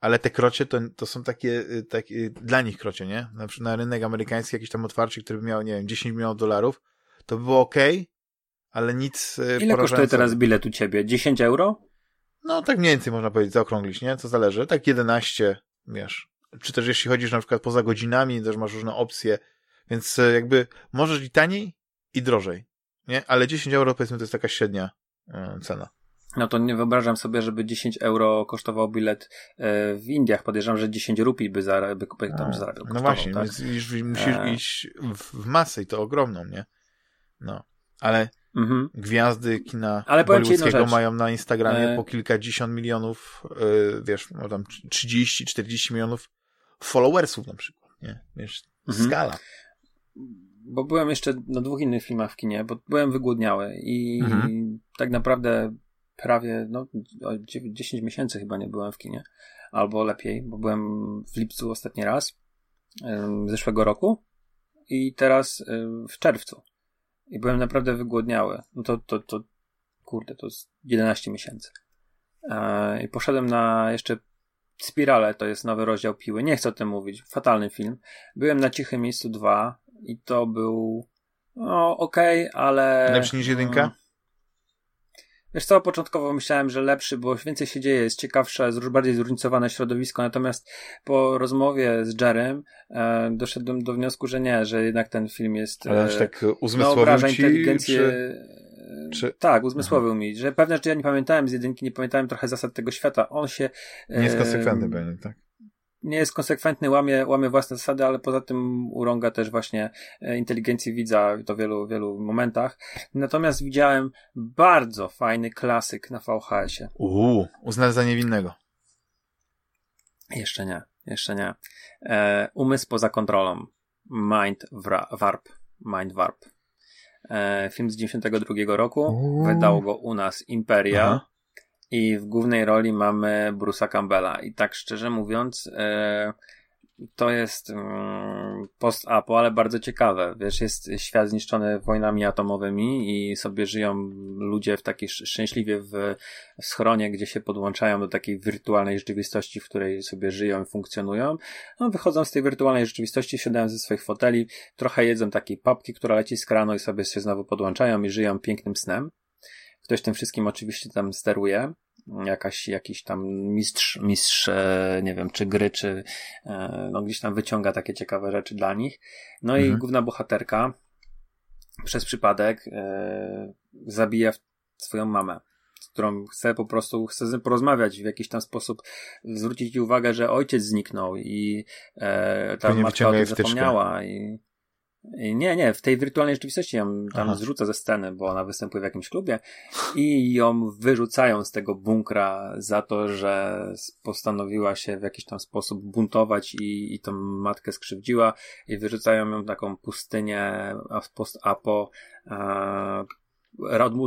ale te krocie to, to są takie, y, takie dla nich krocie, nie? Na na rynek amerykański jakiś tam otwarcie, który by miał, nie wiem, 10 milionów dolarów, to by było ok, ale nic y, Ile kosztuje teraz bilet u ciebie? 10 euro? No, tak mniej więcej można powiedzieć, zaokrąglić, nie? To zależy. Tak 11, wiesz. Czy też jeśli chodzisz na przykład poza godzinami, też masz różne opcje, więc e, jakby możesz i taniej, i drożej, nie? Ale 10 euro powiedzmy to jest taka średnia e, cena. No to nie wyobrażam sobie, żeby 10 euro kosztował bilet e, w Indiach. Podejrzewam, że 10 rupii by, zara, by, by tam zarabiał. no kosztował, właśnie, tak? musisz E. iść w, w masę i to ogromną, nie? No. Ale Mhm. gwiazdy kina Ale bollywoodzkiego mają na Instagramie E. po kilkadziesiąt milionów, e, wiesz, no tam 30-40 milionów followersów na przykład, nie? Wiesz, Mhm. skala. Bo byłem jeszcze na dwóch innych filmach w kinie, bo byłem wygłodniały i Mhm. tak naprawdę prawie no, o dziew- 10 miesięcy chyba nie byłem w kinie. Albo lepiej, bo byłem w lipcu ostatni raz zeszłego roku i teraz em, w czerwcu. I byłem naprawdę wygłodniały. No to, to, to kurde, to jest 11 miesięcy. E, I poszedłem na jeszcze Spirale, to jest nowy rozdział Piły. Nie chcę o tym mówić. Fatalny film. Byłem na Cichym Miejscu 2 i to był no okej, ale... Lepszy niż jedynka? Wiesz co, początkowo myślałem, że lepszy, bo więcej się dzieje, jest ciekawsze, zró- bardziej zróżnicowane środowisko, natomiast po rozmowie z Jerem e, doszedłem do wniosku, że nie, że jednak ten film jest... Ale aż e, tak no, uzmysłowił obraża ci, inteligencję. czy... Tak, uzmysłowił mi, że pewne rzeczy ja nie pamiętałem z jedynki, nie pamiętałem trochę zasad tego świata. On się. Nie jest e, konsekwentny pewnie, tak? Nie jest konsekwentny, łamie, łamie własne zasady, ale poza tym urąga też właśnie e, inteligencji widza to w wielu, wielu momentach. Natomiast widziałem bardzo fajny klasyk na VHS-ie. Uuu, uznany za niewinnego. Jeszcze nie, jeszcze nie. E, umysł poza kontrolą. Mind Warp. Mind Warp. E, film z 92 roku. Uuu. Wydał go u nas Imperia. Aha. I w głównej roli mamy Bruce'a Campbella. I tak szczerze mówiąc, e, to jest mm, post-apo, ale bardzo ciekawe. Wiesz, jest świat zniszczony wojnami atomowymi i sobie żyją ludzie w takiej sz- szczęśliwie w, w schronie, gdzie się podłączają do takiej wirtualnej rzeczywistości, w której sobie żyją i funkcjonują. No, wychodzą z tej wirtualnej rzeczywistości, siadają ze swoich foteli, trochę jedzą takiej papki, która leci z kranu i sobie się znowu podłączają i żyją pięknym snem. Ktoś tym wszystkim oczywiście tam steruje. Jakaś, jakiś tam mistrz, mistrz, e, nie wiem, czy gry, czy e, no gdzieś tam wyciąga takie ciekawe rzeczy dla nich. No i Mhm. główna bohaterka przez przypadek e, zabija swoją mamę, z którą chce po prostu, chce z nią porozmawiać w jakiś tam sposób, zwrócić uwagę, że ojciec zniknął i e, ta matka o tym zapomniała i i Nie, nie, w tej wirtualnej rzeczywistości ją tam Aha. zrzuca ze sceny, bo ona występuje w jakimś klubie i ją wyrzucają z tego bunkra za to, że postanowiła się w jakiś tam sposób buntować i, i tą matkę skrzywdziła i wyrzucają ją w taką pustynię post-apo e,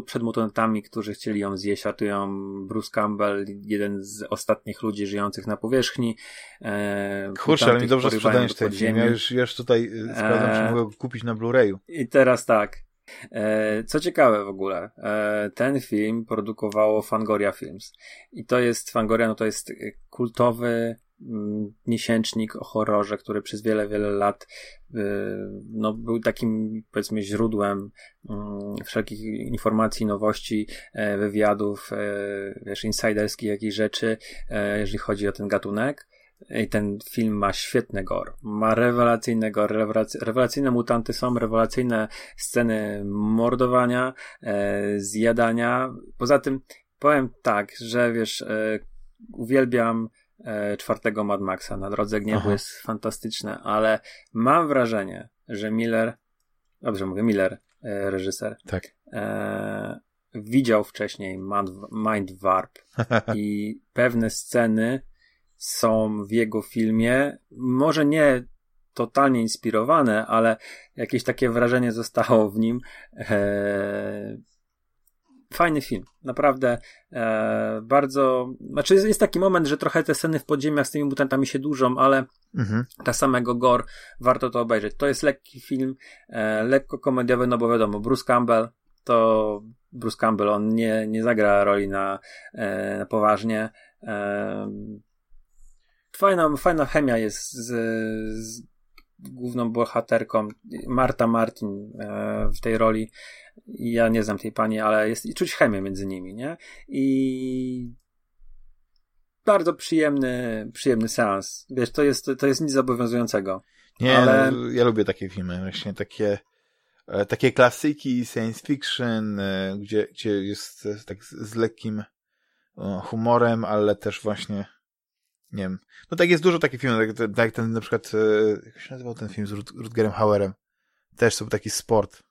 przed mutantami, którzy chcieli ją zjeść, ratują Bruce Campbell, jeden z ostatnich ludzi żyjących na powierzchni. E, Kurczę, ale mi dobrze sprzedajesz ten film. Ja już, już tutaj y, sprawdzam, czy Eee. mogę go kupić na Blu-rayu. I teraz tak. E, co ciekawe w ogóle, e, ten film produkowało Fangoria Films. I to jest, Fangoria, no to jest e, kultowy miesięcznik o horrorze, który przez wiele, wiele lat y, no, był takim, powiedzmy, źródłem mm, wszelkich informacji, nowości, e, wywiadów, e, wiesz, insiderskich jakichś rzeczy, e, jeżeli chodzi o ten gatunek. I ten film ma świetny gore. Ma rewelacyjny gore, rewelacyjne mutanty są, rewelacyjne sceny mordowania, zjadania. Poza tym powiem tak, że wiesz, uwielbiam e, czwartego Mad Maxa. Na drodze gniewu Aha. jest fantastyczne, ale mam wrażenie, że Miller, dobrze mówię, Miller, e, reżyser, tak. e, widział wcześniej Mind Warp (laughs) i pewne sceny są w jego filmie, może nie totalnie inspirowane, ale jakieś takie wrażenie zostało w nim. E, fajny film. Naprawdę e, bardzo. Znaczy, jest, jest, taki moment, że trochę te sceny w podziemiach z tymi mutantami się dużą, ale mhm. ta samego gore warto to obejrzeć. To jest lekki film, e, lekko komediowy, no bo wiadomo, Bruce Campbell to Bruce Campbell, on nie, nie zagra roli na, e, na poważnie. E, fajna, fajna chemia jest z, z główną bohaterką Marta Martin e, w tej roli ja nie znam tej pani, ale jest i czuć chemię między nimi, nie? I bardzo przyjemny, przyjemny seans. Wiesz, to jest, to jest nic zobowiązującego. Nie, ale... no, ja lubię takie filmy, właśnie takie e, takie klasyki science fiction, e, gdzie, gdzie jest e, tak z, z lekkim humorem, ale też właśnie nie wiem. No tak jest dużo takich filmów, tak, tak ten na przykład jak się nazywał ten film z Rutgerem Hauerem? Też to był taki sport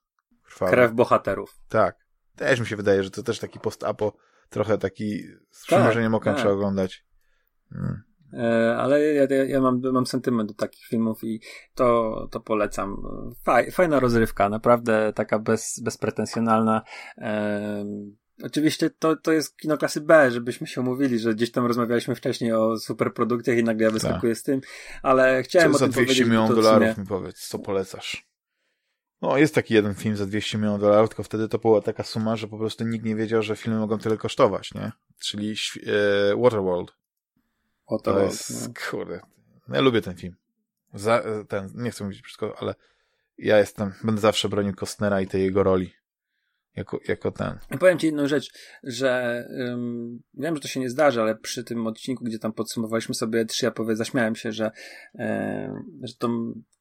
Krew bohaterów. Tak. Też mi się wydaje, że to też taki post-apo, trochę taki z przymrużeniem tak, oka tak. trzeba oglądać. Hmm. E, ale ja, ja, mam, mam sentyment do takich filmów i to, to polecam. Faj, fajna rozrywka, naprawdę taka bez, bezpretensjonalna. E, oczywiście to, to jest kino klasy B, żebyśmy się umówili, że gdzieś tam rozmawialiśmy wcześniej o superprodukcjach i nagle ja wyskakuję tak. z tym, ale chciałem co o tym za 200 milionów dolarów mi powiedz, co polecasz? No, jest taki jeden film za 200 milionów dolarów, tylko wtedy to była taka suma, że po prostu nikt nie wiedział, że filmy mogą tyle kosztować, nie? Czyli e, Waterworld. Waterworld. To jest, no. kurde. Ja lubię ten film. Za, e, ten, nie chcę mówić wszystko, ale ja jestem, będę zawsze bronił Costnera i tej jego roli. Jako, jako ten. Powiem ci jedną rzecz, że um, wiem, że to się nie zdarzy, ale przy tym odcinku, gdzie tam podsumowaliśmy sobie trzy, ja powiem, zaśmiałem się, że, e, że to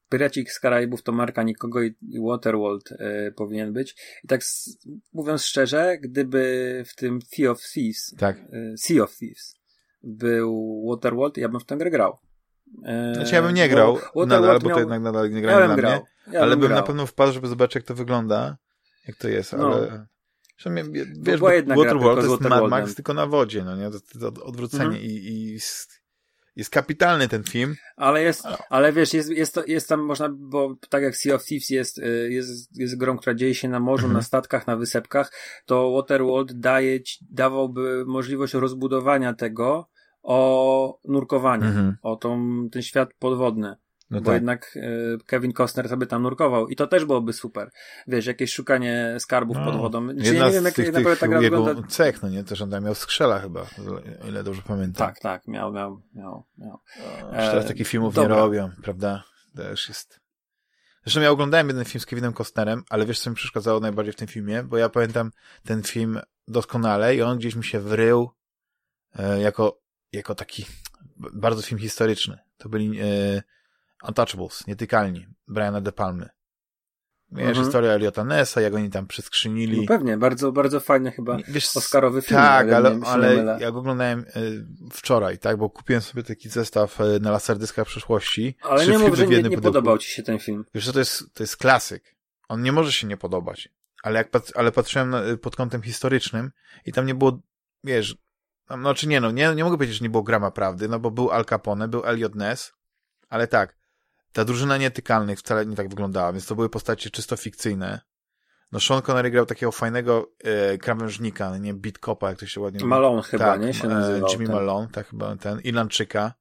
Pyracik z Karaibów to marka nikogo i, Waterworld y, powinien być. I tak s, mówiąc szczerze, gdyby w tym Sea of Thieves, tak. y, sea of Thieves był Waterworld, ja bym w tę grę grał. Y, znaczy ja bym nie grał nadal, bo miał... to jednak nadal nie grałem ja dla grał. mnie, ja ale bym, grał. na pewno wpadł, żeby zobaczyć jak to wygląda, jak to jest, no. ale... Zresztą, wiesz, Waterworld to jest Mad Max tylko na wodzie, no nie? To, to odwrócenie mhm. i, i jest kapitalny ten film. Ale jest, ale wiesz, jest, jest, to, jest tam można, bo tak jak Sea of Thieves jest, y, jest, jest grą, która dzieje się na morzu, mhm. na statkach, na wysepkach, to Waterworld daje, dawałby możliwość rozbudowania tego o nurkowanie, mhm. o tą, ten świat podwodny. No bo tak. jednak y, Kevin Costner sobie tam nurkował i to też byłoby super. Wiesz, jakieś szukanie skarbów no, pod wodą. Jedna ja nie wiem, jak tych, naprawdę ta gra jego wygląda. cech, no nie? Też on tam miał skrzela chyba, ile dobrze pamiętam. Tak, tak, miał, miał, miał. miał. No, teraz takich filmów dobra. nie robią, prawda? Też jest... Zresztą ja oglądałem jeden film z Kevinem Costnerem, ale wiesz, co mi przeszkadzało najbardziej w tym filmie? Bo ja pamiętam ten film doskonale i on gdzieś mi się wrył e, jako, jako taki bardzo film historyczny. To byli... E, Untouchables, Nietykalni, Briana De Palmy. Wiesz, mhm. historia Eliota Nessa, jak oni tam przeskrzynili. No pewnie, bardzo, bardzo fajny chyba Wiesz, Oscarowy film. Tak, ale, ale ja go oglądałem y, wczoraj, tak, bo kupiłem sobie taki zestaw y, na laserdyskach przyszłości. Ale nie mów, że nie, nie podobał ci się ten film. Wiesz to jest, to jest klasyk. On nie może się nie podobać. Ale jak pat, ale patrzyłem na, pod kątem historycznym i tam nie było, wiesz, tam, znaczy nie no, nie, nie mogę powiedzieć, że nie było grama prawdy, no bo był Al Capone, był Elliot Ness, ale tak, ta drużyna nietykalnych wcale nie tak wyglądała, więc to były postacie czysto fikcyjne. No Sean Connery grał takiego fajnego e, krawężnika, nie Beat Copa, jak to się ładnie Malone mówi. chyba, tak, nie? Się nazywał, Jimmy ten. Malone, tak chyba ten, Irlandczyka.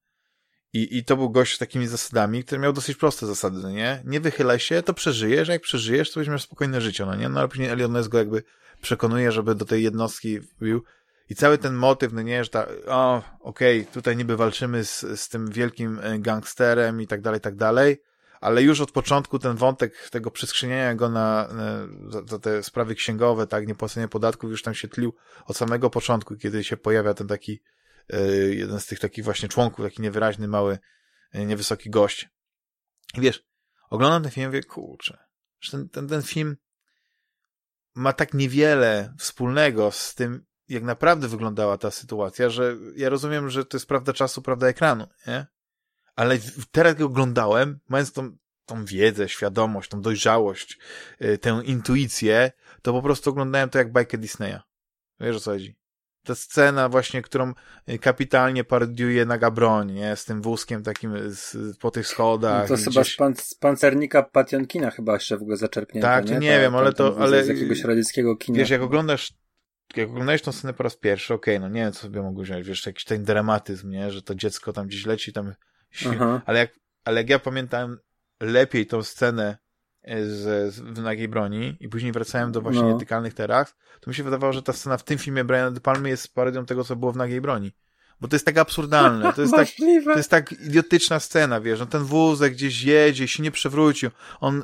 I, I to był gość z takimi zasadami, który miał dosyć proste zasady, no nie? Nie wychylaj się, to przeżyjesz, a jak przeżyjesz, to będziesz miał spokojne życie, no nie? No ale później Elon Musk go jakby przekonuje, żeby do tej jednostki wbił. I cały ten motyw, no nie, że ta, o, okej, okay, tutaj niby walczymy z, z tym wielkim e, gangsterem i tak dalej, i tak dalej, ale już od początku ten wątek tego przeskrzynienia go na, za, za, te sprawy księgowe, tak, niepłacenie podatków już tam się tlił od samego początku, kiedy się pojawia ten taki, yy, jeden z tych takich właśnie członków, taki niewyraźny, mały, yy, niewysoki gość. I wiesz, oglądam ten film i mówię, kurczę, że ten, ten, ten film ma tak niewiele wspólnego z tym, jak naprawdę wyglądała ta sytuacja, że ja rozumiem, że to jest prawda czasu, prawda ekranu, nie? Ale teraz go oglądałem, mając tą, tą wiedzę, świadomość, tą dojrzałość, y, tę intuicję, to po prostu oglądałem to jak bajkę Disneya. Wiesz o co chodzi? Ta scena właśnie, którą y, kapitalnie parodiuje Naga Broń, nie? Z tym wózkiem takim z, po tych schodach. No to gdzieś... chyba z, pan, z pancernika Patiankina chyba jeszcze w ogóle zaczerpnięte, Tak, nie, nie ta, wiem, ale to... Ale, z jakiegoś radzieckiego kina. Wiesz, jak oglądasz jak oglądałeś tą scenę po raz pierwszy, okej, okay, no nie wiem, co sobie mogło wziąć, wiesz, jakiś ten dramatyzm, nie, że to dziecko tam gdzieś leci, tam ale jak, ale jak ja pamiętałem lepiej tą scenę e, z, z, w nagiej broni i później wracałem do właśnie no. nietykalnych teraz, to mi się wydawało, że ta scena w tym filmie Briana De Palmy jest parodią tego, co było w nagiej broni. Bo to jest tak absurdalne, to jest tak, to jest tak idiotyczna scena, wiesz, no ten wózek gdzieś jedzie, się nie przewrócił, on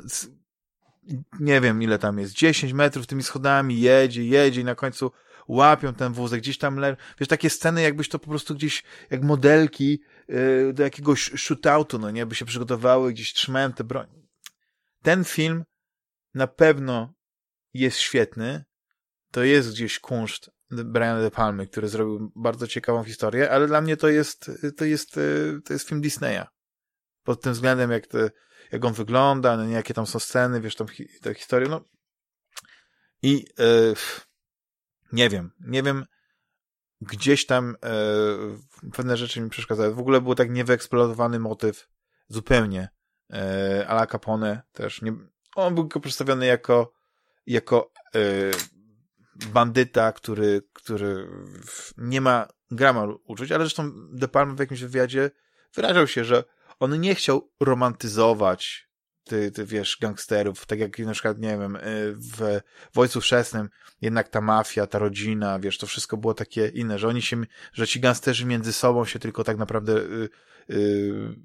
nie wiem ile tam jest, 10 metrów tymi schodami jedzie, jedzie i na końcu łapią ten wózek, gdzieś tam, le... wiesz, takie sceny jakbyś to po prostu gdzieś, jak modelki yy, do jakiegoś shootoutu, no nie, by się przygotowały, gdzieś trzymają te broń. Ten film na pewno jest świetny, to jest gdzieś kunszt Briana De Palmy, który zrobił bardzo ciekawą historię, ale dla mnie to jest, to jest, y, to jest film Disneya. Pod tym względem, jak, te, jak on wygląda, no nie, jakie tam są sceny, wiesz, tam te historie, no. I yy, nie wiem, nie wiem, gdzieś tam e, pewne rzeczy mi przeszkadzały. W ogóle był tak niewyeksploatowany motyw zupełnie. E, Ala Capone też. Nie, on był przedstawiony jako, jako e, bandyta, który, który nie ma grama uczuć, ale zresztą De Palma w jakimś wywiadzie wyrażał się, że on nie chciał romantyzować ty, ty wiesz, gangsterów, tak jak na przykład, nie wiem, y, w, w Ojcu jednak ta mafia, ta rodzina, wiesz, to wszystko było takie inne, że oni się, że ci gangsterzy między sobą się tylko tak naprawdę, yy, yy,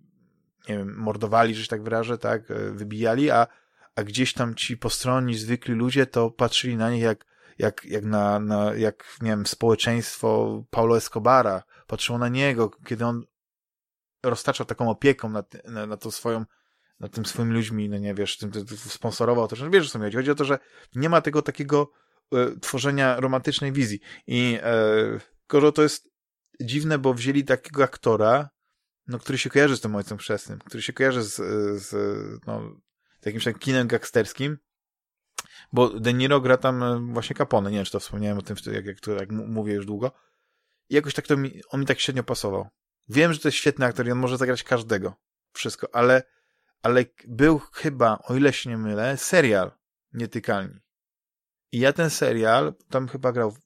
nie wiem, mordowali, że się tak wyrażę, tak, y, wybijali, a, a gdzieś tam ci postronni, zwykli ludzie to patrzyli na nich jak, jak, jak na, na, jak, nie wiem, społeczeństwo Paulo Escobara, patrzyło na niego, kiedy on roztaczał taką opieką nad, na, na tą swoją nad tym swoimi ludźmi, no nie wiesz, tym, tym, tym sponsorował to, że wiesz, co mi chodzi. Chodzi o to, że nie ma tego takiego e, tworzenia romantycznej wizji. I e, to jest dziwne, bo wzięli takiego aktora, no, który się kojarzy z tym ojcem chrzestnym, który się kojarzy z, z, no, z jakimś takim kinem gangsterskim, bo De Niro gra tam e, właśnie Capone, nie wiem, czy to wspomniałem o tym, jak, jak, to, jak mówię już długo. I jakoś tak to mi, on mi tak średnio pasował. Wiem, że to jest świetny aktor i on może zagrać każdego. Wszystko, ale ale był chyba, o ile się nie mylę, serial Nietykalni. I ja ten serial, tam chyba grał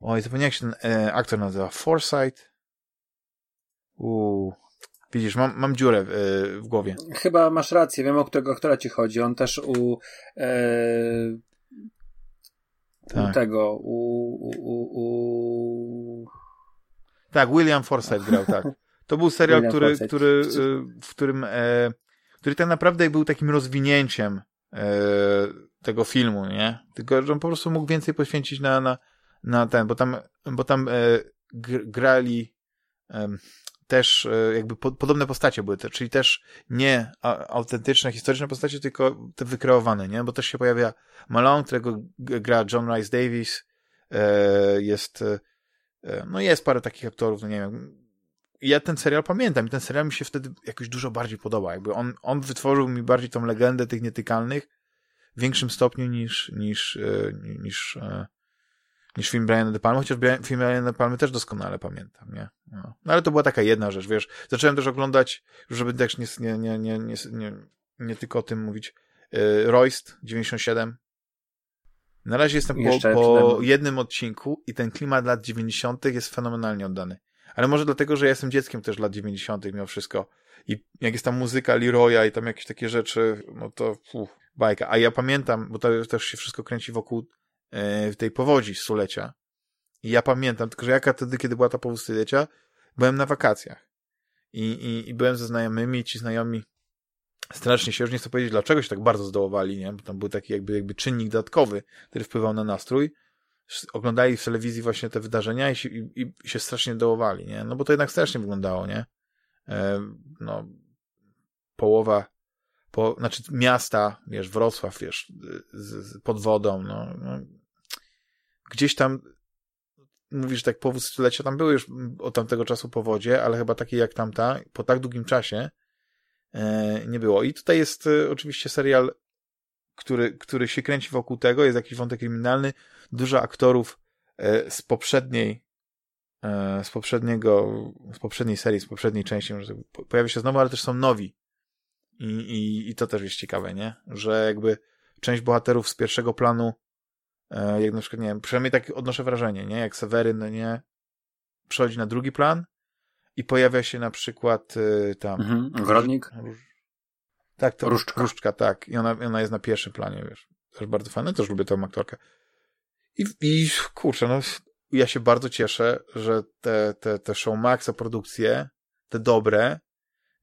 oj, zapomniałem jak się ten e, aktor nazywa, Forsyth uuu Widzisz, mam, mam dziurę w, e, w, głowie. Chyba masz rację, wiem o którego aktora ci chodzi. On też u, e, tak. u tego, u, u, u, Tak, William Forsyth grał, tak. To był serial, który, który, y, w którym, e, który tak naprawdę był takim rozwinięciem e, tego filmu, nie? Tylko, że on po prostu mógł więcej poświęcić na, na, na ten, bo tam, bo tam e, grali e, też e, jakby po, podobne postacie były, te, czyli też nie autentyczne, historyczne postacie, tylko te wykreowane, nie? Bo też się pojawia Malone, którego gra John Rice Davis, e, jest, no jest parę takich aktorów, no nie wiem, ja ten serial pamiętam i ten serial mi się wtedy jakoś dużo bardziej podoba. Jakby on, on wytworzył mi bardziej tą legendę tych nietykalnych w większym stopniu niż, niż, e, niż, e, niż film Briana De Palma, chociaż film Briana De Palmy też doskonale pamiętam, nie? No. no. ale to była taka jedna rzecz, wiesz. Zacząłem też oglądać, żeby też nie, nie, nie, nie, nie, nie, nie tylko o tym mówić, e, Royst 97. Na razie jestem po, po jednym odcinku i ten klimat lat 90. jest fenomenalnie oddany ale może dlatego, że ja jestem dzieckiem też lat 90. mimo wszystko. I jak jest tam muzyka Leroya i tam jakieś takie rzeczy, no to uf, bajka. A ja pamiętam, bo to też się wszystko kręci wokół e, tej powodzi stulecia. I ja pamiętam, tylko że jaka wtedy, kiedy była ta powództwyliecia, byłem na wakacjach. I, i, I byłem ze znajomymi, ci znajomi strasznie się, już nie chcę powiedzieć, dlaczego się tak bardzo zdołowali, nie? Bo tam był taki jakby, jakby czynnik dodatkowy, który wpływał na nastrój. Oglądali w telewizji właśnie te wydarzenia i się, i, i się strasznie dołowali, nie? No bo to jednak strasznie wyglądało, nie? E, no, połowa, po, znaczy miasta, wiesz, Wrocław, wiesz, z, z, pod wodą, no, no, gdzieś tam mówisz tak powód stulecia, tam były już od tamtego czasu powodzie, ale chyba takie jak tamta, po tak długim czasie nie było. I tutaj jest e, oczywiście serial, który, który się kręci wokół tego, jest jakiś wątek kryminalny, dużo aktorów e, z poprzedniej e, z poprzedniego, z poprzedniej serii, z poprzedniej części, może pojawia się znowu, ale też są nowi. I, i, I to też jest ciekawe, nie? Że jakby część bohaterów z pierwszego planu E, jak na przykład, nie wiem, przynajmniej tak odnoszę wrażenie, nie? Jak Seweryn, no nie, przechodzi na drugi plan i pojawia się na przykład y, tam... Mhm. Ogrodnik? Tak, to Różdżka. Różdżka, tak. I ona, ona jest na pierwszym planie, wiesz. Też bardzo fajna, też lubię tą aktorkę. I, i kurczę, no ja się bardzo cieszę, że te, te, te Showmaxa produkcje, te dobre,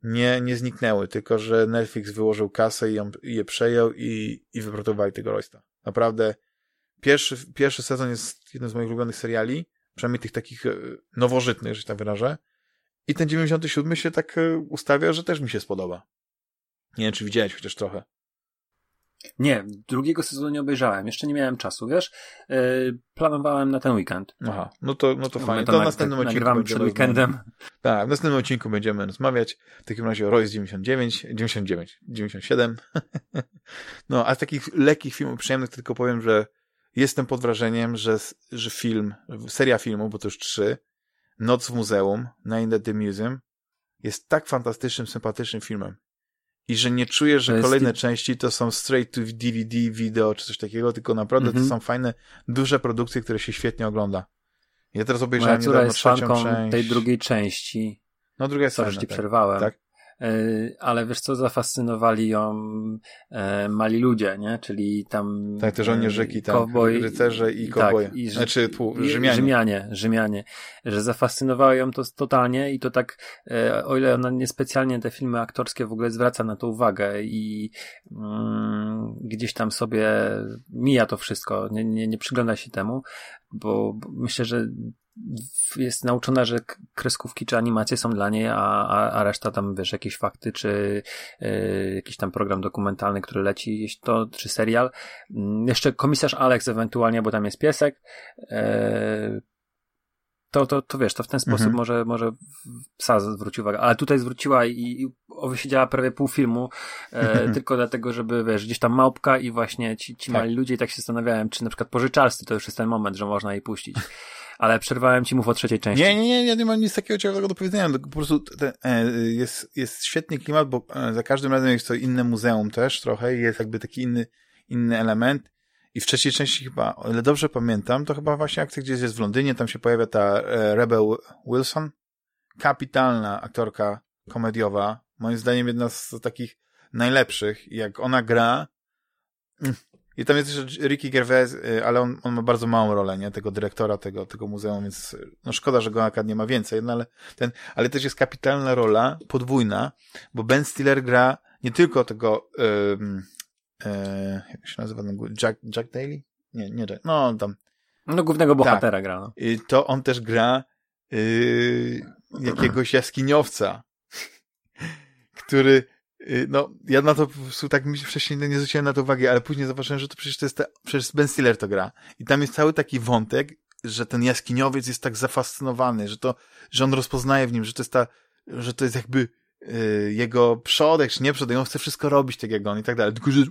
nie, nie zniknęły, tylko że Netflix wyłożył kasę i, ją, i je przejął i, i wyprodukowali tego Roysta. Naprawdę Pierwszy, pierwszy sezon jest jednym z moich ulubionych seriali, przynajmniej tych takich e, nowożytnych, że się tak wyrażę. I ten 97 się tak e, ustawia, że też mi się spodoba. Nie wiem, czy widziałeś chociaż trochę. Nie, drugiego sezonu nie obejrzałem. Jeszcze nie miałem czasu, wiesz? Yy, planowałem na ten weekend. Aha, no to, no to fajnie. To w następnym tak, odcinku przed weekendem. Tak, w następnym odcinku będziemy rozmawiać. W takim razie Royce 99, 99, 97. no, a z takich lekkich filmów przyjemnych tylko powiem, że jestem pod wrażeniem, że, że film, seria filmu, bo to już trzy, Noc w Muzeum, Night at the Museum, jest tak fantastycznym, sympatycznym filmem. I że nie czuję, że kolejne części to są straight to DVD, video czy coś takiego, tylko naprawdę mm -hmm. to mhm. są fajne, duże produkcje, które się świetnie ogląda. Ja teraz obejrzałem Moja córa jest fanką część. tej drugiej części. No druga jest Sorry, ci tak. przerwałem. Tak? E, ale wiesz co, zafascynowali ją e, mali ludzie, nie? Czyli tam... Tak, te żołnierzyki, tak, cowboy, rycerze i kowboje. Tak, i, znaczy, pół, Rzymianie. Rzymianie, Rzymianie. Że zafascynowało ją to totalnie i to tak, e, o ile ona niespecjalnie te filmy aktorskie w ogóle zwraca na to uwagę i mm, gdzieś tam sobie mija to wszystko, nie, nie, nie przygląda się temu, bo myślę, że jest nauczona, że kreskówki czy animacje są dla niej, a, a, a reszta tam, wiesz, jakieś fakty, czy y, jakiś tam program dokumentalny, który leci, to, czy serial. Y, jeszcze komisarz Alex ewentualnie, bo tam jest piesek. Y, to, to, to wiesz, to w ten sposób mhm. może, może psa zwrócił uwagę. Ale tutaj zwróciła i, i wysiedziała prawie pół filmu, e, tylko dlatego, żeby, wiesz, gdzieś tam małpka i właśnie ci, ci tak. mali ludzie i tak się zastanawiałem, czy na przykład pożyczalscy to już jest ten moment, że można jej puścić. Ale przerwałem ci mów o trzeciej części. Nie, nie, nie, nie mam nic takiego ciekawego do powiedzenia. Po prostu te, e, jest, jest świetny klimat, bo e, za każdym razem jest to inne muzeum też trochę i jest jakby taki inny, inny element. I w trzeciej części chyba, o ile dobrze pamiętam, to chyba właśnie akcja gdzieś jest w Londynie, tam się pojawia ta e, Rebel Wilson. Kapitalna aktorka komediowa. Moim zdaniem jedna z takich najlepszych. Jak ona gra, mm, i tam jest jeszcze Ricky Gervais, y, ale on, on ma bardzo małą rolę, nie? Tego dyrektora tego, tego muzeum, więc no szkoda, że go akad nie ma więcej, no ale ten, ale też jest kapitalna rola, podwójna, bo Ben Stiller gra nie tylko tego, um, e, jak się nazywa, Jack, Jack Daly? Nie, nie Jack, no on tam. No głównego bohatera tak. gra, no. I to on też gra y, jakiegoś jaskiniowca, (laughs) który no, ja na to po prostu tak mi wcześniej nie zwróciłem na to uwagi, ale później zauważyłem, że to przecież to jest, ta, przecież Ben Stiller to gra. I tam jest cały taki wątek, że ten jaskiniowiec jest tak zafascynowany, że to, że on rozpoznaje w nim, że to jest ta, że to jest jakby yy, jego przodek, czy nie przodek, on chce wszystko robić tak jak on i tak dalej. Tylko, że...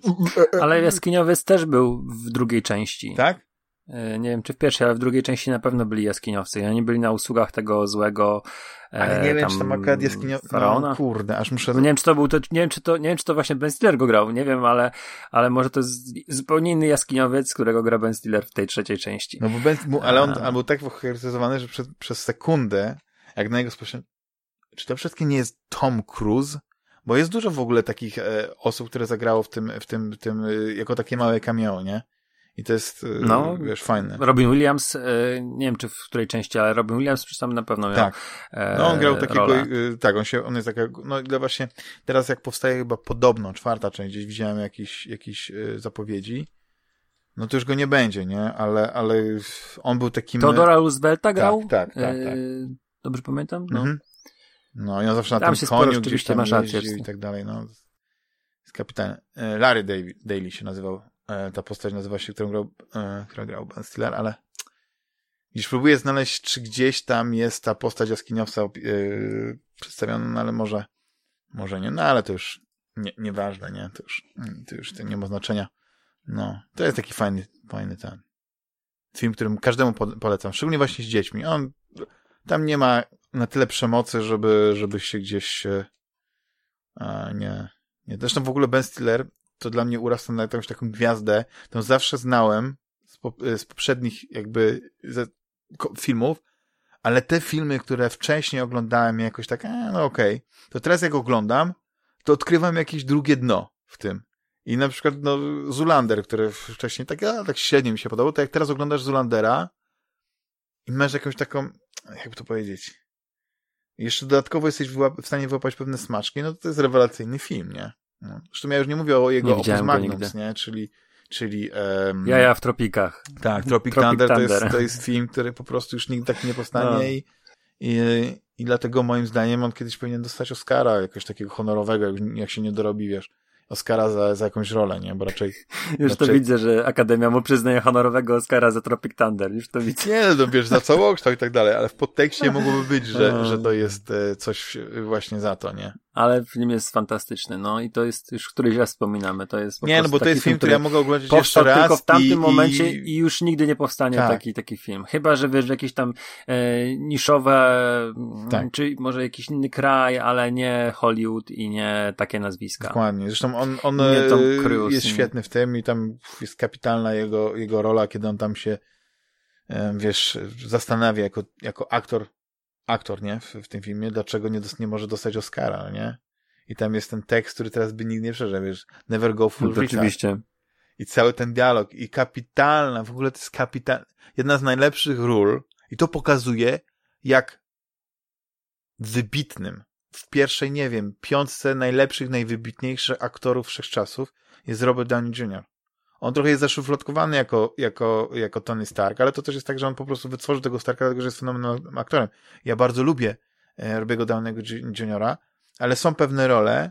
Ale jaskiniowiec też był w drugiej części. Tak? E, nie wiem czy w pierwszej, ale w drugiej części na pewno byli jaskiniowcy i oni byli na usługach tego złego ale nie wiem, tam, czy tam akurat jaskiniowcy. No, kurde, aż muszę... No nie wiem, czy to był, to, nie wiem, czy to, nie wiem, czy to właśnie Ben Stiller go grał, nie wiem, ale, ale może to jest zupełnie inny jaskiniowiec, którego gra Ben Stiller w tej trzeciej części. No bo Ben, ale on, on był tak charakteryzowany, że przez, przez sekundę, jak na jego spojrzenie, czy to wszystkie nie jest Tom Cruise? Bo jest dużo w ogóle takich e, osób, które zagrało w tym, w tym, w tym, e, jako takie małe cameo, nie? I to jest, y, no, wiesz, fajne. Robin Williams, y, nie wiem czy w której części, ale Robin Williams przecież tam na pewno miał Tak. No on grał takiego, rolę. tak, on się, on jest taka, no ile właśnie, teraz jak powstaje chyba podobno czwarta część, gdzieś widziałem jakieś, jakieś zapowiedzi, no to już go nie będzie, nie? Ale, ale on był takim... Teodora Roosevelta grał? Tak, tak, tak. tak. Dobrze pamiętam? No. Mhm. No i on zawsze na tam tym koniu gdzieś tam jeździł i tak dalej, no. Jest kapitan. Larry Daly się nazywał E, ta postać nazywa się, którą grał, e, grał Ben Stiller, ale Dziś próbuję znaleźć, czy gdzieś tam jest ta postać jaskiniowca yy, przedstawiona, no ale może, może nie, no ale to już nie, nieważne, nie, to już, to już to nie ma znaczenia. No, to jest taki fajny, fajny ten film, którym każdemu polecam, szczególnie właśnie z dziećmi. On, tam nie ma na tyle przemocy, żeby, żeby się gdzieś a, nie, nie. Zresztą w ogóle Ben Stiller to dla mnie urasta na jakąś taką gwiazdę, to zawsze znałem z, po, z poprzednich jakby ze, filmów, ale te filmy, które wcześniej oglądałem jakoś tak, e, no okej, okay. to teraz jak oglądam, to odkrywam jakieś drugie dno w tym. I na przykład, no, Zulander, który wcześniej tak, a, tak średnio mi się podobał, to jak teraz oglądasz Zulandera i masz jakąś taką, jakby to powiedzieć, jeszcze dodatkowo jesteś w stanie wyłapać pewne smaczki, no to to jest rewelacyjny film, nie? No. Zresztą ja już nie mówię o jego Opus Magnums, nie? Czyli, czyli um, ja, ja w tropikach. Tak, Tropic, Tropic Thunder, Thunder, To, jest, to jest film, który po prostu już nigdy tak nie powstanie no. i, i, i dlatego moim zdaniem on kiedyś powinien dostać Oscara, jakoś takiego honorowego, jak, jak się nie dorobi, wiesz. Oscara za, za jakąś rolę, nie? Bo raczej... (laughs) Już raczej... to widzę, że Akademia mu przyznaje honorowego Oscara za Tropic Thunder, już to widzę. Nie, no wiesz, za całokształt (laughs) i tak dalej, ale w podtekście mogłoby być, że, że to jest e, coś właśnie za to, nie? Ale film jest fantastyczny, no i to jest już któryś raz wspominamy, to jest Nie, no bo to jest film, który ja mogę oglądać jeszcze raz tylko w tamtym i, momencie i... i... już nigdy nie powstanie tak. taki, taki film. Chyba, że wiesz, jakieś tam e, niszowe, mm, tak. czy może jakiś inny kraj, ale nie Hollywood i nie takie nazwiska. Dokładnie, zresztą on, on e, Cruise, jest świetny w tym i tam jest kapitalna jego, jego rola, kiedy on tam się e, wiesz, zastanawia jako, jako aktor aktor, nie? W, w tym filmie, dlaczego nie, dos- nie może dostać Oscara, nie? I tam jest ten tekst, który teraz by nikt nie przeżył, wiesz, never go full no, Oczywiście. I cały ten dialog. I kapitalna, w ogóle to jest kapitalna, jedna z najlepszych ról. I to pokazuje, jak wybitnym w pierwszej, nie wiem, piątce najlepszych, najwybitniejszych aktorów wszechczasów jest Robert Downey Jr. On trochę jest zaszufladkowany jako, jako, jako Tony Stark, ale to też jest tak, że on po prostu wytworzył tego Starka, dlatego że jest fenomenalnym aktorem. Ja bardzo lubię e, Robiego Downego Juniora, ale są pewne role,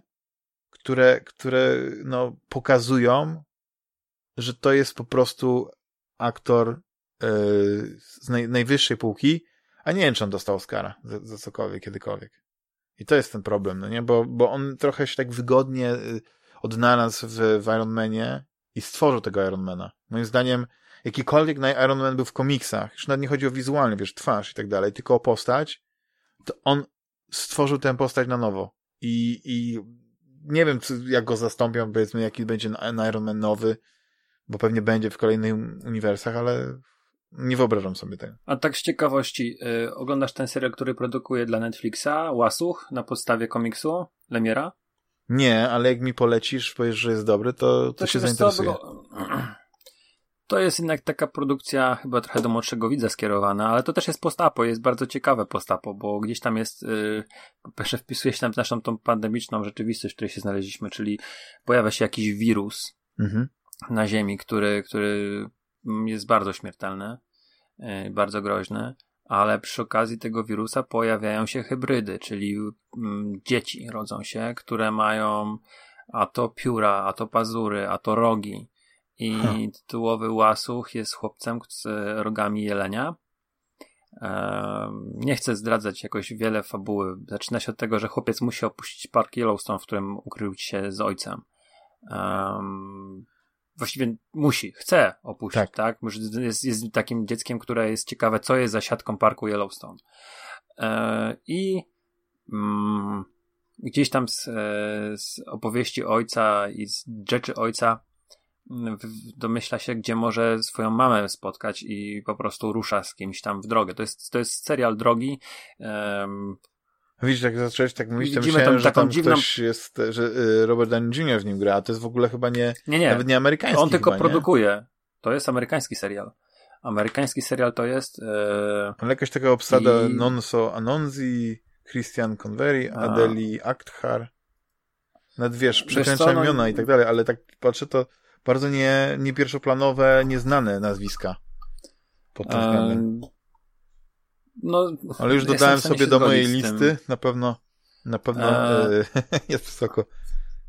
które, które no, pokazują, że to jest po prostu aktor yy, z naj, najwyższej półki, a nie wiem, czy on dostał Oscara za, za cokolwiek, kiedykolwiek. I to jest ten problem, no nie? Bo, bo on trochę się tak wygodnie y, odnalazł w, w Iron Manie i stworzył tego Ironmana. Moim zdaniem, jakikolwiek Iron Man był w komiksach, już nawet nie chodzi o wizualny, wiesz, twarz i tak dalej, tylko o postać, to on stworzył tę postać na nowo. I, i nie wiem, co, jak go zastąpią, powiedzmy, jaki będzie Iron Man nowy, bo pewnie będzie w kolejnych uniwersach, ale nie wyobrażam sobie tego. A tak z ciekawości, yy, oglądasz ten serial, który produkuje dla Netflixa, Łasuch, na podstawie komiksu Lemiera? Nie, ale jak mi polecisz, powiesz, że jest dobry, to, to, to się zainteresuje. To jest jednak taka produkcja chyba trochę do młodszego widza skierowana, ale to też jest postapo, jest bardzo ciekawe postapo, bo gdzieś tam jest, yy, wpisuje się tam w naszą tą pandemiczną rzeczywistość, w której się znaleźliśmy, czyli pojawia się jakiś wirus mhm. na Ziemi, który, który jest bardzo śmiertelny, yy, bardzo groźny ale przy okazji tego wirusa pojawiają się hybrydy, czyli mm, dzieci rodzą się, które mają a to pióra, a to pazury, a to rogi. I hmm. tytułowy łasuch jest chłopcem z rogami jelenia. nie chcę zdradzać jakoś wiele fabuły. Zaczyna się od tego, że chłopiec musi opuścić park Yellowstone, w którym ukrył się z ojcem właściwie musi, chce opuścić, tak? tak? Jest, jest takim dzieckiem, które jest ciekawe, co jest za siatką parku Yellowstone. E, I mm, gdzieś tam z, e, z, opowieści ojca i z rzeczy ojca mm, domyśla się, gdzie może swoją mamę spotkać i po prostu rusza z kimś tam w drogę. To jest, to jest serial drogi. Widzisz, jak zacząłeś tak mówić, to myślałem, tą, że tam dziwną... ktoś jest, że y, Robert Downey Jr. w nim gra, a to jest w ogóle chyba nie, nie, nie. nawet nie amerykański. On tylko chyba, produkuje. To jest amerykański serial. Amerykański serial to jest... E... Ale jakaś taka obsada i... Nonso Anonzi, Christian Convery, Adeli Akthar. Nawet wiesz, przekręcam no... imiona i tak dalej, ale tak patrzę, to bardzo nie, nie pierwszoplanowe, nieznane nazwiska pod tym względem. No, ale już dodałem sobie do mojej listy, na pewno na pewno e... (laughs) jest wysoko.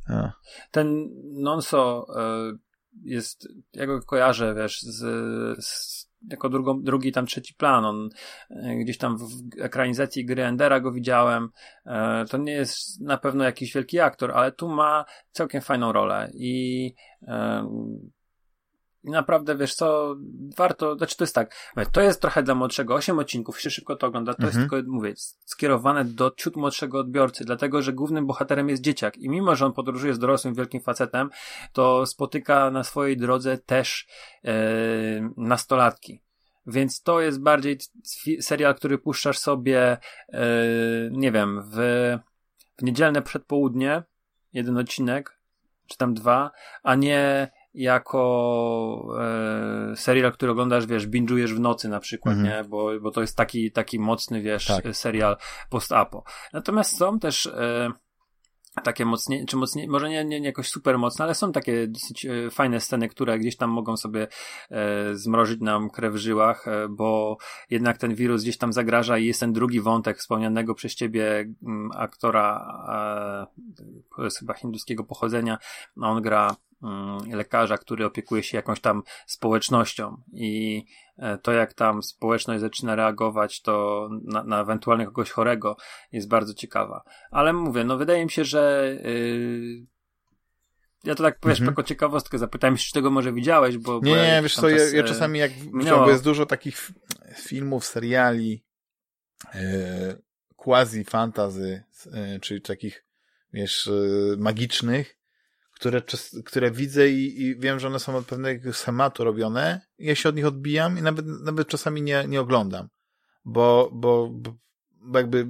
A. Ten Nonso e, jest, ja go kojarzę, wiesz, z, z jako drugą, drugi tam trzeci plan. On e, gdzieś tam w ekranizacji gry Endera go widziałem. E, to nie jest na pewno jakiś wielki aktor, ale tu ma całkiem fajną rolę i i naprawdę, wiesz co, warto, znaczy to jest tak, to jest trochę dla młodszego, 8 odcinków, się szybko to ogląda, to mhm. jest tylko, mówię, skierowane do ciut młodszego odbiorcy, dlatego, że głównym bohaterem jest dzieciak i mimo, że on podróżuje z dorosłym, wielkim facetem, to spotyka na swojej drodze też e, nastolatki. Więc to jest bardziej serial, który puszczasz sobie, e, nie wiem, w, w niedzielne przedpołudnie, jeden odcinek, czy tam dwa, a nie jako e, serial, który oglądasz, wiesz, binge'ujesz w nocy na przykład, mm -hmm. nie? Bo, bo to jest taki, taki mocny, wiesz, tak. serial post-apo. Natomiast są też e, takie mocniej, czy mocniej, może nie, nie, nie jakoś super mocne, ale są takie dosyć e, fajne sceny, które gdzieś tam mogą sobie e, zmrozić nam krew w żyłach, e, bo jednak ten wirus gdzieś tam zagraża i jest ten drugi wątek wspomnianego przez ciebie m, mm, aktora, e, jest chyba hinduskiego pochodzenia, on gra lekarza, który opiekuje się jakąś tam społecznością i e, to jak tam społeczność zaczyna reagować to na, na ewentualnie kogoś chorego jest bardzo ciekawa. Ale mówię, no wydaje mi się, że yy, ja to tak powiesz, mhm. ciekawostkę zapytałem się, czy tego może widziałeś, bo... Nie, nie, wiesz co, ja, ja, czasami jak minęło... bo jest dużo takich filmów, seriali yy, quasi fantazy, yy, czyli takich, wiesz, magicznych, które, które widzę i, i, wiem, że one są od pewnego schematu robione. Ja się od nich odbijam i nawet, nawet czasami nie, nie oglądam, bo, bo, bo jakby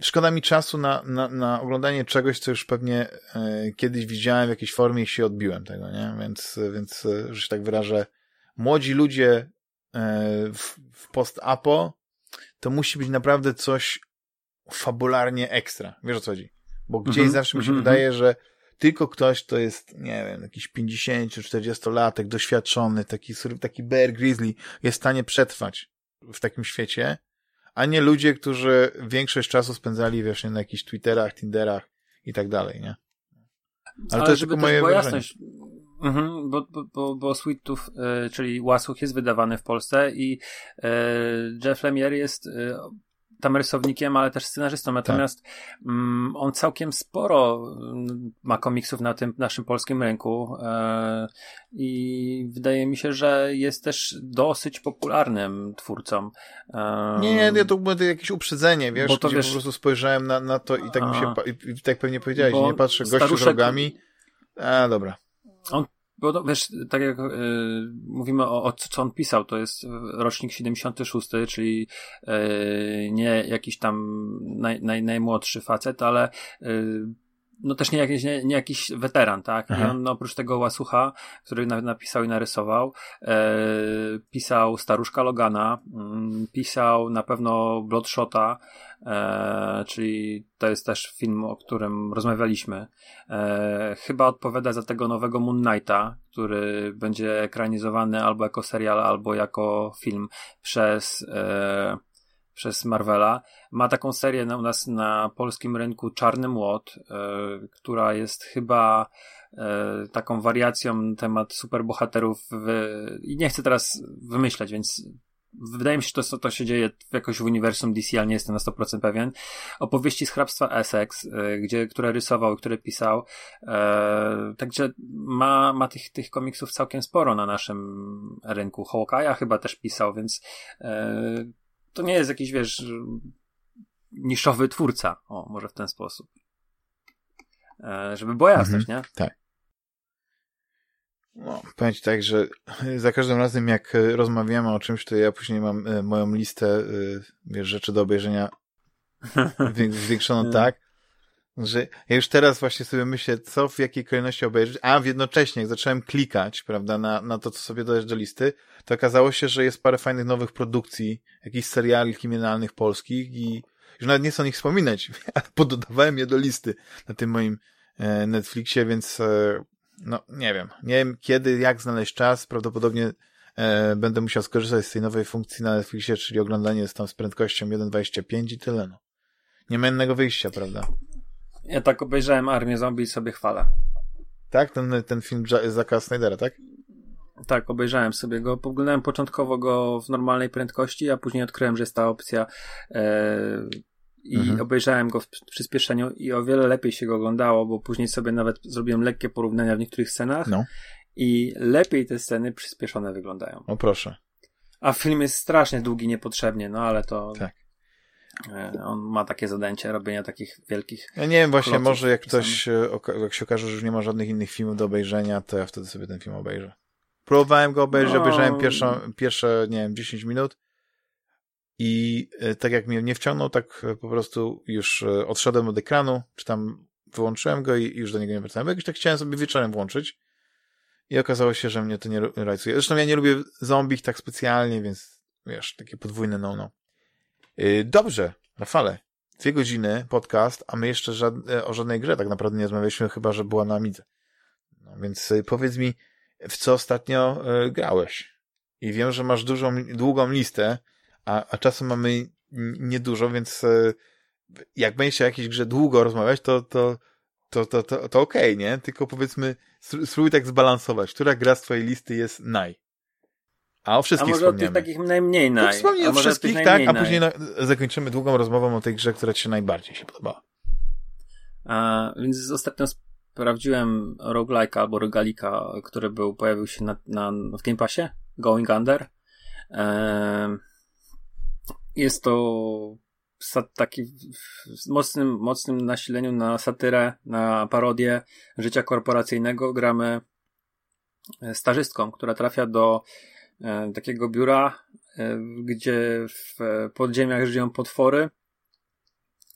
szkoda mi czasu na, na, na oglądanie czegoś, co już pewnie e, kiedyś widziałem w jakiejś formie i się odbiłem tego, nie? Więc, więc e, że się tak wyrażę, młodzi ludzie e, w, w post-apo to musi być naprawdę coś fabularnie ekstra. Wiesz o co chodzi? Bo gdzieś mm -hmm, zawsze mi się mm -hmm. wydaje, że tylko ktoś, kto jest, nie wiem, jakiś 50-40 latek, doświadczony, taki, taki Bear Grizzly, jest w stanie przetrwać w takim świecie, a nie ludzie, którzy większość czasu spędzali właśnie na jakichś Twitterach, Tinderach i tak dalej, nie? Ale, Ale to jest tylko moje jasność, Mhm, bo, bo, bo, Sweet Tooth, y, czyli Łasuch jest wydawany w Polsce i y, Jeff Lemire jest y, tam rysownikiem, ale też scenarzystą. Natomiast tak. mm, on całkiem sporo mm, ma komiksów na tym naszym polskim rynku e, i wydaje mi się, że jest też dosyć popularnym twórcą. E, nie, nie, nie, to było jakieś uprzedzenie, wiesz, bo to wiesz, po prostu spojrzałem na, na to i tak mi się, i, i tak pewnie powiedziałeś, nie patrzę gościu staruszek, rogami. A, dobra. On bo to, wiesz, tak jak y, mówimy o, o co on pisał, to jest rocznik 76, czyli y, nie jakiś tam naj, naj, najmłodszy facet, ale y, no też nie jakiś, nie, nie jakiś weteran, tak? I on oprócz tego Łasucha, który na, napisał i narysował, e, pisał Staruszka Logana, mm, pisał na pewno Bloodshota, e, czyli to jest też film, o którym rozmawialiśmy. E, chyba odpowiada za tego nowego Moon Knighta, który będzie ekranizowany albo jako serial, albo jako film przez e, przez Marvela. Ma taką serię na, u nas na polskim rynku Czarny Młot, e, która jest chyba e, taką wariacją na temat superbohaterów w, i nie chcę teraz wymyślać, więc wydaje mi się, że to, to się dzieje jakoś w uniwersum DC, ale nie jestem na 100% pewien. Opowieści z hrabstwa Essex, e, gdzie, które rysował, które pisał. E, także ma, ma tych, tych komiksów całkiem sporo na naszym rynku. Hawkeye'a chyba też pisał, więc e, to nie jest jakiś, wiesz, niszowy twórca. O, może w ten sposób. E, żeby była jasność, mhm, nie? Tak. No, powiem ci tak, że (laughs) za każdym razem jak rozmawiamy o czymś, to ja później mam e, moją listę e, wiesz, rzeczy do obejrzenia (laughs) zwiększoną tak, że ja już teraz właśnie sobie myślę, co w jakiej kolejności obejrzeć, a w jednocześnie jak zacząłem klikać, prawda, na, na to, co sobie dodać do listy, to okazało się, że jest parę fajnych nowych produkcji, jakichś seriali kryminalnych polskich i już nawet nie chcę o nich wspominać, (laughs) ale pododawałem je do listy na tym moim e, Netflixie, więc e, no, nie wiem. Nie wiem kiedy, jak znaleźć czas, prawdopodobnie e, będę musiał skorzystać z tej nowej funkcji na Netflixie, czyli oglądanie jest tam z prędkością 1.25 i tyle, no. Nie ma innego wyjścia, prawda? Ja tak obejrzałem Armię Zombie i sobie chwalę. Tak? Ten, ten film Zaka Snydera, tak? Tak, obejrzałem sobie go. Poglądałem początkowo go w normalnej prędkości, a później odkryłem, że jest ta opcja e, i mhm. obejrzałem go w przyspieszeniu i o wiele lepiej się go oglądało, bo później sobie nawet zrobiłem lekkie porównania w niektórych scenach no. i lepiej te sceny przyspieszone wyglądają. O proszę. A film jest strasznie długi niepotrzebnie, no ale to... Tak. E, on ma takie zadęcie robienia takich wielkich. Ja nie wiem, właśnie może jak ktoś, e, jak się okaże, że już nie ma żadnych innych filmów do obejrzenia, to ja wtedy sobie ten film obejrzę. Próbowałem go obejrzeć, no... obejrzałem pierwsze, pierwsze, nie wiem, 10 minut i e, tak jak mnie nie wciągnął, tak po prostu już odszedłem od ekranu, czy tam wyłączyłem go i już do niego nie wracałem. Jakoś tak chciałem sobie wieczorem włączyć i okazało się, że mnie to nie rajcuje. Zresztą ja nie lubię zombie tak specjalnie, więc wiesz, takie podwójne no-no. Dobrze, Rafale. Dwie godziny podcast, a my jeszcze żad e, o żadnej grze tak naprawdę nie rozmawialiśmy, chyba że była na Amidze. No więc powiedz mi, w co ostatnio grałeś? I wiem, że masz dużą, długą listę, a, a czasu mamy niedużo, więc jak będziesz o jakiejś grze długo rozmawiać, to, to, to, to, to, to okej, okay, nie? Tylko powiedzmy, spróbuj tak zbalansować, która gra z twojej listy jest naj. A o wszystkich a może wspomniemy. o tych takich najmniej naj. Wspomnij o wszystkich, tak, a później na, zakończymy długą rozmową o tej grze, która ci się najbardziej się podobała. A, więc ostatnio sprawdziłem roguelike'a albo rogalika, który był, pojawił się na, na, w Game Passie, Going Under. Eee, jest to taki w mocnym, mocnym nasileniu na satyrę, na parodię życia korporacyjnego. Gramy stażystką, która trafia do E, takiego biura, e, gdzie w podziemiach żyją potwory,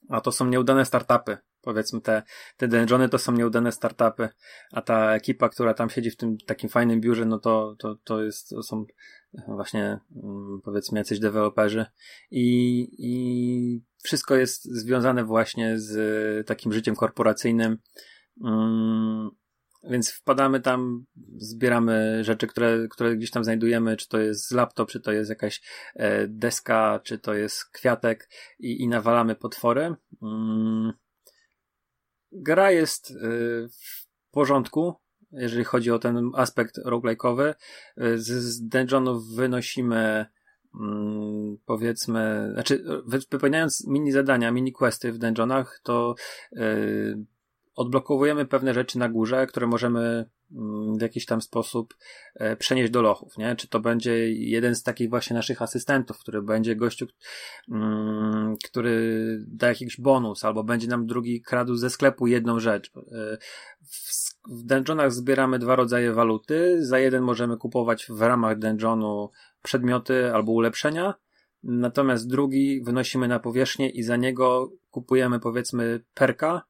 a to są nieudane startupy. Powiedzmy, te, te dungeony to są nieudane startupy, a ta ekipa, która tam siedzi w tym takim fajnym biurze, no to, to, to jest, to są właśnie, mm, powiedzmy, jacyś deweloperzy i, i wszystko jest związane właśnie z takim życiem korporacyjnym. Mm, więc wpadamy tam, zbieramy rzeczy, które, które gdzieś tam znajdujemy, czy to jest laptop, czy to jest jakaś e, deska, czy to jest kwiatek i, i nawalamy potwory. Mm. Gra jest e, w porządku, jeżeli chodzi o ten aspekt roguelike'owy. Z, z dungeonów wynosimy mm, powiedzmy, znaczy wypełniając mini zadania, mini questy w dungeonach, to yy, odblokowujemy pewne rzeczy na górze, które możemy w jakiś tam sposób e, przenieść do lochów, nie? Czy to będzie jeden z takich właśnie naszych asystentów, który będzie gościu, mm, który da jakiś bonus, albo będzie nam drugi kradł ze sklepu jedną rzecz. E, w dungeonach zbieramy dwa rodzaje waluty. Za jeden możemy kupować w ramach dungeonu przedmioty albo ulepszenia, natomiast drugi wynosimy na powierzchnię i za niego kupujemy powiedzmy perka,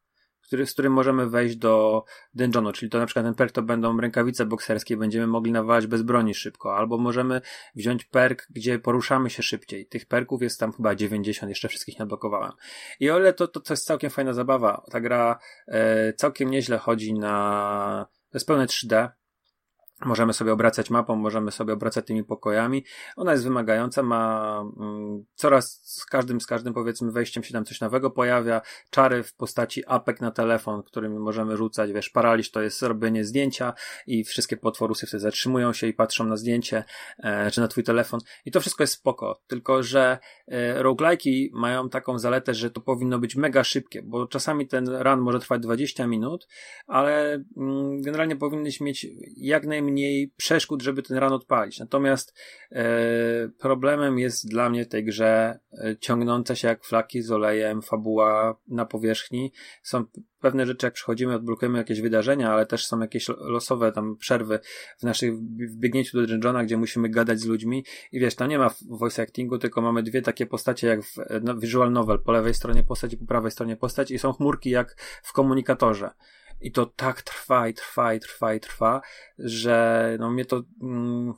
który, z którym możemy wejść do dungeonu, czyli to na przykład ten perk to będą rękawice bokserskie, będziemy mogli nawalać bez broni szybko, albo możemy wziąć perk, gdzie poruszamy się szybciej. Tych perków jest tam chyba 90, jeszcze wszystkich nie odblokowałem. I o ile to, to, to jest całkiem fajna zabawa. Ta gra e, całkiem nieźle chodzi na... To jest pełne 3D, Możemy sobie obracać mapą, możemy sobie obracać tymi pokojami. Ona jest wymagająca, ma mm, coraz z każdym, z każdym powiedzmy wejściem się tam coś nowego pojawia. Czary w postaci apek na telefon, którymi możemy rzucać. Wiesz, paraliż to jest robienie zdjęcia i wszystkie potworusy wtedy zatrzymują się i patrzą na zdjęcie, e, czy na twój telefon. I to wszystko jest spoko. Tylko, że e, roguelike'i mają taką zaletę, że to powinno być mega szybkie, bo czasami ten run może trwać 20 minut, ale mm, generalnie powinnyś mieć jak najmniej mniej przeszkód, żeby ten ran odpalić. Natomiast e, problemem jest dla mnie w tej grze e, ciągnąca się jak flaki z olejem fabuła na powierzchni. Są pewne rzeczy, jak przechodzimy, odblokujemy jakieś wydarzenia, ale też są jakieś losowe tam przerwy w naszych biegnięciu do dungeona, gdzie musimy gadać z ludźmi i wiesz, tam nie ma voice actingu, tylko mamy dwie takie postacie jak w no, visual novel, po lewej stronie postać i po prawej stronie postać i są chmurki jak w komunikatorze. I to tak trwa i trwa i trwa i trwa, że no mnie to... Mm,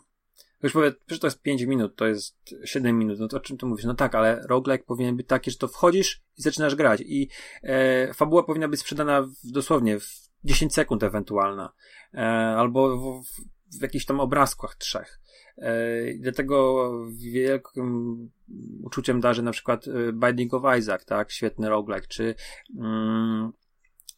już powie, że to jest 5 minut, to jest 7 minut, no to o czym ty mówisz? No tak, ale roguelike powinien być taki, że to wchodzisz i zaczynasz grać i e, fabuła powinna być sprzedana w, dosłownie w 10 sekund ewentualna, e, albo w, w, w jakichś tam obrazkach trzech. E, dlatego wielkim uczuciem darzy na przykład e, Binding of Isaac, tak, świetny roguelike, czy mm,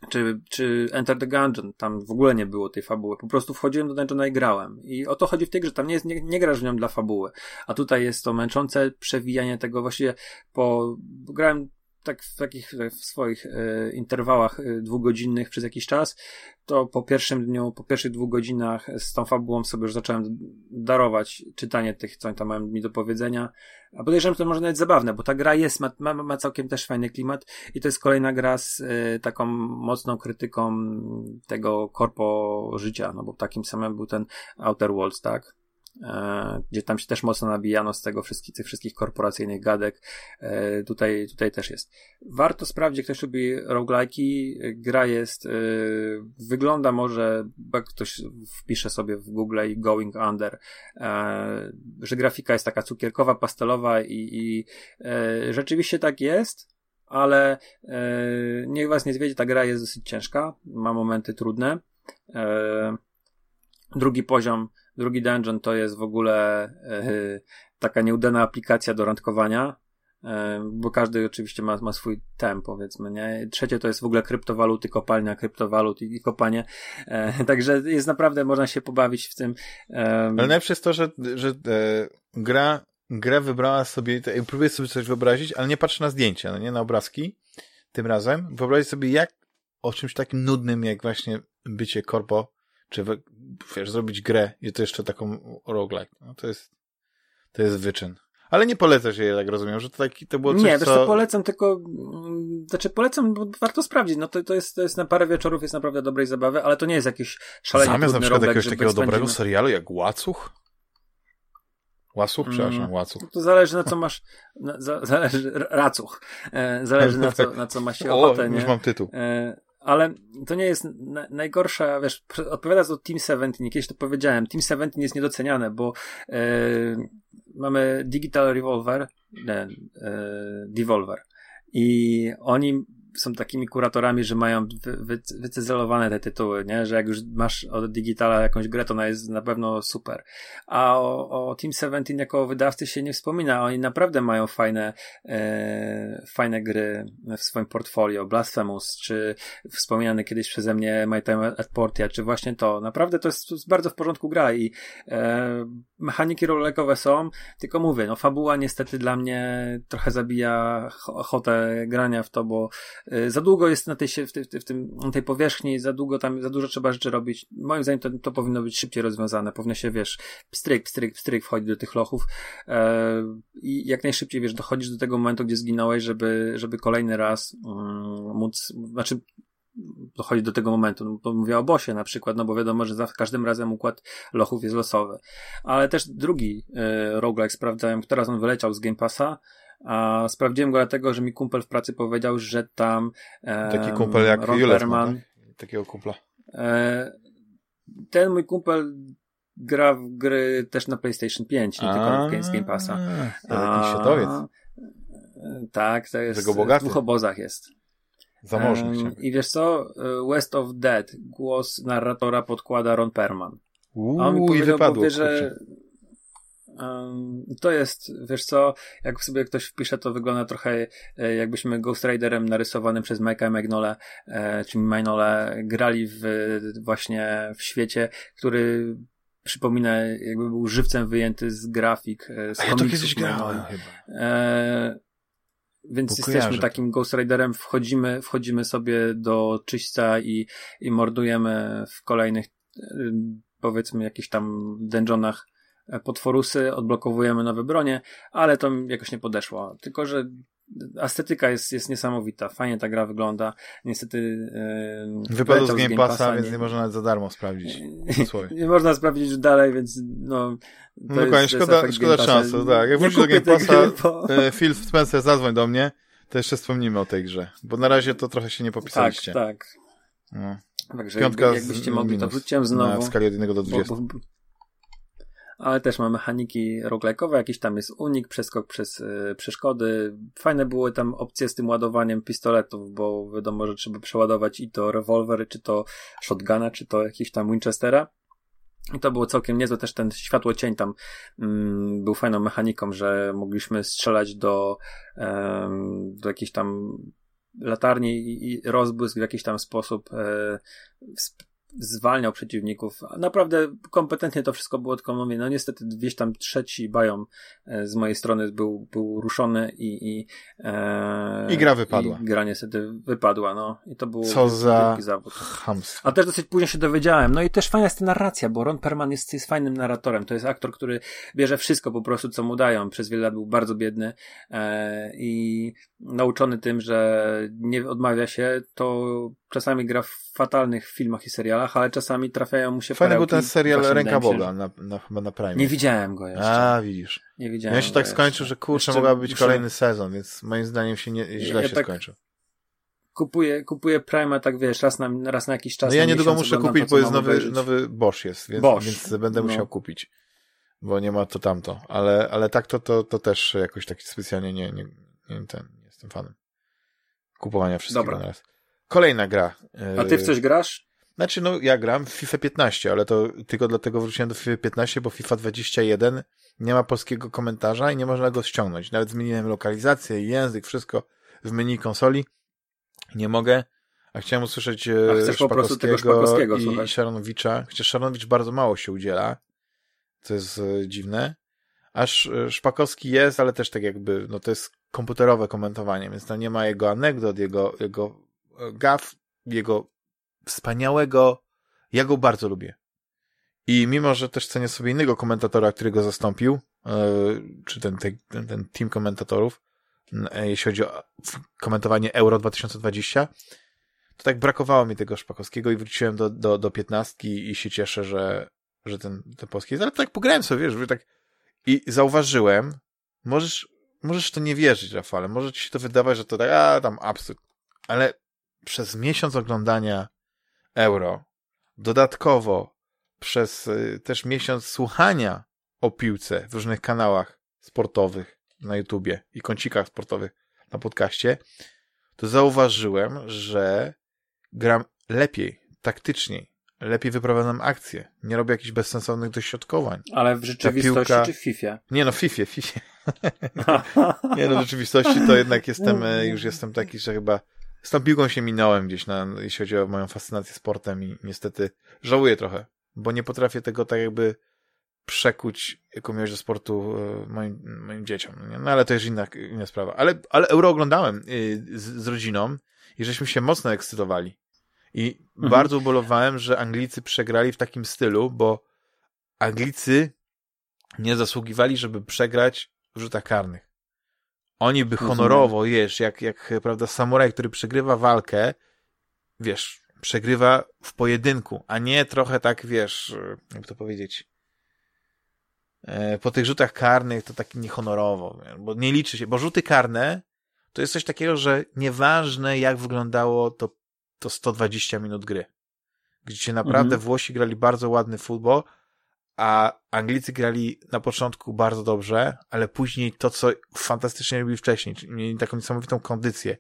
czy, czy Enter the Gungeon, tam w ogóle nie było tej fabuły. Po prostu wchodziłem do dungeona i grałem. I o to chodzi w tej grze, tam nie, jest, nie, nie grasz w nią dla fabuły. A tutaj jest to męczące przewijanie tego właściwie po... Grałem tak w takich w swoich e, interwałach e, dwugodzinnych przez jakiś czas, to po pierwszym dniu, po pierwszych dwóch godzinach z tą fabułą sobie już zacząłem darować czytanie tych, co oni tam mają mi do powiedzenia. A podejrzewam, że to może nawet zabawne, bo ta gra jest, ma, ma, ma całkiem też fajny klimat i to jest kolejna gra z e, taką mocną krytyką tego korpo życia, no bo takim samym był ten Outer Worlds, tak? E, gdzie tam się też mocno nabijano z tego wszystkich, tych wszystkich korporacyjnych gadek. E, tutaj, tutaj też jest. Warto sprawdzić, ktoś lubi roguelike'i. Gra jest, e, wygląda może, jak ktoś wpisze sobie w Google i Going Under, że grafika jest taka cukierkowa, pastelowa i, i rzeczywiście tak jest, ale niech was nie zwiedzie, ta gra jest dosyć ciężka, ma momenty trudne. Drugi poziom Drugi dungeon to jest w ogóle e, taka nieudana aplikacja do randkowania, e, bo każdy oczywiście ma, ma swój temp, powiedzmy, nie? Trzecie to jest w ogóle kryptowaluty, kopalnia kryptowalut i, i kopanie. E, (laughs) także jest naprawdę, można się pobawić w tym. Ale najlepsze jest to, że, że gra, gra wybrała sobie, próbuję sobie coś wyobrazić, ale nie patrzę na zdjęcia, no nie na obrazki tym razem. Wyobraź sobie, jak o czymś takim nudnym, jak właśnie bycie korpo, czy wiesz, zrobić grę i to jeszcze taką roguelike. No to jest, to jest wyczyn. Ale nie polecasz jej, jak rozumiem, że to, taki, to było coś, Nie, co... to polecam, tylko mm, znaczy polecam, bo warto sprawdzić. No to, to, jest, to jest na parę wieczorów, jest naprawdę dobrej zabawy, ale to nie jest jakiś szalenie Zamiast na przykład jakiegoś takiego spędzimy... dobrego serialu jak Łacuch? Łasuch? Przepraszam, mm, Łacuch. To zależy na co masz, na, za, zależy, racuch. E, zależy na co, na co masz się (laughs) ochotę, o, nie? już mam tytuł. E, ale to nie jest na, najgorsza, wiesz, odpowiada za Team 17, kiedyś to powiedziałem, Team 17 jest niedoceniane, bo e, mamy Digital Revolver, nie, e, Devolver i oni są takimi kuratorami, że mają wy, wy, wycyzelowane te tytuły, nie? Że jak już masz od Digitala jakąś grę, to ona jest na pewno super. A o, o Team 17 jako wydawcy się nie wspomina. Oni naprawdę mają fajne, e, fajne gry w swoim portfolio. Blasphemous, czy wspomniany kiedyś przeze mnie My Time at Portia, czy właśnie to. Naprawdę to jest, to jest bardzo w porządku gra i e, mechaniki rolekowe są, tylko mówię, no fabuła niestety dla mnie trochę zabija ochotę grania w to, bo za długo jest na tej, w, tej, w tym, na tej powierzchni, za długo tam, za dużo trzeba rzeczy robić. Moim zdaniem to, to powinno być szybciej rozwiązane. Powinno się, wiesz, pstryk, pstryk, pstryk wchodzić do tych lochów e, i jak najszybciej, wiesz, dochodzisz do tego momentu, gdzie zginąłeś, żeby, żeby kolejny raz um, móc, znaczy dochodzi do tego momentu. No, mówię o bosie na przykład, no bo wiadomo, że za każdym razem układ lochów jest losowy. Ale też drugi e, roguelike sprawdzałem, teraz on wyleciał z Game Passa, a sprawdziłem go dlatego, że mi kumpel w pracy powiedział, że tam. E, Taki kumpel jak Ron Jules, tak? Takiego kumpla. E, ten mój kumpel gra w gry też na PlayStation 5, nie tylko w Games Game Passa. Taki światowiec. Tak, to jest. W dwóch obozach jest. Zamożny um, I wiesz co? E, West of Dead. Głos narratora podkłada Ron Perman. Uuu, A on mi powiedział, wypadło, powie, że, to jest, wiesz co, jak sobie ktoś wpisze, to wygląda trochę e, jakbyśmy Ghost Riderem narysowanym przez Mike'a Magnola, e, czy Magnole, grali w, właśnie w świecie, który przypomina, jakby był żywcem wyjęty z grafik, e, z A ja to kiedyś grałem chyba. E, więc jesteśmy takim Ghost Riderem, wchodzimy, wchodzimy sobie do czyśćca i, i mordujemy w kolejnych powiedzmy jakichś tam dungeonach potworusy, odblokowujemy nowe bronie, ale to jakoś nie podeszło. Tylko, że estetyka jest, jest niesamowita. Fajnie ta gra wygląda. Niestety. Yy, Wypadł z Game Passa, więc nie można nawet za darmo sprawdzić. (laughs) nie można sprawdzić dalej, więc no. No dokładnie, szkoda, szkoda czasu, tak. Jak wrócisz do Game Passa, bo... E, Phil Spencer zadzwoń do mnie, to jeszcze wspomnimy o tej grze. Bo na razie to trochę się nie popisaliście. Tak, tak. No. Także Piątka jakbyście mogli, to wróciłem znowu. Na skali od 1 do 20. Bo, bo, ale też ma mechaniki roguelike'owe, jakiś tam jest unik, przeskok przez y, przeszkody. Fajne były tam opcje z tym ładowaniem pistoletów, bo wiadomo, że trzeba przeładować i to rewolwer, czy to shotguna, czy to jakiś tam Winchestera. I to było całkiem niezłe, też ten światło cień tam mm, był fajną mechaniką, że mogliśmy strzelać do, um, do jakiejś tam latarni i, i rozbłysk w jakiś tam sposób e, zwalniał przeciwników. Naprawdę kompetentnie to wszystko było, tylko mówię, no niestety gdzieś tam trzeci bają e, z mojej strony był, był ruszony i i, e, I gra wypadła. I gra niestety wypadła, no. I to był Co za zawód. Hamstwo. A też dosyć później się dowiedziałem. No i też fajna jest ta narracja, bo Ron Perman jest, jest fajnym narratorem. To jest aktor, który bierze wszystko po prostu, co mu dają. Przez wiele lat był bardzo biedny e, i nauczony tym, że nie odmawia się, to czasami gra w fatalnych filmach i serialach, ale czasami trafiają mu się Fajny był ten serial Ręka Boga na, na, chyba na Prime. Nie widziałem go jeszcze. A, widzisz. Nie widziałem Ja się tak skończył, że kurczę, mogłaby być muszę... kolejny sezon, więc moim zdaniem się nie, źle ja się tak skończył. Kupuję, kupuję Prime, tak wiesz, raz na, raz na jakiś czas. No ja niedługo muszę kupić, bo jest nowy, nowy Bosch jest, więc, Bosch. więc będę no. musiał kupić. Bo nie ma to tamto. Ale, ale tak to, to, to też jakoś tak specjalnie nie, nie, nie, ten, jestem fanem. Kupowania wszystkiego Dobra. na raz. Kolejna gra. A ty w coś grasz? Znaczy, no ja gram w FIFA 15, ale to tylko dlatego wróciłem do FIFA 15, bo FIFA 21 nie ma polskiego komentarza i nie można go ściągnąć. Nawet zmieniłem lokalizację, język, wszystko w menu konsoli. Nie mogę. A chciałem usłyszeć e, A chcesz po prostu tego Szpakowskiego i słuchać. Szaranowicza. Chociaż Szaranowicz bardzo mało się udziela, co jest e, dziwne. Aż e, Szpakowski jest, ale też tak jakby, no to jest komputerowe komentowanie, więc tam nie ma jego anegdot, jego, jego gaf, jego wspaniałego, ja go bardzo lubię. I mimo, że też cenię sobie innego komentatora, który go zastąpił, czy ten, ten, ten team komentatorów, jeśli chodzi o komentowanie Euro 2020, to tak brakowało mi tego Szpakowskiego i wróciłem do, do, do piętnastki i się cieszę, że, że ten, ten polski jest. Ale tak pograłem sobie, wiesz, tak i zauważyłem, możesz, możesz to nie wierzyć, Rafale, może ci się to wydawać, że to tak, a tam absurd, ale przez miesiąc oglądania Euro, dodatkowo przez y, też miesiąc słuchania o piłce w różnych kanałach sportowych na YouTubie i kącikach sportowych na podcaście, to zauważyłem, że gram lepiej, taktyczniej, lepiej wyprowadzam akcje, nie robię jakichś bezsensownych dośrodkowań. Ale w rzeczywistości piłka... czy w FIFA? Nie no, w FIFA, FIFA. (laughs) nie no, w rzeczywistości to jednak jestem, e, już jestem taki, że chyba z tą piłką się minąłem gdzieś, na, jeśli chodzi o moją fascynację sportem i niestety żałuję trochę, bo nie potrafię tego tak jakby przekuć jako miłość do sportu e, moim, moim dzieciom. No, ale to jest inna, inna sprawa. Ale, ale Euro oglądałem y, z, z rodziną i żeśmy się mocno ekscytowali. I mhm. bardzo ubolowałem, że Anglicy przegrali w takim stylu, bo Anglicy nie zasługiwali, żeby przegrać w rzutach karnych. Oni by honorowo, wiesz, jak, jak prawda, samuraj, który przegrywa walkę, wiesz, przegrywa w pojedynku, a nie trochę tak, wiesz, jak to powiedzieć, e, po tych rzutach karnych to tak niehonorowo, bo nie liczy się, bo rzuty karne to jest coś takiego, że nieważne jak wyglądało to, to 120 minut gry, gdzie naprawdę mhm. Włosi grali bardzo ładny futbol, a Anglicy grali na początku bardzo dobrze, ale później to, co fantastycznie robili wcześniej, czyli mieli taką niesamowitą kondycję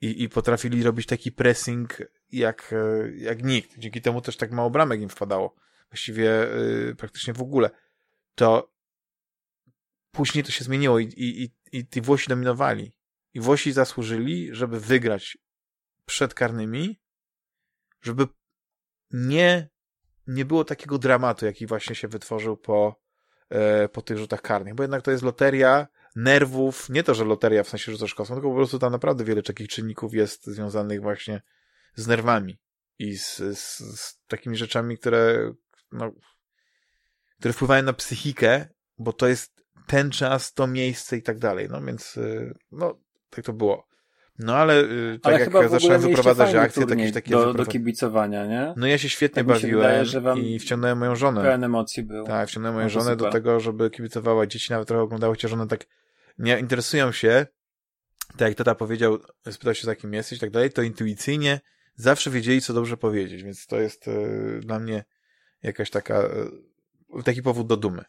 i, i potrafili robić taki pressing jak, e, jak nikt. Dzięki temu też tak mało bramek im wpadało. Właściwie yy, praktycznie w ogóle. To później to się zmieniło i, i, i, i Włosi dominowali. I Włosi zasłużyli, żeby wygrać przed karnymi, żeby nie nie było takiego dramatu, jaki właśnie się wytworzył po, e, po tych rzutach karnych, bo jednak to jest loteria nerwów, nie to, że loteria w sensie rzutów kosmos, tylko po prostu tam naprawdę wiele takich czynników jest związanych właśnie z nerwami i z, z, z takimi rzeczami, które no, które wpływają na psychikę, bo to jest ten czas, to miejsce i tak dalej. No więc, y, no, tak to było. No ale, y, tak ale jak zacząłem wyprowadzać akcje, takie, takie do, do kibicowania, nie? No ja się świetnie tak bawiłem się wydaje, i wciągnąłem moją żonę. Pełen emocji był. Tak, wciągnąłem moją no żonę super. do tego, żeby kibicowała. Dzieci nawet trochę oglądały, chociaż one tak nie interesują się, tak jak tata powiedział, spytał się za kim jesteś i tak dalej, to intuicyjnie zawsze wiedzieli, co dobrze powiedzieć, więc to jest y, dla mnie jakaś taka, y, taki powód do dumy.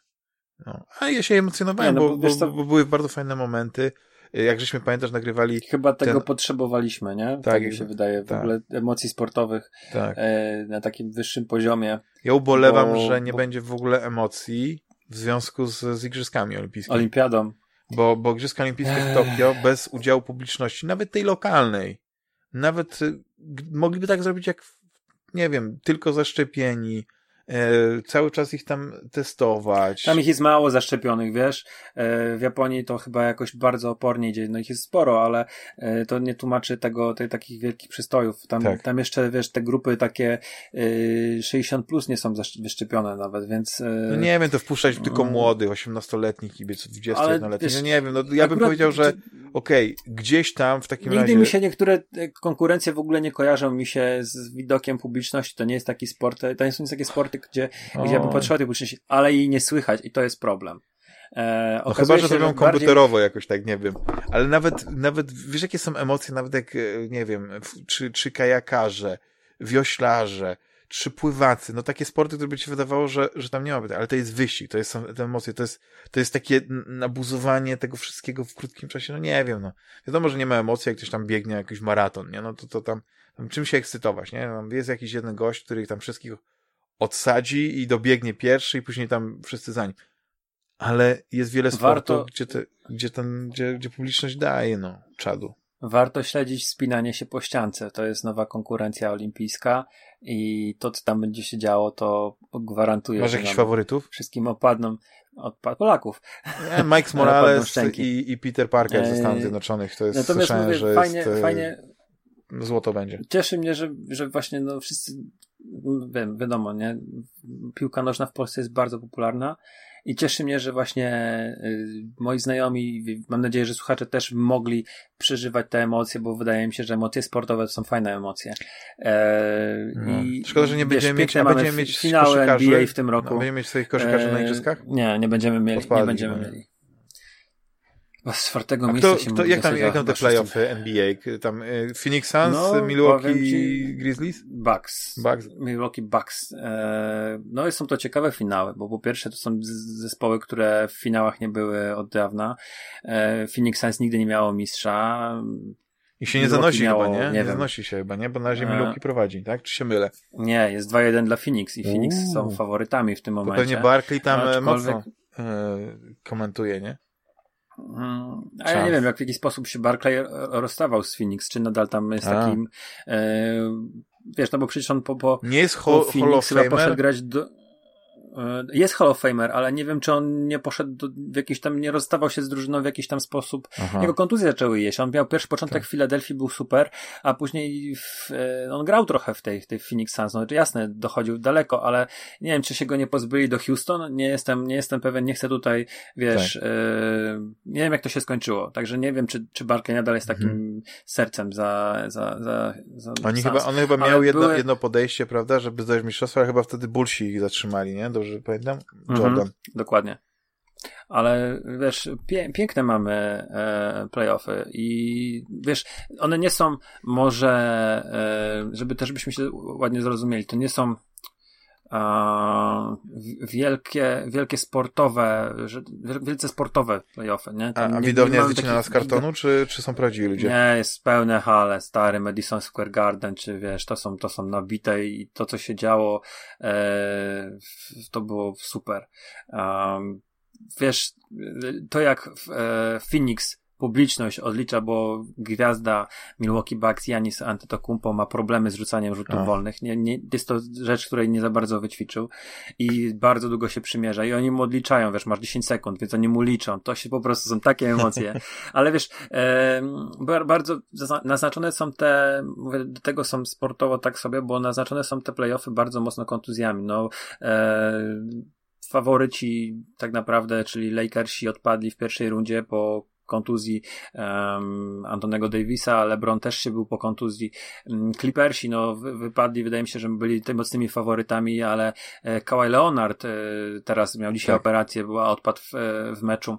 No. A ja się emocjonowałem, nie, no, bo, bo, bo, były bardzo fajne momenty. Jak żeśmy pamiętasz, nagrywali. Chyba tego ten... potrzebowaliśmy, nie? Tak, tak mi się wydaje. W tak. ogóle emocji sportowych tak. e, na takim wyższym poziomie. Ja ubolewam, bo, że nie bo... będzie w ogóle emocji w związku z, z Igrzyskami Olimpijskimi. Olimpiadą. Bo, bo Igrzyska Olimpijskie w Tokio bez udziału publiczności, nawet tej lokalnej, nawet y, mogliby tak zrobić jak, nie wiem, tylko zaszczepieni, cały czas ich tam testować. Tam ich jest mało zaszczepionych, wiesz. E, w Japonii to chyba jakoś bardzo opornie idzie. No ich jest sporo, ale e, to nie tłumaczy tego, tej, takich wielkich przystojów. Tam, tak. tam jeszcze, wiesz, te grupy takie 60 plus nie są wyszczepione nawet, więc... No nie wiem, to wpuszczać tylko młodych, 18-letnich kibiców, 20-letnich. No nie wiem, no ja bym powiedział, że okej, okay, gdzieś tam w takim Nigdy razie... mi się niektóre konkurencje w ogóle nie kojarzą mi się z widokiem publiczności. To nie jest taki sport, to nie są takie sporty, gdzie, gdzie ja bym tej publiczności, ale jej nie słychać i to jest problem. E, no chyba, że to robią komputerowo jakoś tak, nie wiem. Ale nawet, nawet, wiesz jakie są emocje, nawet jak, e, nie wiem, czy, czy kajakarze, wioślarze, czy pływacy, no takie sporty, które by ci wydawało, że, że tam nie ma ale to jest wyścig, to jest, są te emocje, to jest, to jest takie nabuzowanie tego wszystkiego w krótkim czasie, no nie wiem, no. Wiadomo, że nie ma emocji, jak ktoś tam biegnie jakiś maraton, nie, no to, to tam, tam czym się ekscytować, nie, tam jest jakiś jeden gość, który tam wszystkich odsadzi i dobiegnie pierwszy i później tam wszyscy za nim. Ale jest wiele sportów, Warto... gdzie, te, gdzie, ten, gdzie, gdzie publiczność daje, no, czadu. Warto śledzić spinanie się po ściance. To jest nowa konkurencja olimpijska i to, co tam będzie się działo, to gwarantuję. Masz jakichś faworytów? Wszystkim opadną od Polaków. Nie, Mike (laughs) Morales i, i Peter Parker ze Stanów Zjednoczonych. To jest Natomiast mówię, że fajnie, jest, fajnie, złoto będzie. Cieszy mnie, że, że właśnie no wszyscy, wiem, wiadomo, nie? Piłka nożna w Polsce jest bardzo popularna i cieszy mnie, że właśnie y, moi znajomi, mam nadzieję, że słuchacze też mogli przeżywać te emocje, bo wydaje mi się, że emocje sportowe to są fajne emocje. E, no. i, Szkoda, że nie będziemy mieć, a będziemy mieć finały NBA w tym roku. No, będziemy mieć swoich koszykarzy e, na igrzyskach? Nie, nie będziemy mieli. nie będziemy mieli. Bo z czwartego A miejsca kto, się kto, jak, tam, jak tam te playoffy NBA? Tam y, Phoenix Suns, no, Milwaukee ci, Grizzlies? Bucks. Bucks. Milwaukee Bucks. E, no są to ciekawe finały, bo po pierwsze to są zespoły, które w finałach nie były od dawna. E, Phoenix Suns nigdy nie miało mistrza. I się nie Milwaukee zanosi miało, chyba, nie? Nie, nie zanosi się chyba, nie? Bo na razie e, Milwaukee prowadzi, tak? Czy się mylę? Nie, jest 2-1 dla Phoenix i Phoenix Uuu. są faworytami w tym momencie. To pewnie Barkley tam no, mocno komentuje, nie? Mm, a ja nie wiem, jak w jaki sposób się Barclay rozstawał z Phoenix, czy nadal tam jest a. takim. E, wiesz, no bo przecież on po, po, nie jest ho, po Phoenix chyba poszedł grać do, jest Hall of Famer, ale nie wiem, czy on nie poszedł do, w jakiś tam, nie rozstawał się z drużyną w jakiś tam sposób. Aha. Jego kontuzje zaczęły jeść. On miał pierwszy początek tak. w Filadelfii, był super, a później w, e, on grał trochę w tej, tej Phoenix Suns. No, jasne, dochodził daleko, ale nie wiem, czy się go nie pozbyli do Houston. Nie jestem, nie jestem pewien, nie chcę tutaj, wiesz, tak. e, nie wiem, jak to się skończyło. Także nie wiem, czy, czy Barkley nadal jest takim mhm. sercem za, za, za, za Oni chyba, on chyba miał jedno, były... jedno podejście, prawda, żeby zdać mistrzostwo, ale chyba wtedy Bullsi ich zatrzymali, nie? Do dobrze pamiętam? Mhm, Jordan. Mhm, dokładnie. Ale wiesz, pie piękne mamy e, playoffy i wiesz, one nie są może, e, żeby też byśmy się ładnie zrozumieli, to nie są wielkie, wielkie sportowe, wielce sportowe playoffy, nie? Tam a, a widownia jest wycinana z kartonu, czy, czy są prawdziwi ludzie? Nie, jest pełne hale, stary Madison Square Garden, czy wiesz, to są, to są nabite i to, co się działo, e, to było super. Um, wiesz, to jak w, e, Phoenix publiczność odlicza, bo gwiazda Milwaukee Bucks Janis Antetokounmpo ma problemy z rzucaniem rzutów A. wolnych. Nie, nie, jest to rzecz, której nie za bardzo wyćwiczył i bardzo długo się przymierza i oni mu odliczają, wiesz, masz 10 sekund, więc oni mu liczą. To się po prostu są takie emocje. (laughs) Ale wiesz, e, bardzo naznaczone są te, mówię, do tego są sportowo tak sobie, bo naznaczone są te playoffy bardzo mocno kontuzjami. No, e, faworyci tak naprawdę, czyli Lakersi odpadli w pierwszej rundzie po kontuzji um, Antonego Davisa, LeBron też się był po kontuzji. Um, Clippersi, no, wy, wypadli, wydaje mi się, że byli tymi mocnymi faworytami, ale e, Kawhi Leonard e, teraz miał dzisiaj tak. operację, była odpad w, e, w meczu.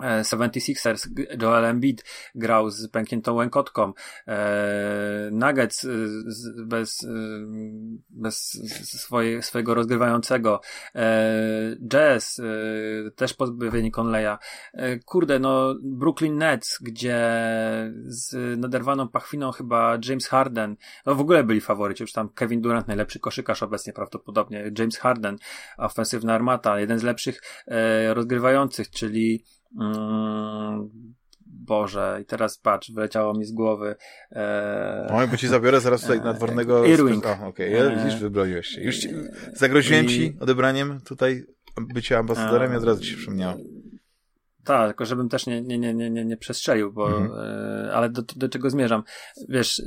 76ers, Joel Embiid grał z pękniętą łękotką. Nuggets bez, bez swoje, swojego rozgrywającego. Jazz też pozbawieni Conleya. Kurde, no Brooklyn Nets, gdzie z naderwaną pachwiną chyba James Harden, no w ogóle byli faworyci, już tam Kevin Durant, najlepszy koszykarz obecnie prawdopodobnie, James Harden, ofensywna armata, jeden z lepszych rozgrywających, czyli Mm, Boże, i teraz patrz, wyleciało mi z głowy. E... Oj, bo ci zabiorę zaraz tutaj nadwornego. Irwing. O, okej, okay. ja, widzisz, wybroniłeś się. Już ci, zagroziłem I... ci odebraniem tutaj bycia ambasadorem i od razu ci przypomniało. Tak, tylko żebym też nie, nie, nie, nie, nie, nie przestrzelił, bo, mhm. e, ale do, do czego zmierzam? Wiesz, e,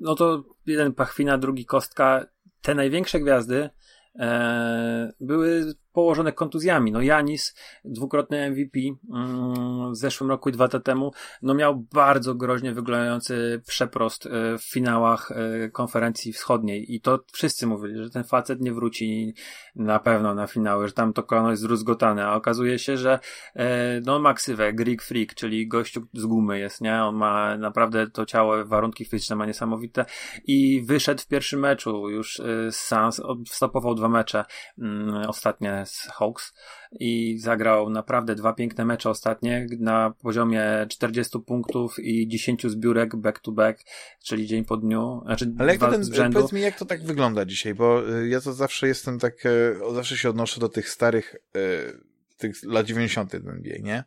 no to jeden pachwina, drugi kostka. Te największe gwiazdy e, były położone kontuzjami. No Janis, dwukrotny MVP mm, w zeszłym roku i dwa lata temu, no miał bardzo groźnie wyglądający przeprost e, w finałach e, konferencji wschodniej i to wszyscy mówili, że ten facet nie wróci na pewno na finały, że tam to kolano jest zrozgotane, a okazuje się, że e, no ma ksywę, Greek Freak, czyli gościu z gumy jest, nie? On ma naprawdę to ciało, warunki fizyczne ma niesamowite i wyszedł w pierwszym meczu już z Sans, stopował dwa mecze mm, ostatnie z Hawks i zagrał naprawdę dwa piękne mecze ostatnie na poziomie 40 punktów i 10 zbiórek back to back, czyli dzień po dniu. Znaczy Ale jak ten, rzędu. powiedz mi, jak to tak wygląda dzisiaj, bo y, ja to zawsze jestem tak, y, zawsze się odnoszę do tych starych, y, tych lat 90. w NBA, nie?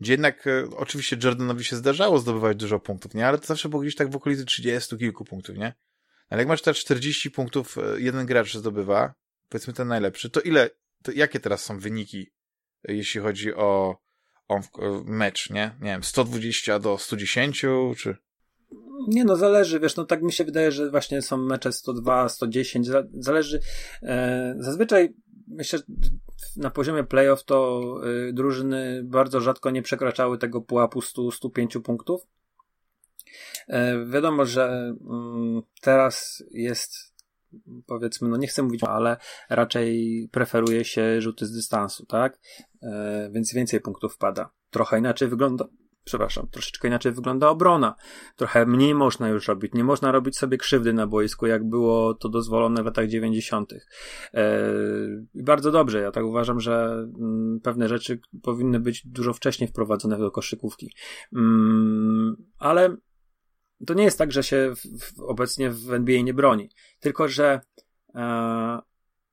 Gdzie jednak oczywiście Jordanowi się zdarzało zdobywać dużo punktów, nie? Ale to zawsze było gdzieś tak w okolicy 30 kilku punktów, nie? Ale jak masz te 40 punktów jeden gracz zdobywa, powiedzmy ten najlepszy, to ile to jakie teraz są wyniki, jeśli chodzi o, o mecz, nie? Nie wiem, 120 do 110, czy... Nie no, zależy, wiesz, no tak mi się wydaje, że właśnie są mecze 102, 110, zależy. E, zazwyczaj myślę, na poziomie playoff to y, drużyny bardzo rzadko nie przekraczały tego pułapu 100-105 punktów. E, wiadomo, że mm, teraz jest powiedzmy, no nie chcę mówić, ale raczej preferuje się rzuty z dystansu, tak? E, więc więcej punktów wpada. Trochę inaczej wygląda, przepraszam, troszeczkę inaczej wygląda obrona. Trochę mniej można już robić. Nie można robić sobie krzywdy na boisku, jak było to dozwolone w latach 90. E, bardzo dobrze. Ja tak uważam, że mm, pewne rzeczy powinny być dużo wcześniej wprowadzone do koszykówki. Mm, ale to nie jest tak, że się w, w, obecnie w NBA nie broni, tylko że e,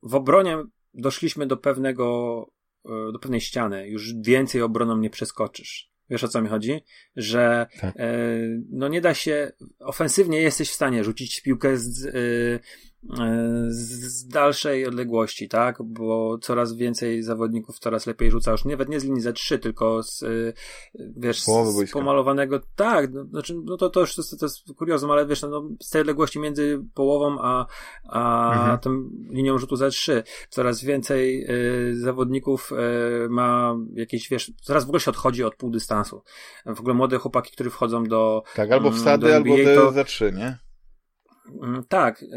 w obronie doszliśmy do pewnego, e, do pewnej ściany. Już więcej obroną nie przeskoczysz. Wiesz o co mi chodzi? Że tak. e, no nie da się, ofensywnie jesteś w stanie rzucić piłkę z, e, z dalszej odległości, tak? Bo coraz więcej zawodników coraz lepiej rzuca już nawet nie z linii za 3, tylko z wiesz, z pomalowanego. Tak, no, znaczy, no to, to już to, to jest kuriozum, ale wiesz, no, no, z tej odległości między połową a, a mhm. tą linią rzutu za 3 coraz więcej y, zawodników y, ma jakieś, wiesz, coraz w ogóle się odchodzi od pół dystansu. W ogóle młode chłopaki, którzy wchodzą do. Tak, albo wsady, albo do, za 3, nie? Mm, tak, y,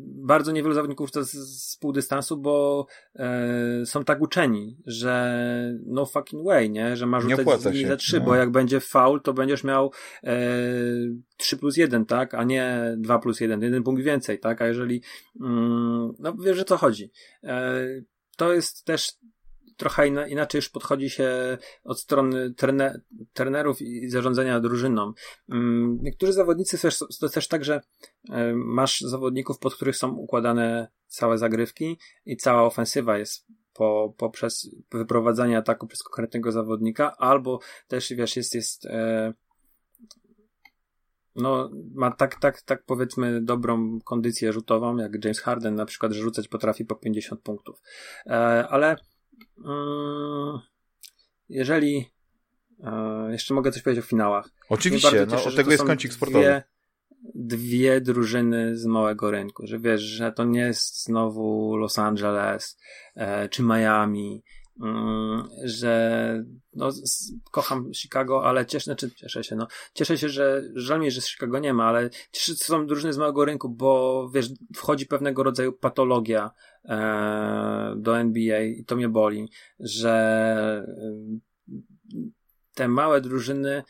bardzo niewielu zawodników z, z półdystansu, bo e, są tak uczeni, że no fucking way, nie? Że masz rzucać z linii za 3, no. bo jak będzie faul, to będziesz miał e, 3 plus 1, tak? A nie 2 plus 1, jeden punkt więcej, tak? A jeżeli, mm, no wiesz, że co chodzi. E, to jest też trochę inaczej już podchodzi się od strony trene, trenerów i zarządzania drużyną. Mm, niektórzy zawodnicy też, to też tak, że e, masz zawodników, pod których są układane całe zagrywki i cała ofensywa jest po, poprzez wyprowadzanie ataku przez konkretnego zawodnika, albo też, wiesz, jest, jest e, no, ma tak, tak, tak powiedzmy dobrą kondycję rzutową, jak James Harden na przykład, że rzucać potrafi po 50 punktów. E, ale jeżeli e, jeszcze mogę coś powiedzieć o finałach. Oczywiście, no, od tego jest kącik sportowy. Dwie, dwie drużyny z małego rynku, że wiesz, że to nie jest znowu Los Angeles e, czy Miami, że no, kocham Chicago, ale cieszę, znaczy cieszę się, no, cieszę się, że żal mi, że z Chicago nie ma, ale cieszę że są drużyny z małego rynku, bo wiesz, wchodzi pewnego rodzaju patologia e, do NBA i to mnie boli, że te małe drużyny,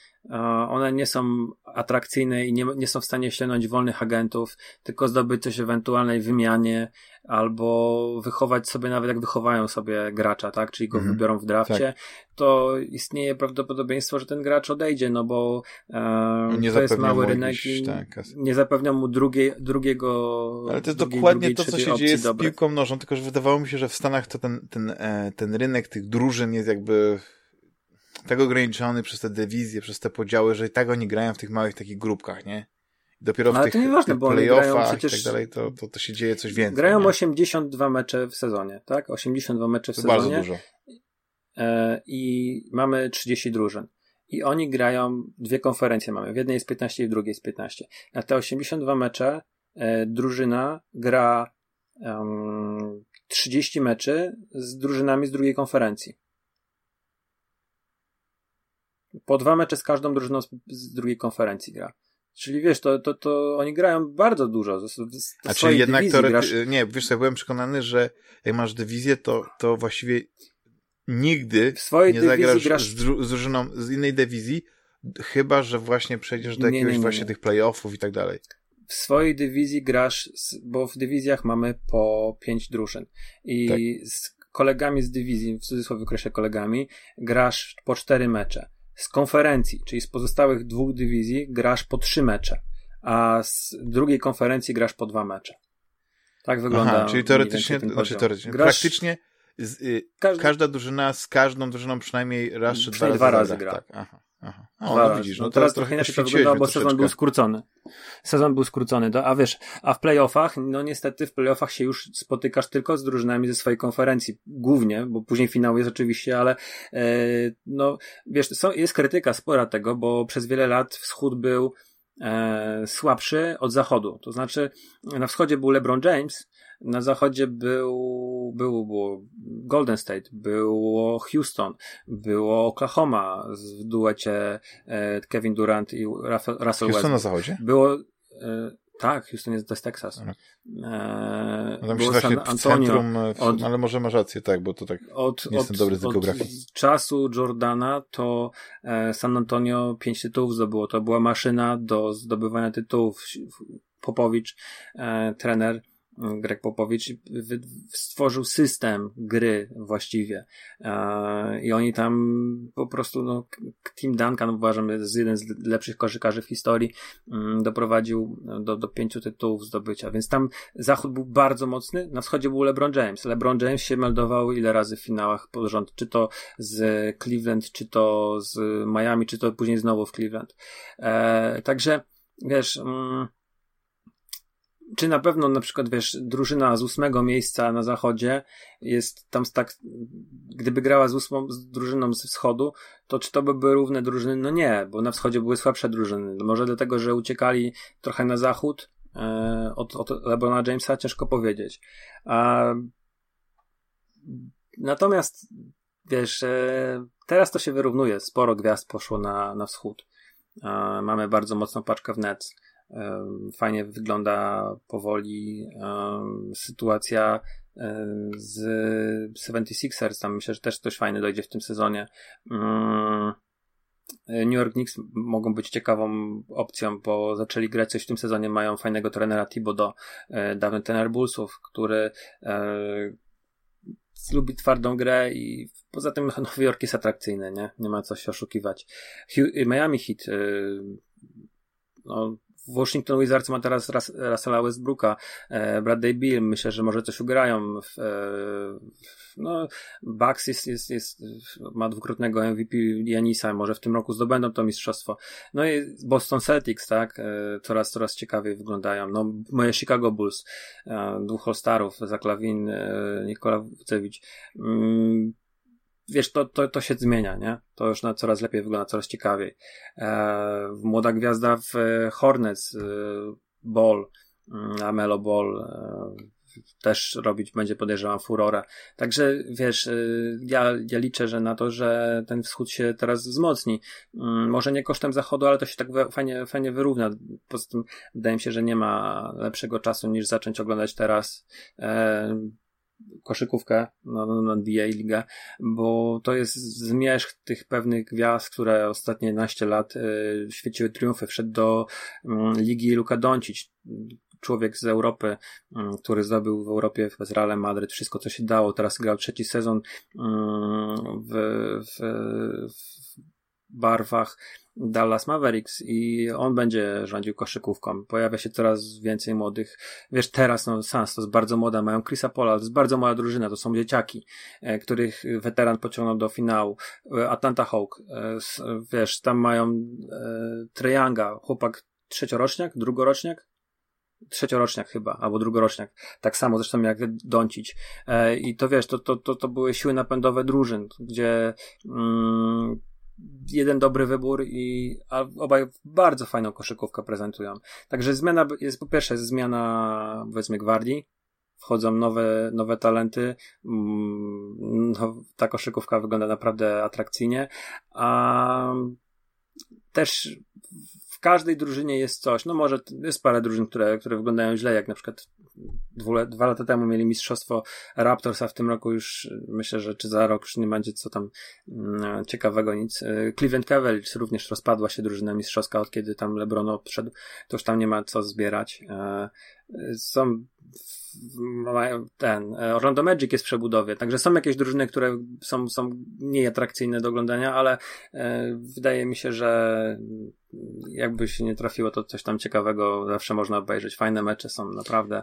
one nie są atrakcyjne i nie, nie są w stanie ściągnąć wolnych agentów, tylko zdobyć coś w ewentualnej wymianie, albo wychować sobie, nawet jak wychowają sobie gracza, tak, czyli go mhm. wybiorą w drafcie, tak. to istnieje prawdopodobieństwo, że ten gracz odejdzie, no bo e, to jest mały rynek i tak, nie zapewnia mu drugiej, drugiego. Ale to jest drugiej, dokładnie drugiej, to, co się dzieje z piłką nożą, tylko że wydawało mi się, że w Stanach to ten, ten, e, ten rynek tych drużyn jest jakby tak ograniczony przez te dywizje, przez te podziały, że i tak oni grają w tych małych takich grupkach, nie? Dopiero w tych, nieważne, tych playoffach i tak dalej, to, to, to się dzieje coś więcej. Grają nie? 82 mecze w sezonie, tak? 82 mecze w to sezonie. bardzo dużo. E, I mamy 30 drużyn. I oni grają, dwie konferencje mamy. W jednej jest 15 i w drugiej jest 15. Na te 82 mecze e, drużyna gra um, 30 meczy z drużynami z drugiej konferencji. Po dwa mecze z każdą drużyną z, z drugiej konferencji gra. Czyli wiesz, to, to, to oni grają bardzo dużo. Z, z A czyli jednak to, grasz... nie, wiesz, ja byłem przekonany, że jak masz dywizję, to, to właściwie nigdy nie zagrasz grasz... z, z drużyną z innej dywizji, chyba, że właśnie przejdziesz do jakiegoś nie, nie, nie, właśnie tych playoffów i tak dalej. W swojej dywizji grasz, bo w dywizjach mamy po pięć drużyn i tak. z kolegami z dywizji, w cudzysłowie określę kolegami, grasz po cztery mecze z konferencji, czyli z pozostałych dwóch dywizji, grasz po trzy mecze, a z drugiej konferencji grasz po dwa mecze. Tak wygląda. Aha, czyli teoretycznie, znaczy teoretycznie, grasz... praktycznie z, y, każda... każda drużyna z każdą drużyną przynajmniej raz czy dwa razy, dwa razy gra. Tak, aha. Aha. O, no widzisz, no, no teraz trochę inaczej to wyglądało, bo sezon był skrócony. Sezon był skrócony, do, a wiesz, a w playoffach, no niestety w playoffach się już spotykasz tylko z drużynami ze swojej konferencji, głównie, bo później finał jest oczywiście, ale e, no wiesz, są, jest krytyka spora tego, bo przez wiele lat wschód był e, słabszy od zachodu. To znaczy, na wschodzie był LeBron James, na zachodzie był, był, było Golden State, było Houston, było Oklahoma w duecie e, Kevin Durant i Russell Westbrook. Houston na zachodzie? Było, e, tak, Houston jest, jest Texas. Tak. E, no było San Antonio. Centrum, od, ale może masz rację, tak, bo to tak od, nie jestem dobry z geografii. Od czasu Jordana to e, San Antonio pięć tytułów zdobyło. To była maszyna do zdobywania tytułów. Popowicz, e, trener, Greg Popowicz stworzył system gry właściwie. E, i oni tam po prostu no, Tim Duncan uważam jest jeden z lepszych koszykarzy w historii mm, doprowadził do, do pięciu tytułów zdobycia, więc tam zachód był bardzo mocny, na wschodzie był LeBron James. LeBron James się meldował ile razy w finałach pod rząd, czy to z Cleveland, czy to z Miami, czy to później znowu w Cleveland. E, także wiesz mm, czy na pewno na przykład, wiesz, drużyna z ósmego miejsca na zachodzie jest tam tak, gdyby grała z ósmą z drużyną z wschodu, to czy to by były równe drużyny? No nie, bo na wschodzie były słabsze drużyny. No może dlatego, że uciekali trochę na zachód e, od, od LeBrona Jamesa, ciężko powiedzieć. A, natomiast, wiesz, e, teraz to się wyrównuje. Sporo gwiazd poszło na, na wschód. E, mamy bardzo mocną paczkę w Nets Fajnie wygląda powoli sytuacja z 76ers. Tam myślę, że też coś fajne dojdzie w tym sezonie. Mm, New York Knicks mogą być ciekawą opcją, bo zaczęli grać coś w tym sezonie. Mają fajnego trenera Thibodeau, e, dawny trener Bullsów, który e, lubi twardą grę i poza tym (laughs) Nowy Jork jest atrakcyjny, nie? Nie ma co się oszukiwać. Miami Heat e, no, Washington Wizards ma teraz Russella Westbrooka, e, Bradley Bill, myślę, że może coś ugrają. W, e, no, Bucks jest, jest, jest, ma dwukrotnego MVP Janisa, może w tym roku zdobędą to mistrzostwo. No i Boston Celtics, tak, e, coraz, coraz ciekawiej wyglądają. No, moje Chicago Bulls, dwóch All-Starów, Zaklavin, Nikola Wucewicz. Mm, wiesz, to, to, to się zmienia, nie? To już na coraz lepiej wygląda, coraz ciekawiej. E, młoda gwiazda w Hornets, e, Ball, mm, Amelo Ball, e, też robić będzie, podejrzewam, furorę. Także wiesz, y, ja, ja liczę, że na to, że ten wschód się teraz wzmocni. Mm, może nie kosztem zachodu, ale to się tak fajnie, fajnie wyrówna. Poza tym wydaje mi się, że nie ma lepszego czasu niż zacząć oglądać teraz e, koszykówkę na, na NBA Ligę, bo to jest zmierzch tych pewnych gwiazd, które ostatnie naście lat y, świeciły triumfy. Wszedł do y, Ligi Luka Doncic, człowiek z Europy, mm, który zdobył w Europie w Realem Madryt wszystko, co się dało. Teraz grał trzeci sezon mm, w, w, w barwach Dallas Mavericks i on będzie rządził koszykówką. Pojawia się coraz więcej młodych. Wiesz, teraz no Sans to jest bardzo młoda, mają Chrisa Pola, to jest bardzo mała drużyna, to są dzieciaki, e, których weteran pociągnął do finału. E, Atlanta Hawk, e, wiesz, tam mają Treyanga, chłopak trzecioroczniak, drugoroczniak, trzecioroczniak chyba, albo drugoroczniak. Tak samo zresztą jak Doncić. E, I to wiesz, to, to, to, to były siły napędowe drużyn, gdzie mm, jeden dobry wybór i obaj bardzo fajną koszykówkę prezentują. Także zmiana jest po pierwsze zmiana powiedzmy gwardii, wchodzą nowe, nowe talenty, mm, no, ta koszykówka wygląda naprawdę atrakcyjnie, a też każdej drużynie jest coś. No może jest parę drużyn, które, które wyglądają źle, jak na przykład dwu, dwa lata temu mieli mistrzostwo Raptors, a w tym roku już myślę, że czy za rok już nie będzie co tam mm, ciekawego nic. Y, Cleveland Cavaliers również rozpadła się drużyna mistrzowska, od kiedy tam LeBron odszedł, to już tam nie ma co zbierać. E, są ten, e, Orlando Magic jest w przebudowie, także są jakieś drużyny, które są, są mniej atrakcyjne do oglądania, ale e, wydaje mi się, że jakby się nie trafiło, to coś tam ciekawego zawsze można obejrzeć. Fajne mecze są naprawdę.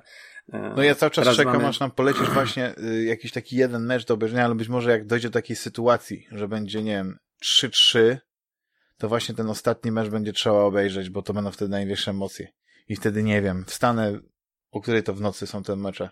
E, no ja cały czas czekam, mamy... aż nam polecisz właśnie y, jakiś taki jeden mecz do obejrzenia, ale być może jak dojdzie do takiej sytuacji, że będzie, nie wiem, 3-3, to właśnie ten ostatni mecz będzie trzeba obejrzeć, bo to będą wtedy największe emocje. I wtedy nie wiem, wstanę o której to w nocy są te mecze?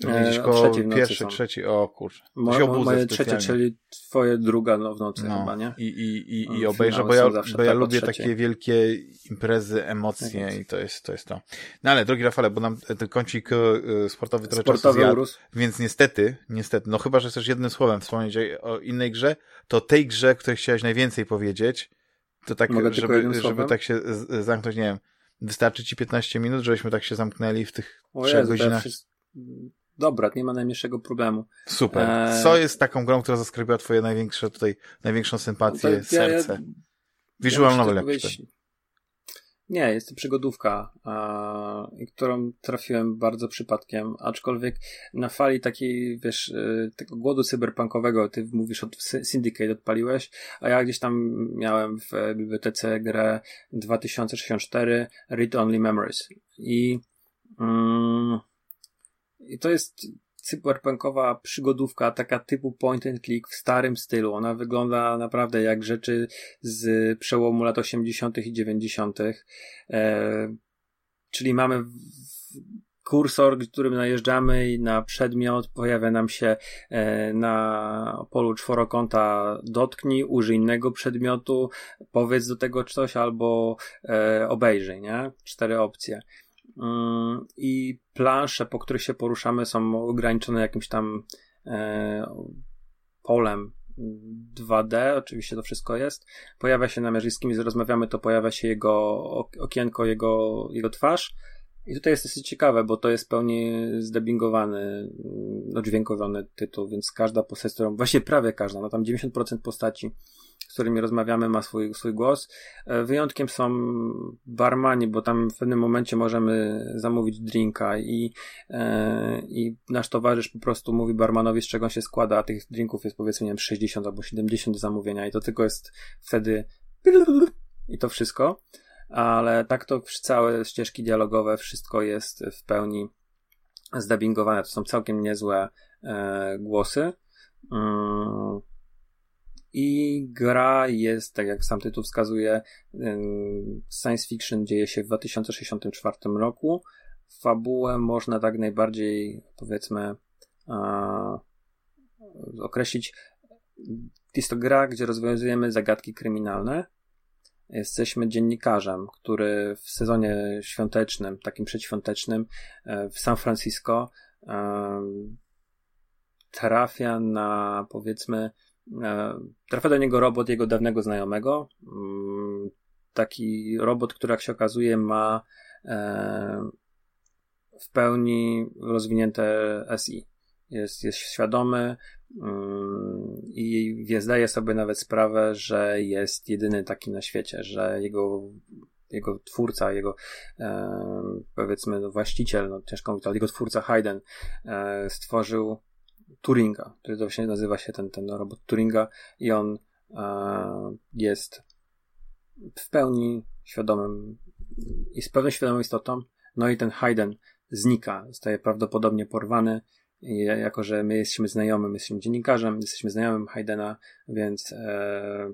Gdzieś koło pierwszy, trzeci, o kurczę. Mo, moje trzecie, czyli twoje druga no, w nocy no, chyba, nie? I, i, i, i obejrzę, bo ja, bo ja lubię takie wielkie imprezy, emocje tak i to jest, to jest to. No ale, drogi Rafale, bo nam ten kącik e, sportowy trochę sportowy czasu zjadł, więc niestety, niestety, no chyba, że chcesz jednym słowem wspomnieć o innej grze, to tej grze, której chciałeś najwięcej powiedzieć, to tak, Mogę żeby, żeby tak się zamknąć, nie wiem, Wystarczy ci 15 minut, żebyśmy tak się zamknęli w tych o 3 Jezu, godzinach? Dobra, nie ma najmniejszego problemu. Super. E, Co jest taką grą, która zasklepiła twoje największe tutaj, największą sympatię, no serce? Ja, Visual ja novel, jak nie, jest to przygodówka, i którą trafiłem bardzo przypadkiem, aczkolwiek na fali takiej, wiesz, y, tego głodu cyberpunkowego, ty mówisz od Syndicate odpaliłeś, a ja gdzieś tam miałem w bibliotece grę 2064 Read Only Memories. I, mm, i to jest cyberpunkowa przygodówka, taka typu point and click w starym stylu. Ona wygląda naprawdę jak rzeczy z przełomu lat 80. i 90. E, czyli mamy kursor, którym najeżdżamy i na przedmiot pojawia nam się e, na polu czworokąta dotknij, użyj innego przedmiotu, powiedz do tego coś albo e, obejrzyj, nie? Cztery opcje. I plansze, po których się poruszamy, są ograniczone jakimś tam e, polem 2D, oczywiście to wszystko jest. Pojawia się jeżeli z kimś rozmawiamy, to pojawia się jego okienko, jego, jego twarz. I tutaj jest dosyć ciekawe, bo to jest pełni zdubbingowany, odźwiękowiony tytuł, więc każda postać, którą, właśnie prawie każda, no tam 90% postaci którymi rozmawiamy, ma swój, swój głos. E, wyjątkiem są barmani, bo tam w pewnym momencie możemy zamówić drinka i, e, i nasz towarzysz po prostu mówi barmanowi, z czego on się składa, a tych drinków jest powiedzmy, nie wiem, 60 albo 70 do zamówienia i to tylko jest wtedy i to wszystko. Ale tak to całe ścieżki dialogowe, wszystko jest w pełni zdubbingowane. To są całkiem niezłe e, głosy. Mm i gra jest, tak jak sam tytuł wskazuje, science fiction dzieje się w 2064 roku. Fabułę można tak najbardziej, powiedzmy, określić jest to gra, gdzie rozwiązujemy zagadki kryminalne. Jesteśmy dziennikarzem, który w sezonie świątecznym, takim przedświątecznym e, w San Francisco trafia na powiedzmy trafia do niego robot jego dawnego znajomego. Mm, taki robot, który jak się okazuje ma w pełni rozwinięte SI. Jest, jest świadomy um, i zdaje sobie nawet sprawę, że jest jedyny taki na świecie, że jego jego twórca, jego e, powiedzmy właściciel, no ciężko mówić, ale jego twórca Hayden e, stworzył Turinga, który to właśnie nazywa się ten, ten robot Turinga i on e, jest w pełni świadomym i z pewną świadomą istotą. No i ten Hayden znika, zostaje prawdopodobnie porwany. I jako, że my jesteśmy znajomym, jesteśmy dziennikarzem, jesteśmy znajomym Haydena, więc e,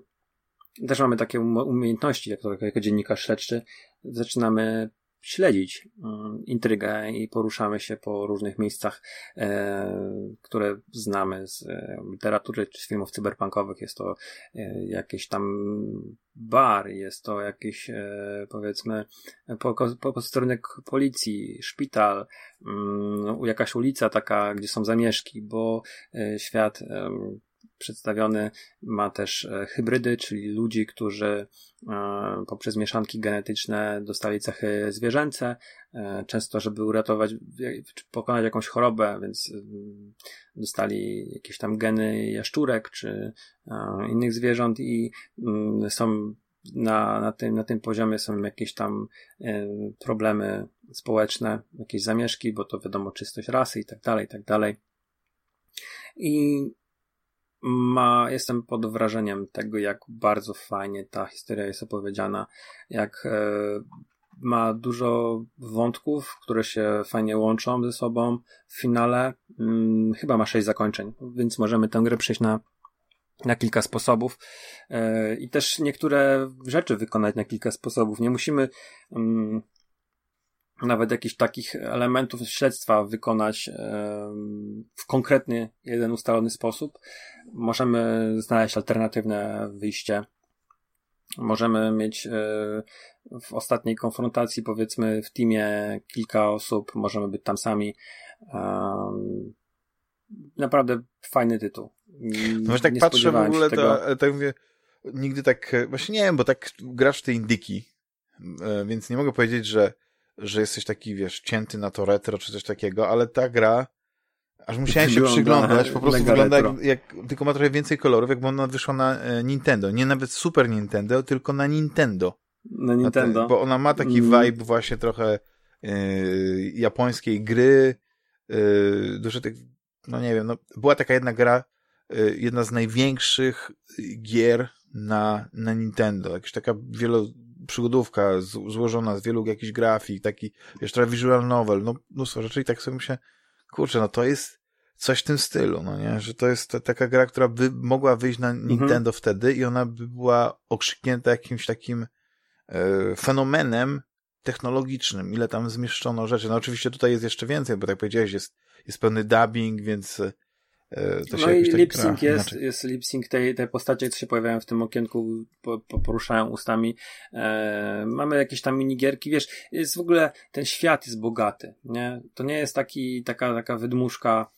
też mamy takie um-, umiejętności jako, jako dziennikarz śledczy. Zaczynamy śledzić um, intrygę i poruszamy się po różnych miejscach, e, które znamy z e, literatury czy z filmów cyberpunkowych. Jest to e, jakieś tam bar, jest to jakiś e, powiedzmy po, po, posterunek policji, szpital, um, jakaś ulica taka, gdzie są zamieszki, bo e, świat przedstawiony ma też e, hybrydy, czyli ludzi, którzy e, poprzez mieszanki genetyczne dostali cechy zwierzęce, e, często żeby uratować, czy pokonać jakąś chorobę, więc dostali jakieś tam geny jaszczurek, czy innych zwierząt i mm, są na, na, tym, na tym poziomie są jakieś tam problemy społeczne, jakieś zamieszki, bo to wiadomo czystość rasy i tak dalej, i tak dalej. I ma, jestem pod wrażeniem tego, jak bardzo fajnie ta historia jest opowiedziana, jak e, ma dużo wątków, które się fajnie łączą ze sobą. W finale mm, chyba ma sześć zakończeń, więc możemy tę grę przejść na na kilka sposobów e, i też niektóre rzeczy wykonać na kilka sposobów. Nie musimy mm, nawet jakichś takich elementów śledztwa wykonać w konkretny jeden ustalony sposób. Możemy znaleźć alternatywne wyjście. Możemy mieć e, w ostatniej konfrontacji, powiedzmy, w teamie kilka osób, możemy być tam sami. Naprawdę fajny tytuł. No tak patrzę w ogóle, tego... to, tak mówię, nigdy tak, właśnie nie wiem, bo tak grasz w te indyki, e, więc nie mogę powiedzieć, że że jesteś taki, wiesz, cięty na to retro czy coś takiego, ale ta gra, aż musiałem się przyglądać, po prostu wygląda jak, jak, tylko ma trochę więcej kolorów, jakby ona wyszła na e, Nintendo. Nie nawet Super Nintendo, tylko na Nintendo. Na Nintendo. Te, bo ona ma taki mm. vibe właśnie trochę e, japońskiej gry, e, dużo tych, no nie wiem, no, była taka jedna gra, e, jedna z największych gier na, na Nintendo, jakaś taka wielo, przygodówka z, złożona z wielu jakichś grafik, taki, trochę visual novel, no mnóstwo rzeczy i tak sobie myślę, kurczę, no to jest coś w tym stylu, no nie, że to jest taka gra, która by mogła wyjść na mhm. Nintendo mhm. wtedy i ona by była okrzyknięta jakimś takim e, fenomenem technologicznym, ile tam zmieszczono rzeczy. No oczywiście tutaj jest jeszcze więcej, bo tak powiedziałeś, jest, jest pełny dubbing, więc E, to się no i tak lip-sync jest, jest lip-sync tej, tej postaci, co się pojawiają w tym okienku, po, po poruszają ustami. E, mamy jakieś tam minigierki, wiesz, jest w ogóle, ten świat jest bogaty, nie? To nie jest taki, taka, taka wydmuszka,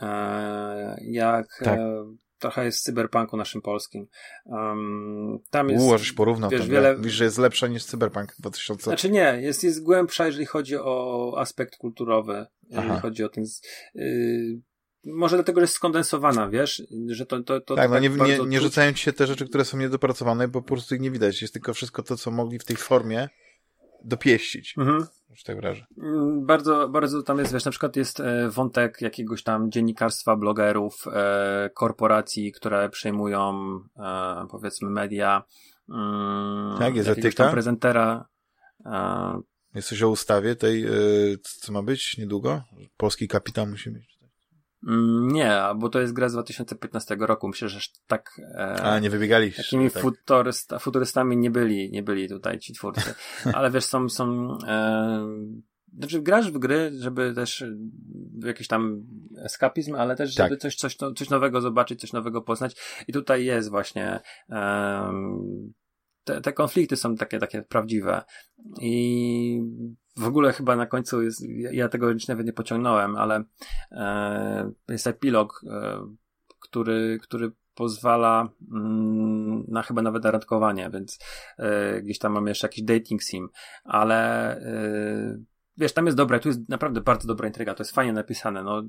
e, jak tak. e, trochę jest w cyberpunku naszym polskim. Um, tam jest. Ułożysz porównał wiesz, wiele... Wiesz, że jest lepsza niż cyberpunk 2000. Znaczy nie, jest, jest głębsza, jeżeli chodzi o aspekt kulturowy, jeżeli Aha. chodzi o ten. Yy, może dlatego, że jest skondensowana, wiesz, że to, to, to tak, no tak nie, nie, nie rzucają ci się te rzeczy, które są niedopracowane, bo po prostu ich nie widać. Jest tylko wszystko to, co mogli w tej formie dopieścić. Mhm. Już tak wrażę. Mm, bardzo, bardzo tam jest, wiesz, na przykład jest e, wątek jakiegoś tam dziennikarstwa, blogerów, e, korporacji, które przejmują, e, powiedzmy, media. Mm, tak, jest etyka. tam prezentera. E, jest coś o ustawie tej, co ma być niedługo? Polski kapitał musi mieć. Mm, nie, bo to jest gra z 2015 roku. Myślę, że tak. E, A, nie wybiegali. Takimi tak. futurysta, futurystami nie byli, nie byli tutaj ci twórcy. (laughs) Ale wiesz, są, są e, znaczy grasz w gry, żeby też jakieś tam eskapizm, ale też, żeby tak. coś, coś, coś nowego zobaczyć, coś nowego poznać. I tutaj jest właśnie um, te, te konflikty są takie, takie prawdziwe. I w ogóle chyba na końcu jest, ja tego już nawet nie pociągnąłem, ale e, jest epilog, e, który, który pozwala mm, na chyba nawet randkowanie, więc y, gdzieś tam mamy jeszcze jakiś dating sim, ale y, wiesz, tam jest dobre, tu jest naprawdę bardzo dobra intryga, to jest fajnie napisane, no.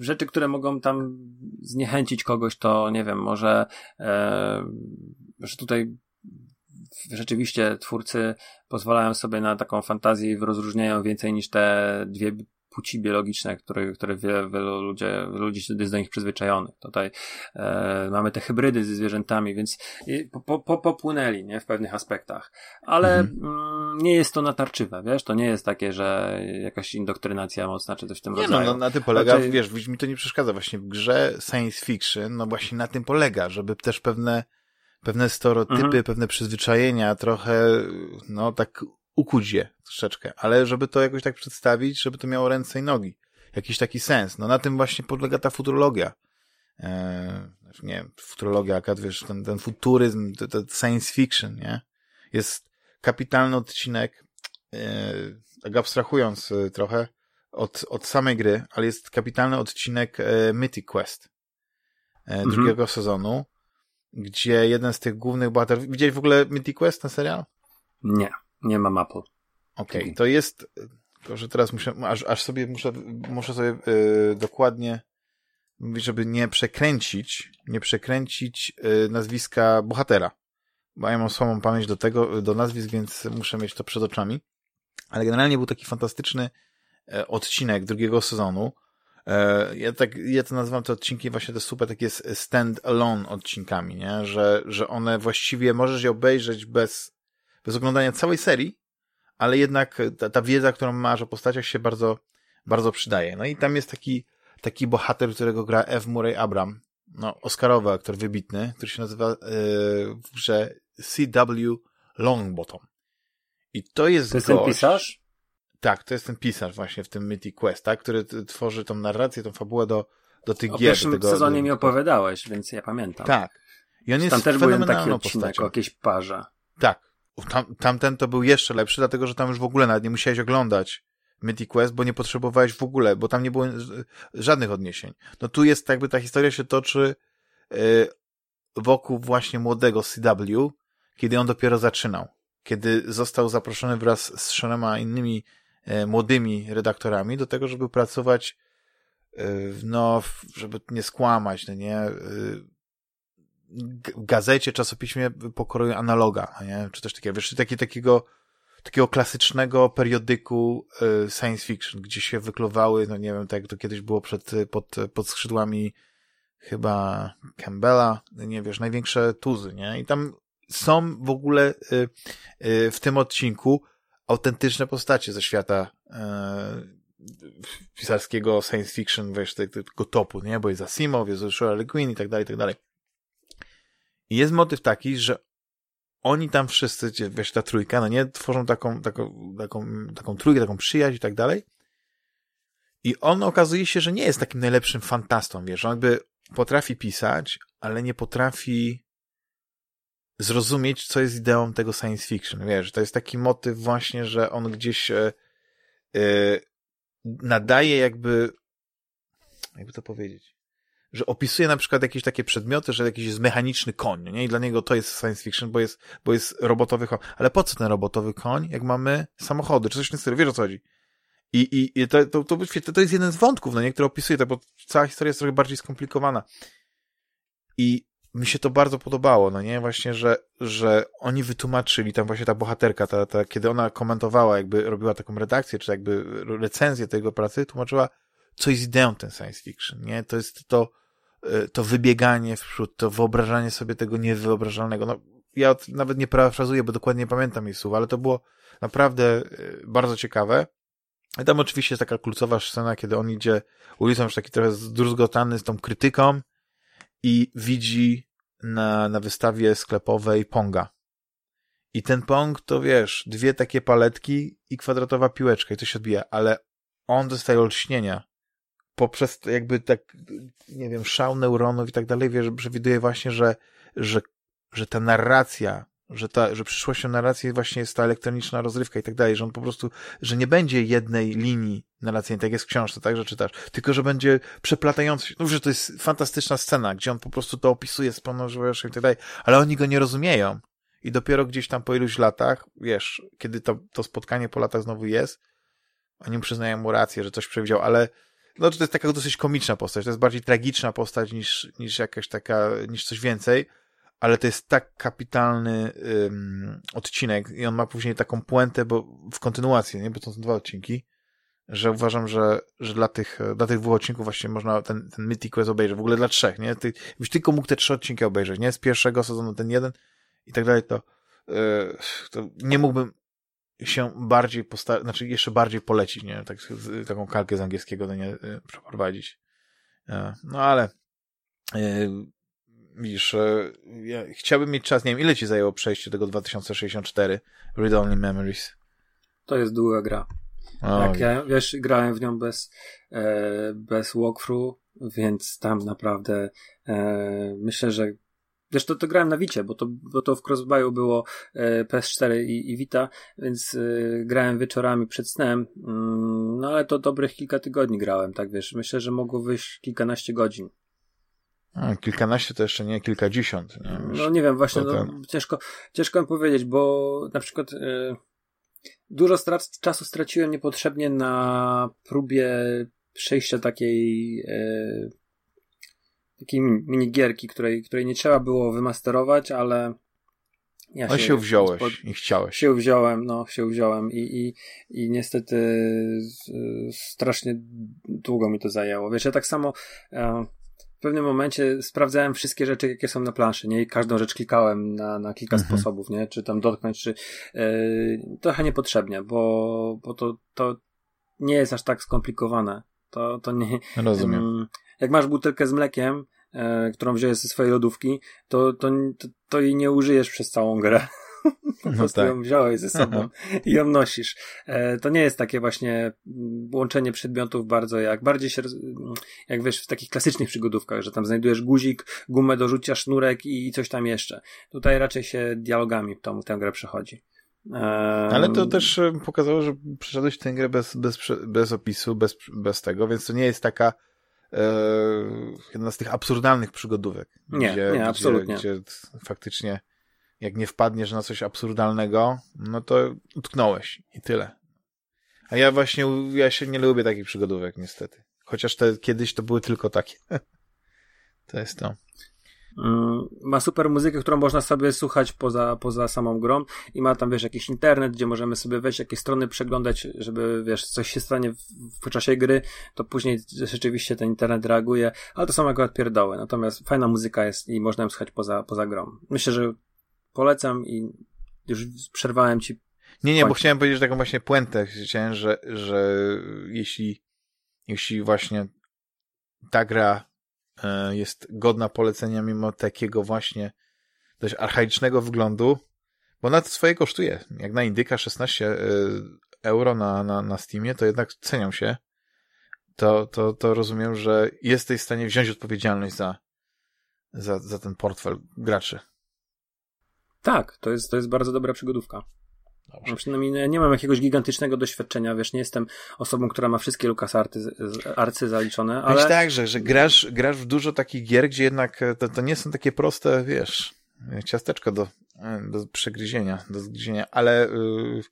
Rzeczy, które mogą tam zniechęcić kogoś, to nie wiem, może e, że tutaj rzeczywiście twórcy pozwalają sobie na taką fantazję i rozróżniają więcej niż te dwie płci biologiczne, które, które wielu, wielu, ludzie, ludzi jest do nich przyzwyczajonych. Tutaj e, mamy te hybrydy ze zwierzętami, więc po, po, popłynęli nie, w pewnych aspektach. Ale mhm. mm, nie jest to natarczywe, wiesz? To nie jest takie, że jakaś indoktrynacja mocna czy coś w tym nie rodzaju. No, no, na tym polega, znaczy... wiesz, mi to nie przeszkadza właśnie w grze science fiction, no właśnie na tym polega, żeby też pewne pewne stereotypy, mhm. pewne przyzwyczajenia trochę, no tak ukuć je troszeczkę, ale żeby to jakoś tak przedstawić, żeby to miało ręce i nogi. Jakiś taki sens. No na tym właśnie podlega ta futurologia. Eee, nie wiem, futurologia, akad, wiesz, ten, ten futuryzm, to, to science fiction, nie? Jest kapitalny odcinek, eee, tak abstrahując e, trochę od, od samej gry, ale jest kapitalny odcinek e, Mythic Quest e, mhm. drugiego sezonu, gdzie jeden z tych głównych bohaterów... Widziałeś w ogóle Mythic Quest, ten serial? Nie. Nie ma mapy. Okej, okay, to jest, tylko że teraz muszę, aż, aż sobie muszę, muszę sobie yy, dokładnie mówić, żeby nie przekręcić, nie przekręcić yy, nazwiska bohatera. Bo ja mam słabą pamięć do tego, do nazwisk, więc muszę mieć to przed oczami. Ale generalnie był taki fantastyczny e, odcinek drugiego sezonu. E, ja tak, ja to nazywam te odcinki właśnie te super takie stand-alone odcinkami, nie? Że, że one właściwie możesz je obejrzeć bez, bez oglądania całej serii, ale jednak ta, ta wiedza, którą masz o postaciach się bardzo, bardzo przydaje. No i tam jest taki, taki bohater, którego gra F. Murray Abram, no, Oscarowy aktor wybitny, który się nazywa yy, w grze C.W. Longbottom. I to jest To jest gość, ten pisarz? Tak, to jest ten pisarz właśnie w tym Mythic Quest, tak, który tworzy tą narrację, tą fabułę do, do tych o gier. W pierwszym tego, sezonie do... mi opowiadałeś, więc ja pamiętam. Tak. I on jest tam też był taki odcinek o jakiejś parze. Tak, tam, tamten to był jeszcze lepszy, dlatego że tam już w ogóle nawet nie musiałeś oglądać Mythic Quest, bo nie potrzebowałeś w ogóle, bo tam nie było żadnych odniesień. No tu jest jakby ta historia się toczy yy, wokół właśnie młodego CW, kiedy on dopiero zaczynał. Kiedy został zaproszony wraz z czterema innymi młodymi redaktorami do tego, żeby pracować yy, no, żeby nie skłamać, no nie, gazecie, czasopiśmie pokroju analoga, nie? czy też takiego, wiesz, taki, takiego, takiego klasycznego periodyku science fiction, gdzie się wykluwały, no nie wiem, tak jak to kiedyś było przed, pod, pod skrzydłami chyba Campbella, nie wiesz, największe tuzy, nie? I tam są w ogóle w tym odcinku autentyczne postacie ze świata pisarskiego science fiction, wiesz, tego topu, nie? Bo jest Asimov, jest Shirley Queen i tak dalej, i tak dalej. I jest motyw taki, że oni tam wszyscy, wiesz, ta trójka, no nie, tworzą taką, taką, taką, taką trójkę, taką przyjaźń i tak dalej. I on okazuje się, że nie jest takim najlepszym fantastą, wiesz, on jakby potrafi pisać, ale nie potrafi zrozumieć, co jest ideą tego science fiction, wiesz, to jest taki motyw właśnie, że on gdzieś e, nadaje jakby, jakby to powiedzieć, że opisuje na przykład jakieś takie przedmioty, że jakiś jest mechaniczny koń, nie? I dla niego to jest science fiction, bo jest, bo jest robotowy koń. Ale po co ten robotowy koń, jak mamy samochody, czy coś w tym stylu? Wiesz o co chodzi? I, i, i to, to, to, to jest jeden z wątków, no nie, który opisuje to, bo cała historia jest trochę bardziej skomplikowana. I mi się to bardzo podobało, no nie, właśnie, że, że oni wytłumaczyli, tam właśnie ta bohaterka, ta, ta, kiedy ona komentowała, jakby robiła taką redakcję, czy jakby recenzję tego pracy, tłumaczyła, co jest ideą ten science fiction, nie? To jest to, e, to wybieganie w przód, to wyobrażanie sobie tego niewyobrażalnego. No, ja nawet nie parafrazuję, bo dokładnie nie pamiętam jej słów, ale to było naprawdę e, bardzo ciekawe. I tam oczywiście jest taka kluczowa scena, kiedy on idzie ulicą już taki trochę zdruzgotany z tą krytyką i widzi na, na wystawie sklepowej Ponga. I ten Pong to wiesz, dwie takie paletki i kwadratowa piłeczka i to się odbija, ale on dostaje olśnienia poprzez jakby tak, nie wiem, szał neuronów i tak dalej, wiesz, przewiduje właśnie, że, że, że ta narracja, że ta, że przyszłością narracji właśnie jest ta elektroniczna rozrywka i tak dalej, że on po prostu, że nie będzie jednej linii narracyjnej, tak jest w książce, tak, że czytasz, tylko, że będzie przeplatający się, no, że to jest fantastyczna scena, gdzie on po prostu to opisuje z pełną i tak dalej, ale oni go nie rozumieją. I dopiero gdzieś tam po iluś latach, wiesz, kiedy to, to spotkanie po latach znowu jest, oni przyznają mu rację, że coś przewidział, ale no to jest taka dosyć komiczna postać, to jest bardziej tragiczna postać niż, niż jakaś taka, niż coś więcej, ale to jest tak kapitalny ym, odcinek i on ma później taką puentę, bo w kontynuacji, nie, bo to są dwa odcinki, że uważam, że, że dla tych, dla tych dwóch odcinków właśnie można ten, ten Mythic Quest obejrzeć, w ogóle dla trzech, nie, Ty, byś tylko mógł te trzy odcinki obejrzeć, nie, z pierwszego sezonu ten jeden i tak dalej, to, yy, to nie mógłbym się bardziej posta- znaczy jeszcze bardziej polecić, nie, tak, taką kalkę z angielskiego do nie yy, przeprowadzić. Yy, no ale, yy, widzisz, e, ja chciałbym mieć czas, nie wiem, ile ci zajęło przejście tego 2064 Read Only Memories? To jest długa gra. O, Jak ja, wiesz, grałem w nią bez, e, bez walkthrough, więc tam naprawdę e, myślę, że Wiesz, to, to grałem na Wicie, bo to, bo to w Crossbuyu było e, PS4 i, i Vita, więc e, grałem wieczorami przed snem, mm, no ale to dobrych kilka tygodni grałem, tak wiesz. Myślę, że mogło wyjść kilkanaście godzin. A, kilkanaście to jeszcze nie kilkadziesiąt. Nie? no nie wiem, właśnie no, ciężko, ciężko mi powiedzieć, bo na przykład e, dużo strat, czasu straciłem niepotrzebnie na próbie przejścia takiej e, takiej minigierki, której, której nie trzeba było wymasterować, ale ja no się, się wziąłeś spod... i chciałeś. Się wziąłem, no, się wziąłem i, i, i niestety strasznie długo mi to zajęło. Wiesz, ja tak samo e, w pewnym momencie sprawdzałem wszystkie rzeczy, jakie są na planszy, nie? I każdą rzecz klikałem na, na kilka mhm. sposobów, nie? Czy tam dotknąć, czy yy, trochę niepotrzebnie, bo, bo to, to nie jest aż tak skomplikowane. To, to nie. Rozumiem. Yy, jak masz butelkę z mlekiem, yy, którą wziąłeś ze swojej lodówki, to, to, to, to jej nie użyjesz przez całą grę. Po no prostu tak. ją wziąłeś ze sobą i ją nosisz. E, to nie jest takie właśnie mm, łączenie przedmiotów bardzo jak, bardziej się, jak wiesz, w takich klasycznych przygodówkach, że tam znajdujesz guzik, gumę do rzucia, sznurek i coś tam jeszcze. Tutaj raczej się dialogami tą, tę grę przechodzi. Ale to też pokazało, że przeszedłeś tę grę bez, bez, bez opisu, bez, bez tego, więc to nie jest taka e, jedna z tych absurdalnych przygodówek. Nie, gdzie, nie, absolutnie. Gdzie, gdzie faktycznie jak nie wpadniesz na coś absurdalnego, no to utknąłeś i tyle. A ja właśnie, ja się nie lubię takich przygodówek, niestety. Chociaż te kiedyś to były tylko takie. (laughs) to jest to. Mm, ma super muzykę, którą można sobie słuchać poza, poza samą grą i ma tam, wiesz, jakiś internet, gdzie możemy sobie wejść, jakieś strony przeglądać, żeby, wiesz, coś się stanie w, w czasie gry, to później rzeczywiście ten internet reaguje, ale to są akurat pierdoły. Natomiast fajna muzyka jest i można ją słuchać poza, poza grą. Myślę, że polecam i już przerwałem ci. Nie, nie, bo chciałem powiedzieć taką właśnie puentę. Chciałem, że, że jeśli, jeśli właśnie ta gra e, jest godna polecenia mimo takiego właśnie dość archaicznego wyglądu, bo ona to swoje kosztuje. Jak na Indyka 16 e, euro na, na, na Steamie, to jednak cenią się. To, to, to rozumiem, że jesteś w stanie wziąć odpowiedzialność za, za, za ten portfel graczy. Tak, to jest, to jest bardzo dobra przygodówka. Dobrze. Przynajmniej nie, mam jakiegoś gigantycznego doświadczenia, wiesz, nie jestem osobą, która ma wszystkie arcy zaliczone, ale... Wiesz tak, że, że grasz, grasz w dużo takich gier, gdzie jednak e, to, to nie są takie proste, wiesz, ciasteczko do, e, do przegryzienia, do zgryzienia, ale yy,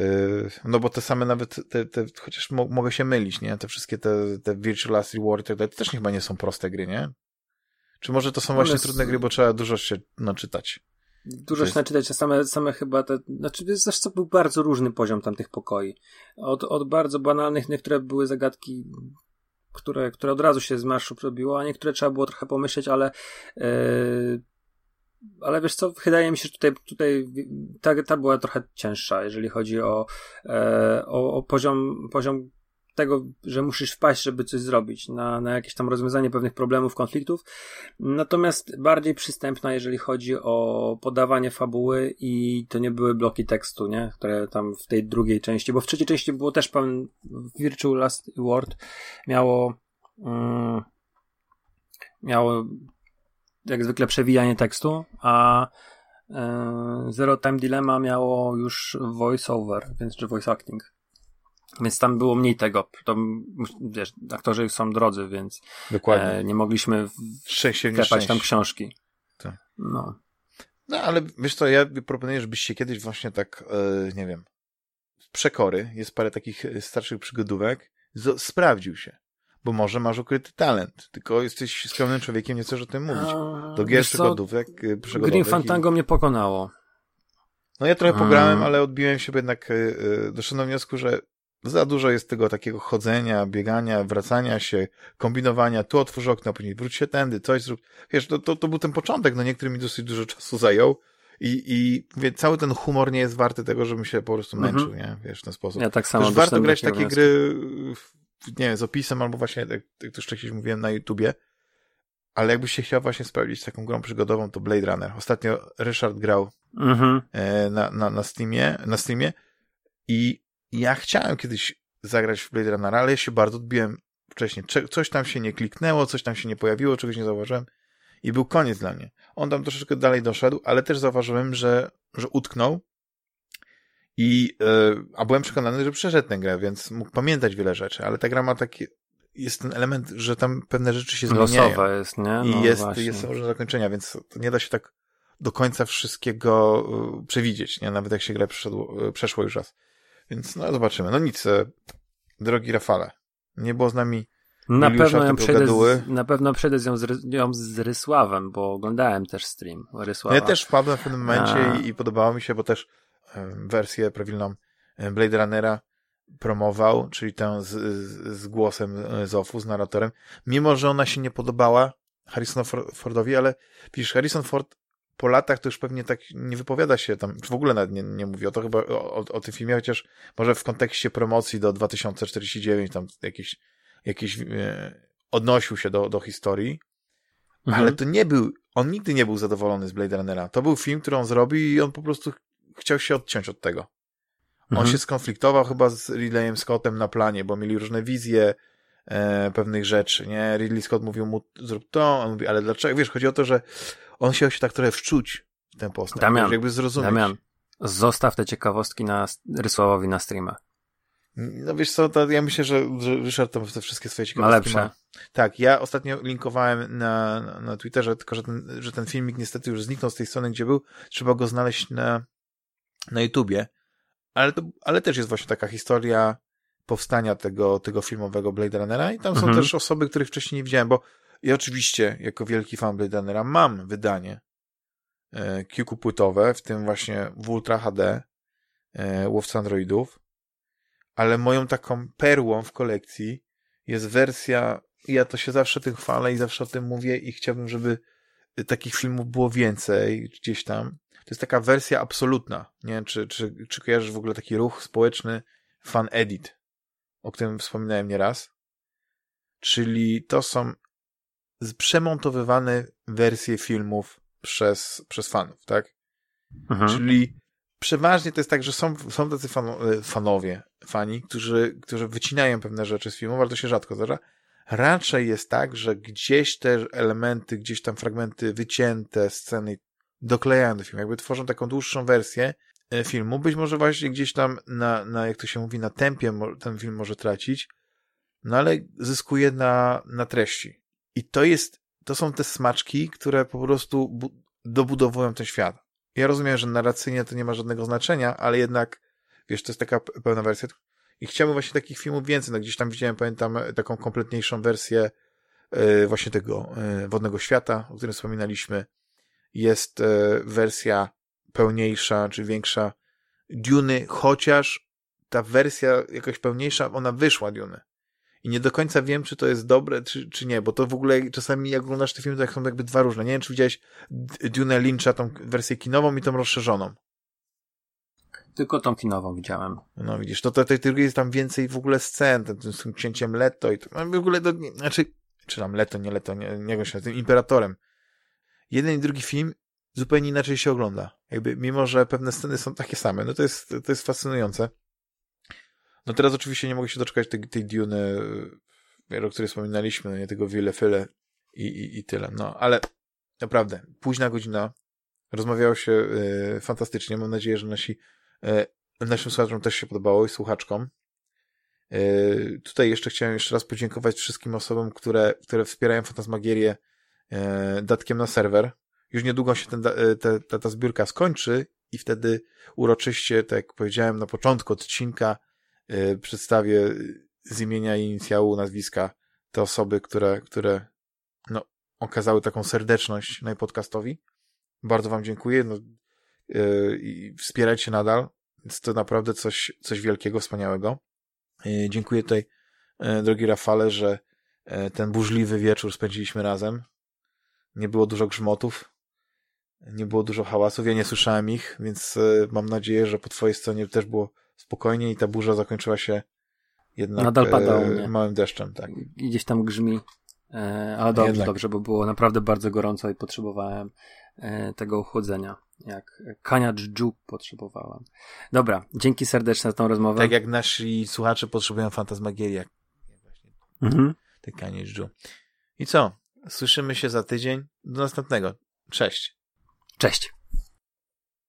yy, no bo te same nawet, te, te, chociaż mo mogę się mylić, nie, te wszystkie te, te Virtual Last Reward, to też chyba nie są proste gry, nie? Czy może to są właśnie One trudne gry, bo trzeba dużo się naczytać? Dużo się naczytać, a same, same chyba te, znaczy zresztą był bardzo różny poziom tamtych pokoi. Od, od bardzo banalnych, niektóre były zagadki, które, które od razu się z marszu robiło, a niektóre trzeba było trochę pomyśleć, ale yy, ale wiesz co, wydaje mi się, że tutaj, tutaj ta, ta była trochę cięższa, jeżeli chodzi o, e, o, o poziom, poziom tego, że musisz wpaść, żeby coś zrobić, na, na jakieś tam rozwiązanie pewnych problemów, konfliktów. Natomiast bardziej przystępna, jeżeli chodzi o podawanie fabuły i to nie były bloki tekstu, nie? Które tam w tej drugiej części, bo w trzeciej części było też pełen Virtual Last Word miało mm, miało jak zwykle przewijanie tekstu, a e, Zero Time Dilemma miało już voice over, więc czy voice acting. Więc tam było mniej tego. To, wiesz, aktorzy są drodzy, więc Dokładnie. e, nie mogliśmy klepać tam książki. Tak. No. No, ale wiesz co, ja proponuję, żebyście kiedyś właśnie tak, e, nie wiem, z przekory, jest parę takich e, starszych przygodówek, z- sprawdził się. Bo może masz ukryty talent, tylko jesteś skromnym człowiekiem, nie chcesz o tym mówić. Do gier przygodówek, e, przygodowych. Green i- Fantango mnie pokonało. No ja trochę pograłem, ale odbiłem się jednak, e, e, doszedłem do wniosku, że za dużo jest tego takiego chodzenia, biegania, wracania się, kombinowania, tu otwórz okno, później wróć się tędy, coś zrób. Wiesz, to, to, to był ten początek, no niektóry mi dosyć dużo czasu zajął i, i mówię, cały ten humor nie jest warty tego, żebym się po prostu Mhm. męczył, nie? Wiesz, w ten sposób. Ja tak samo Też warto grać takie gry, nie wiem, z opisem albo właśnie, jak, jak to już wcześniej mówiłem, na YouTubie, ale jakbyś się chciał właśnie sprawdzić taką grą przygodową, to Blade Runner. Ostatnio Ryszard grał Mhm. e, na, na, na Steamie, na Steamie i ja chciałem kiedyś zagrać w Blade Runnera, ale ja się bardzo odbiłem wcześniej. Cze- coś tam się nie kliknęło, coś tam się nie pojawiło, czegoś nie zauważyłem i był koniec dla mnie. On tam troszeczkę dalej doszedł, ale też zauważyłem, że, że utknął i, e, a byłem przekonany, że przeszedł tę grę, więc mógł pamiętać wiele rzeczy, ale ta gra ma taki, jest ten element, że tam pewne rzeczy się zmieniają Losowe jest, nie? i No jest, właśnie. jest różne zakończenia, więc nie da się tak do końca wszystkiego y, przewidzieć, nie? Nawet jak się grę y, przeszło już raz. Więc no zobaczymy. No nic, y, drogi Rafale, nie było z nami Na pewno, ją przejdę z, na pewno przejdę z ją z, ją z Rysławem, bo oglądałem też stream Rysława. ja też wpadłem w pewnym momencie A. i, i podobało mi się, bo też y, wersję prawilną y, Blade Runnera promował, czyli tę z, z, z głosem Zofu, z narratorem, mimo że ona się nie podobała Harrisonowi For- Fordowi, ale widzisz, Harrison Ford po latach to już pewnie tak nie wypowiada się tam, czy w ogóle nawet nie, nie mówi o to chyba o, o, tym filmie, chociaż może w kontekście promocji do 2049 tam jakieś, jakieś e, odnosił się do, do historii, Mhm. ale to nie był, on nigdy nie był zadowolony z Blade Runnera. To był film, który on zrobił i on po prostu chciał się odciąć od tego. On Mhm. się skonfliktował chyba z Ridleyem Scottem na planie, bo mieli różne wizje e, pewnych rzeczy, nie? Ridley Scott mówił mu, zrób to, on mówi, ale dlaczego? Wiesz, chodzi o to, że on chciał się tak trochę wczuć w tę postać. Damian, wiesz, jakby zrozumieć. Damian, zostaw te ciekawostki na Rysławowi na streama. No wiesz co, to ja myślę, że, że Ryszard to te wszystkie swoje Ma ciekawostki lepsze. ma. Tak, ja ostatnio linkowałem na, na, na Twitterze, tylko że ten, że ten filmik niestety już zniknął z tej strony, gdzie był. Trzeba go znaleźć na, na YouTubie. Ale, to, ale też jest właśnie taka historia powstania tego, tego filmowego Blade Runnera i tam są Mhm. też osoby, których wcześniej nie widziałem, bo ja oczywiście, jako wielki fan Blade Runnera, mam wydanie e, kilku płytowe, w tym właśnie w Ultra HD e, Łowca Androidów, ale moją taką perłą w kolekcji jest wersja, i ja to się zawsze tym chwalę i zawsze o tym mówię i chciałbym, żeby takich filmów było więcej gdzieś tam. To jest taka wersja absolutna. Nie czy, czy, czy kojarzysz w ogóle taki ruch społeczny Fan Edit, o którym wspominałem nieraz. Czyli to są przemontowywane wersje filmów przez, przez fanów, tak? Mhm. Czyli przeważnie to jest tak, że są, są tacy fano, e, fanowie, fani, którzy, którzy wycinają pewne rzeczy z filmów, ale to się rzadko zdarza. Raczej jest tak, że gdzieś te elementy, gdzieś tam fragmenty wycięte, sceny doklejają do filmu, jakby tworzą taką dłuższą wersję e, filmu. Być może właśnie gdzieś tam na, na jak to się mówi, na tempie ten film może tracić, no ale zyskuje na, na treści. I to jest, to są te smaczki, które po prostu bu- dobudowują ten świat. Ja rozumiem, że narracyjnie to nie ma żadnego znaczenia, ale jednak, wiesz, to jest taka pełna wersja. I chciałbym właśnie takich filmów więcej. No gdzieś tam widziałem, pamiętam, e, taką kompletniejszą wersję e, właśnie tego e, Wodnego Świata, o którym wspominaliśmy. Jest e, wersja pełniejsza, czy większa Duny, chociaż ta wersja jakaś pełniejsza, ona wyszła Duny. I nie do końca wiem, czy to jest dobre, czy, czy nie, bo to w ogóle czasami jak oglądasz te filmy, to jak są jakby dwa różne. Nie wiem, czy widziałeś Dune Lyncha, tą wersję kinową i tą rozszerzoną. Tylko tą kinową widziałem. No widzisz, to tej drugiej jest tam więcej w ogóle scen, tym, tym księciem Leto i to, no, w ogóle, to, znaczy, czy tam Leto, nie Leto, nie, nie się tym imperatorem. Jeden i drugi film zupełnie inaczej się ogląda. Jakby, mimo że pewne sceny są takie same, no to jest, to jest fascynujące. No teraz oczywiście nie mogę się doczekać tej, tej Duny, o której wspominaliśmy, no nie tego wiele fyle i, i, i tyle. No, ale naprawdę, późna godzina, rozmawiało się y, fantastycznie. Mam nadzieję, że nasi, y, naszym słuchaczom też się podobało i słuchaczkom. Y, tutaj jeszcze chciałem jeszcze raz podziękować wszystkim osobom, które, które wspierają Fantasmagierię datkiem na serwer. Już niedługo się ten, te, ta, ta zbiórka skończy i wtedy uroczyście, tak jak powiedziałem na początku odcinka, przedstawię z imienia i inicjału, nazwiska te osoby, które, które no, okazały taką serdeczność najpodcastowi. Bardzo wam dziękuję. No, yy, i wspierajcie nadal. Jest to naprawdę coś, coś wielkiego, wspaniałego. Yy, dziękuję tutaj, drogi Rafale, że ten burzliwy wieczór spędziliśmy razem. Nie było dużo grzmotów, nie było dużo hałasów, ja nie słyszałem ich, więc mam nadzieję, że po twojej stronie też było spokojnie i ta burza zakończyła się jednak Nadal pada u małym deszczem. Tak. Gdzieś tam grzmi, ale dobrze, dobrze, bo było naprawdę bardzo gorąco i potrzebowałem E, tego ochłodzenia. Jak kaniacz dżu potrzebowałem. Dobra, dzięki serdeczne za tą rozmowę. Tak jak nasi słuchacze potrzebują fantasmagierii. Mhm. Te kaniacz dżu. I co? Słyszymy się za tydzień. Do następnego. Cześć. Cześć.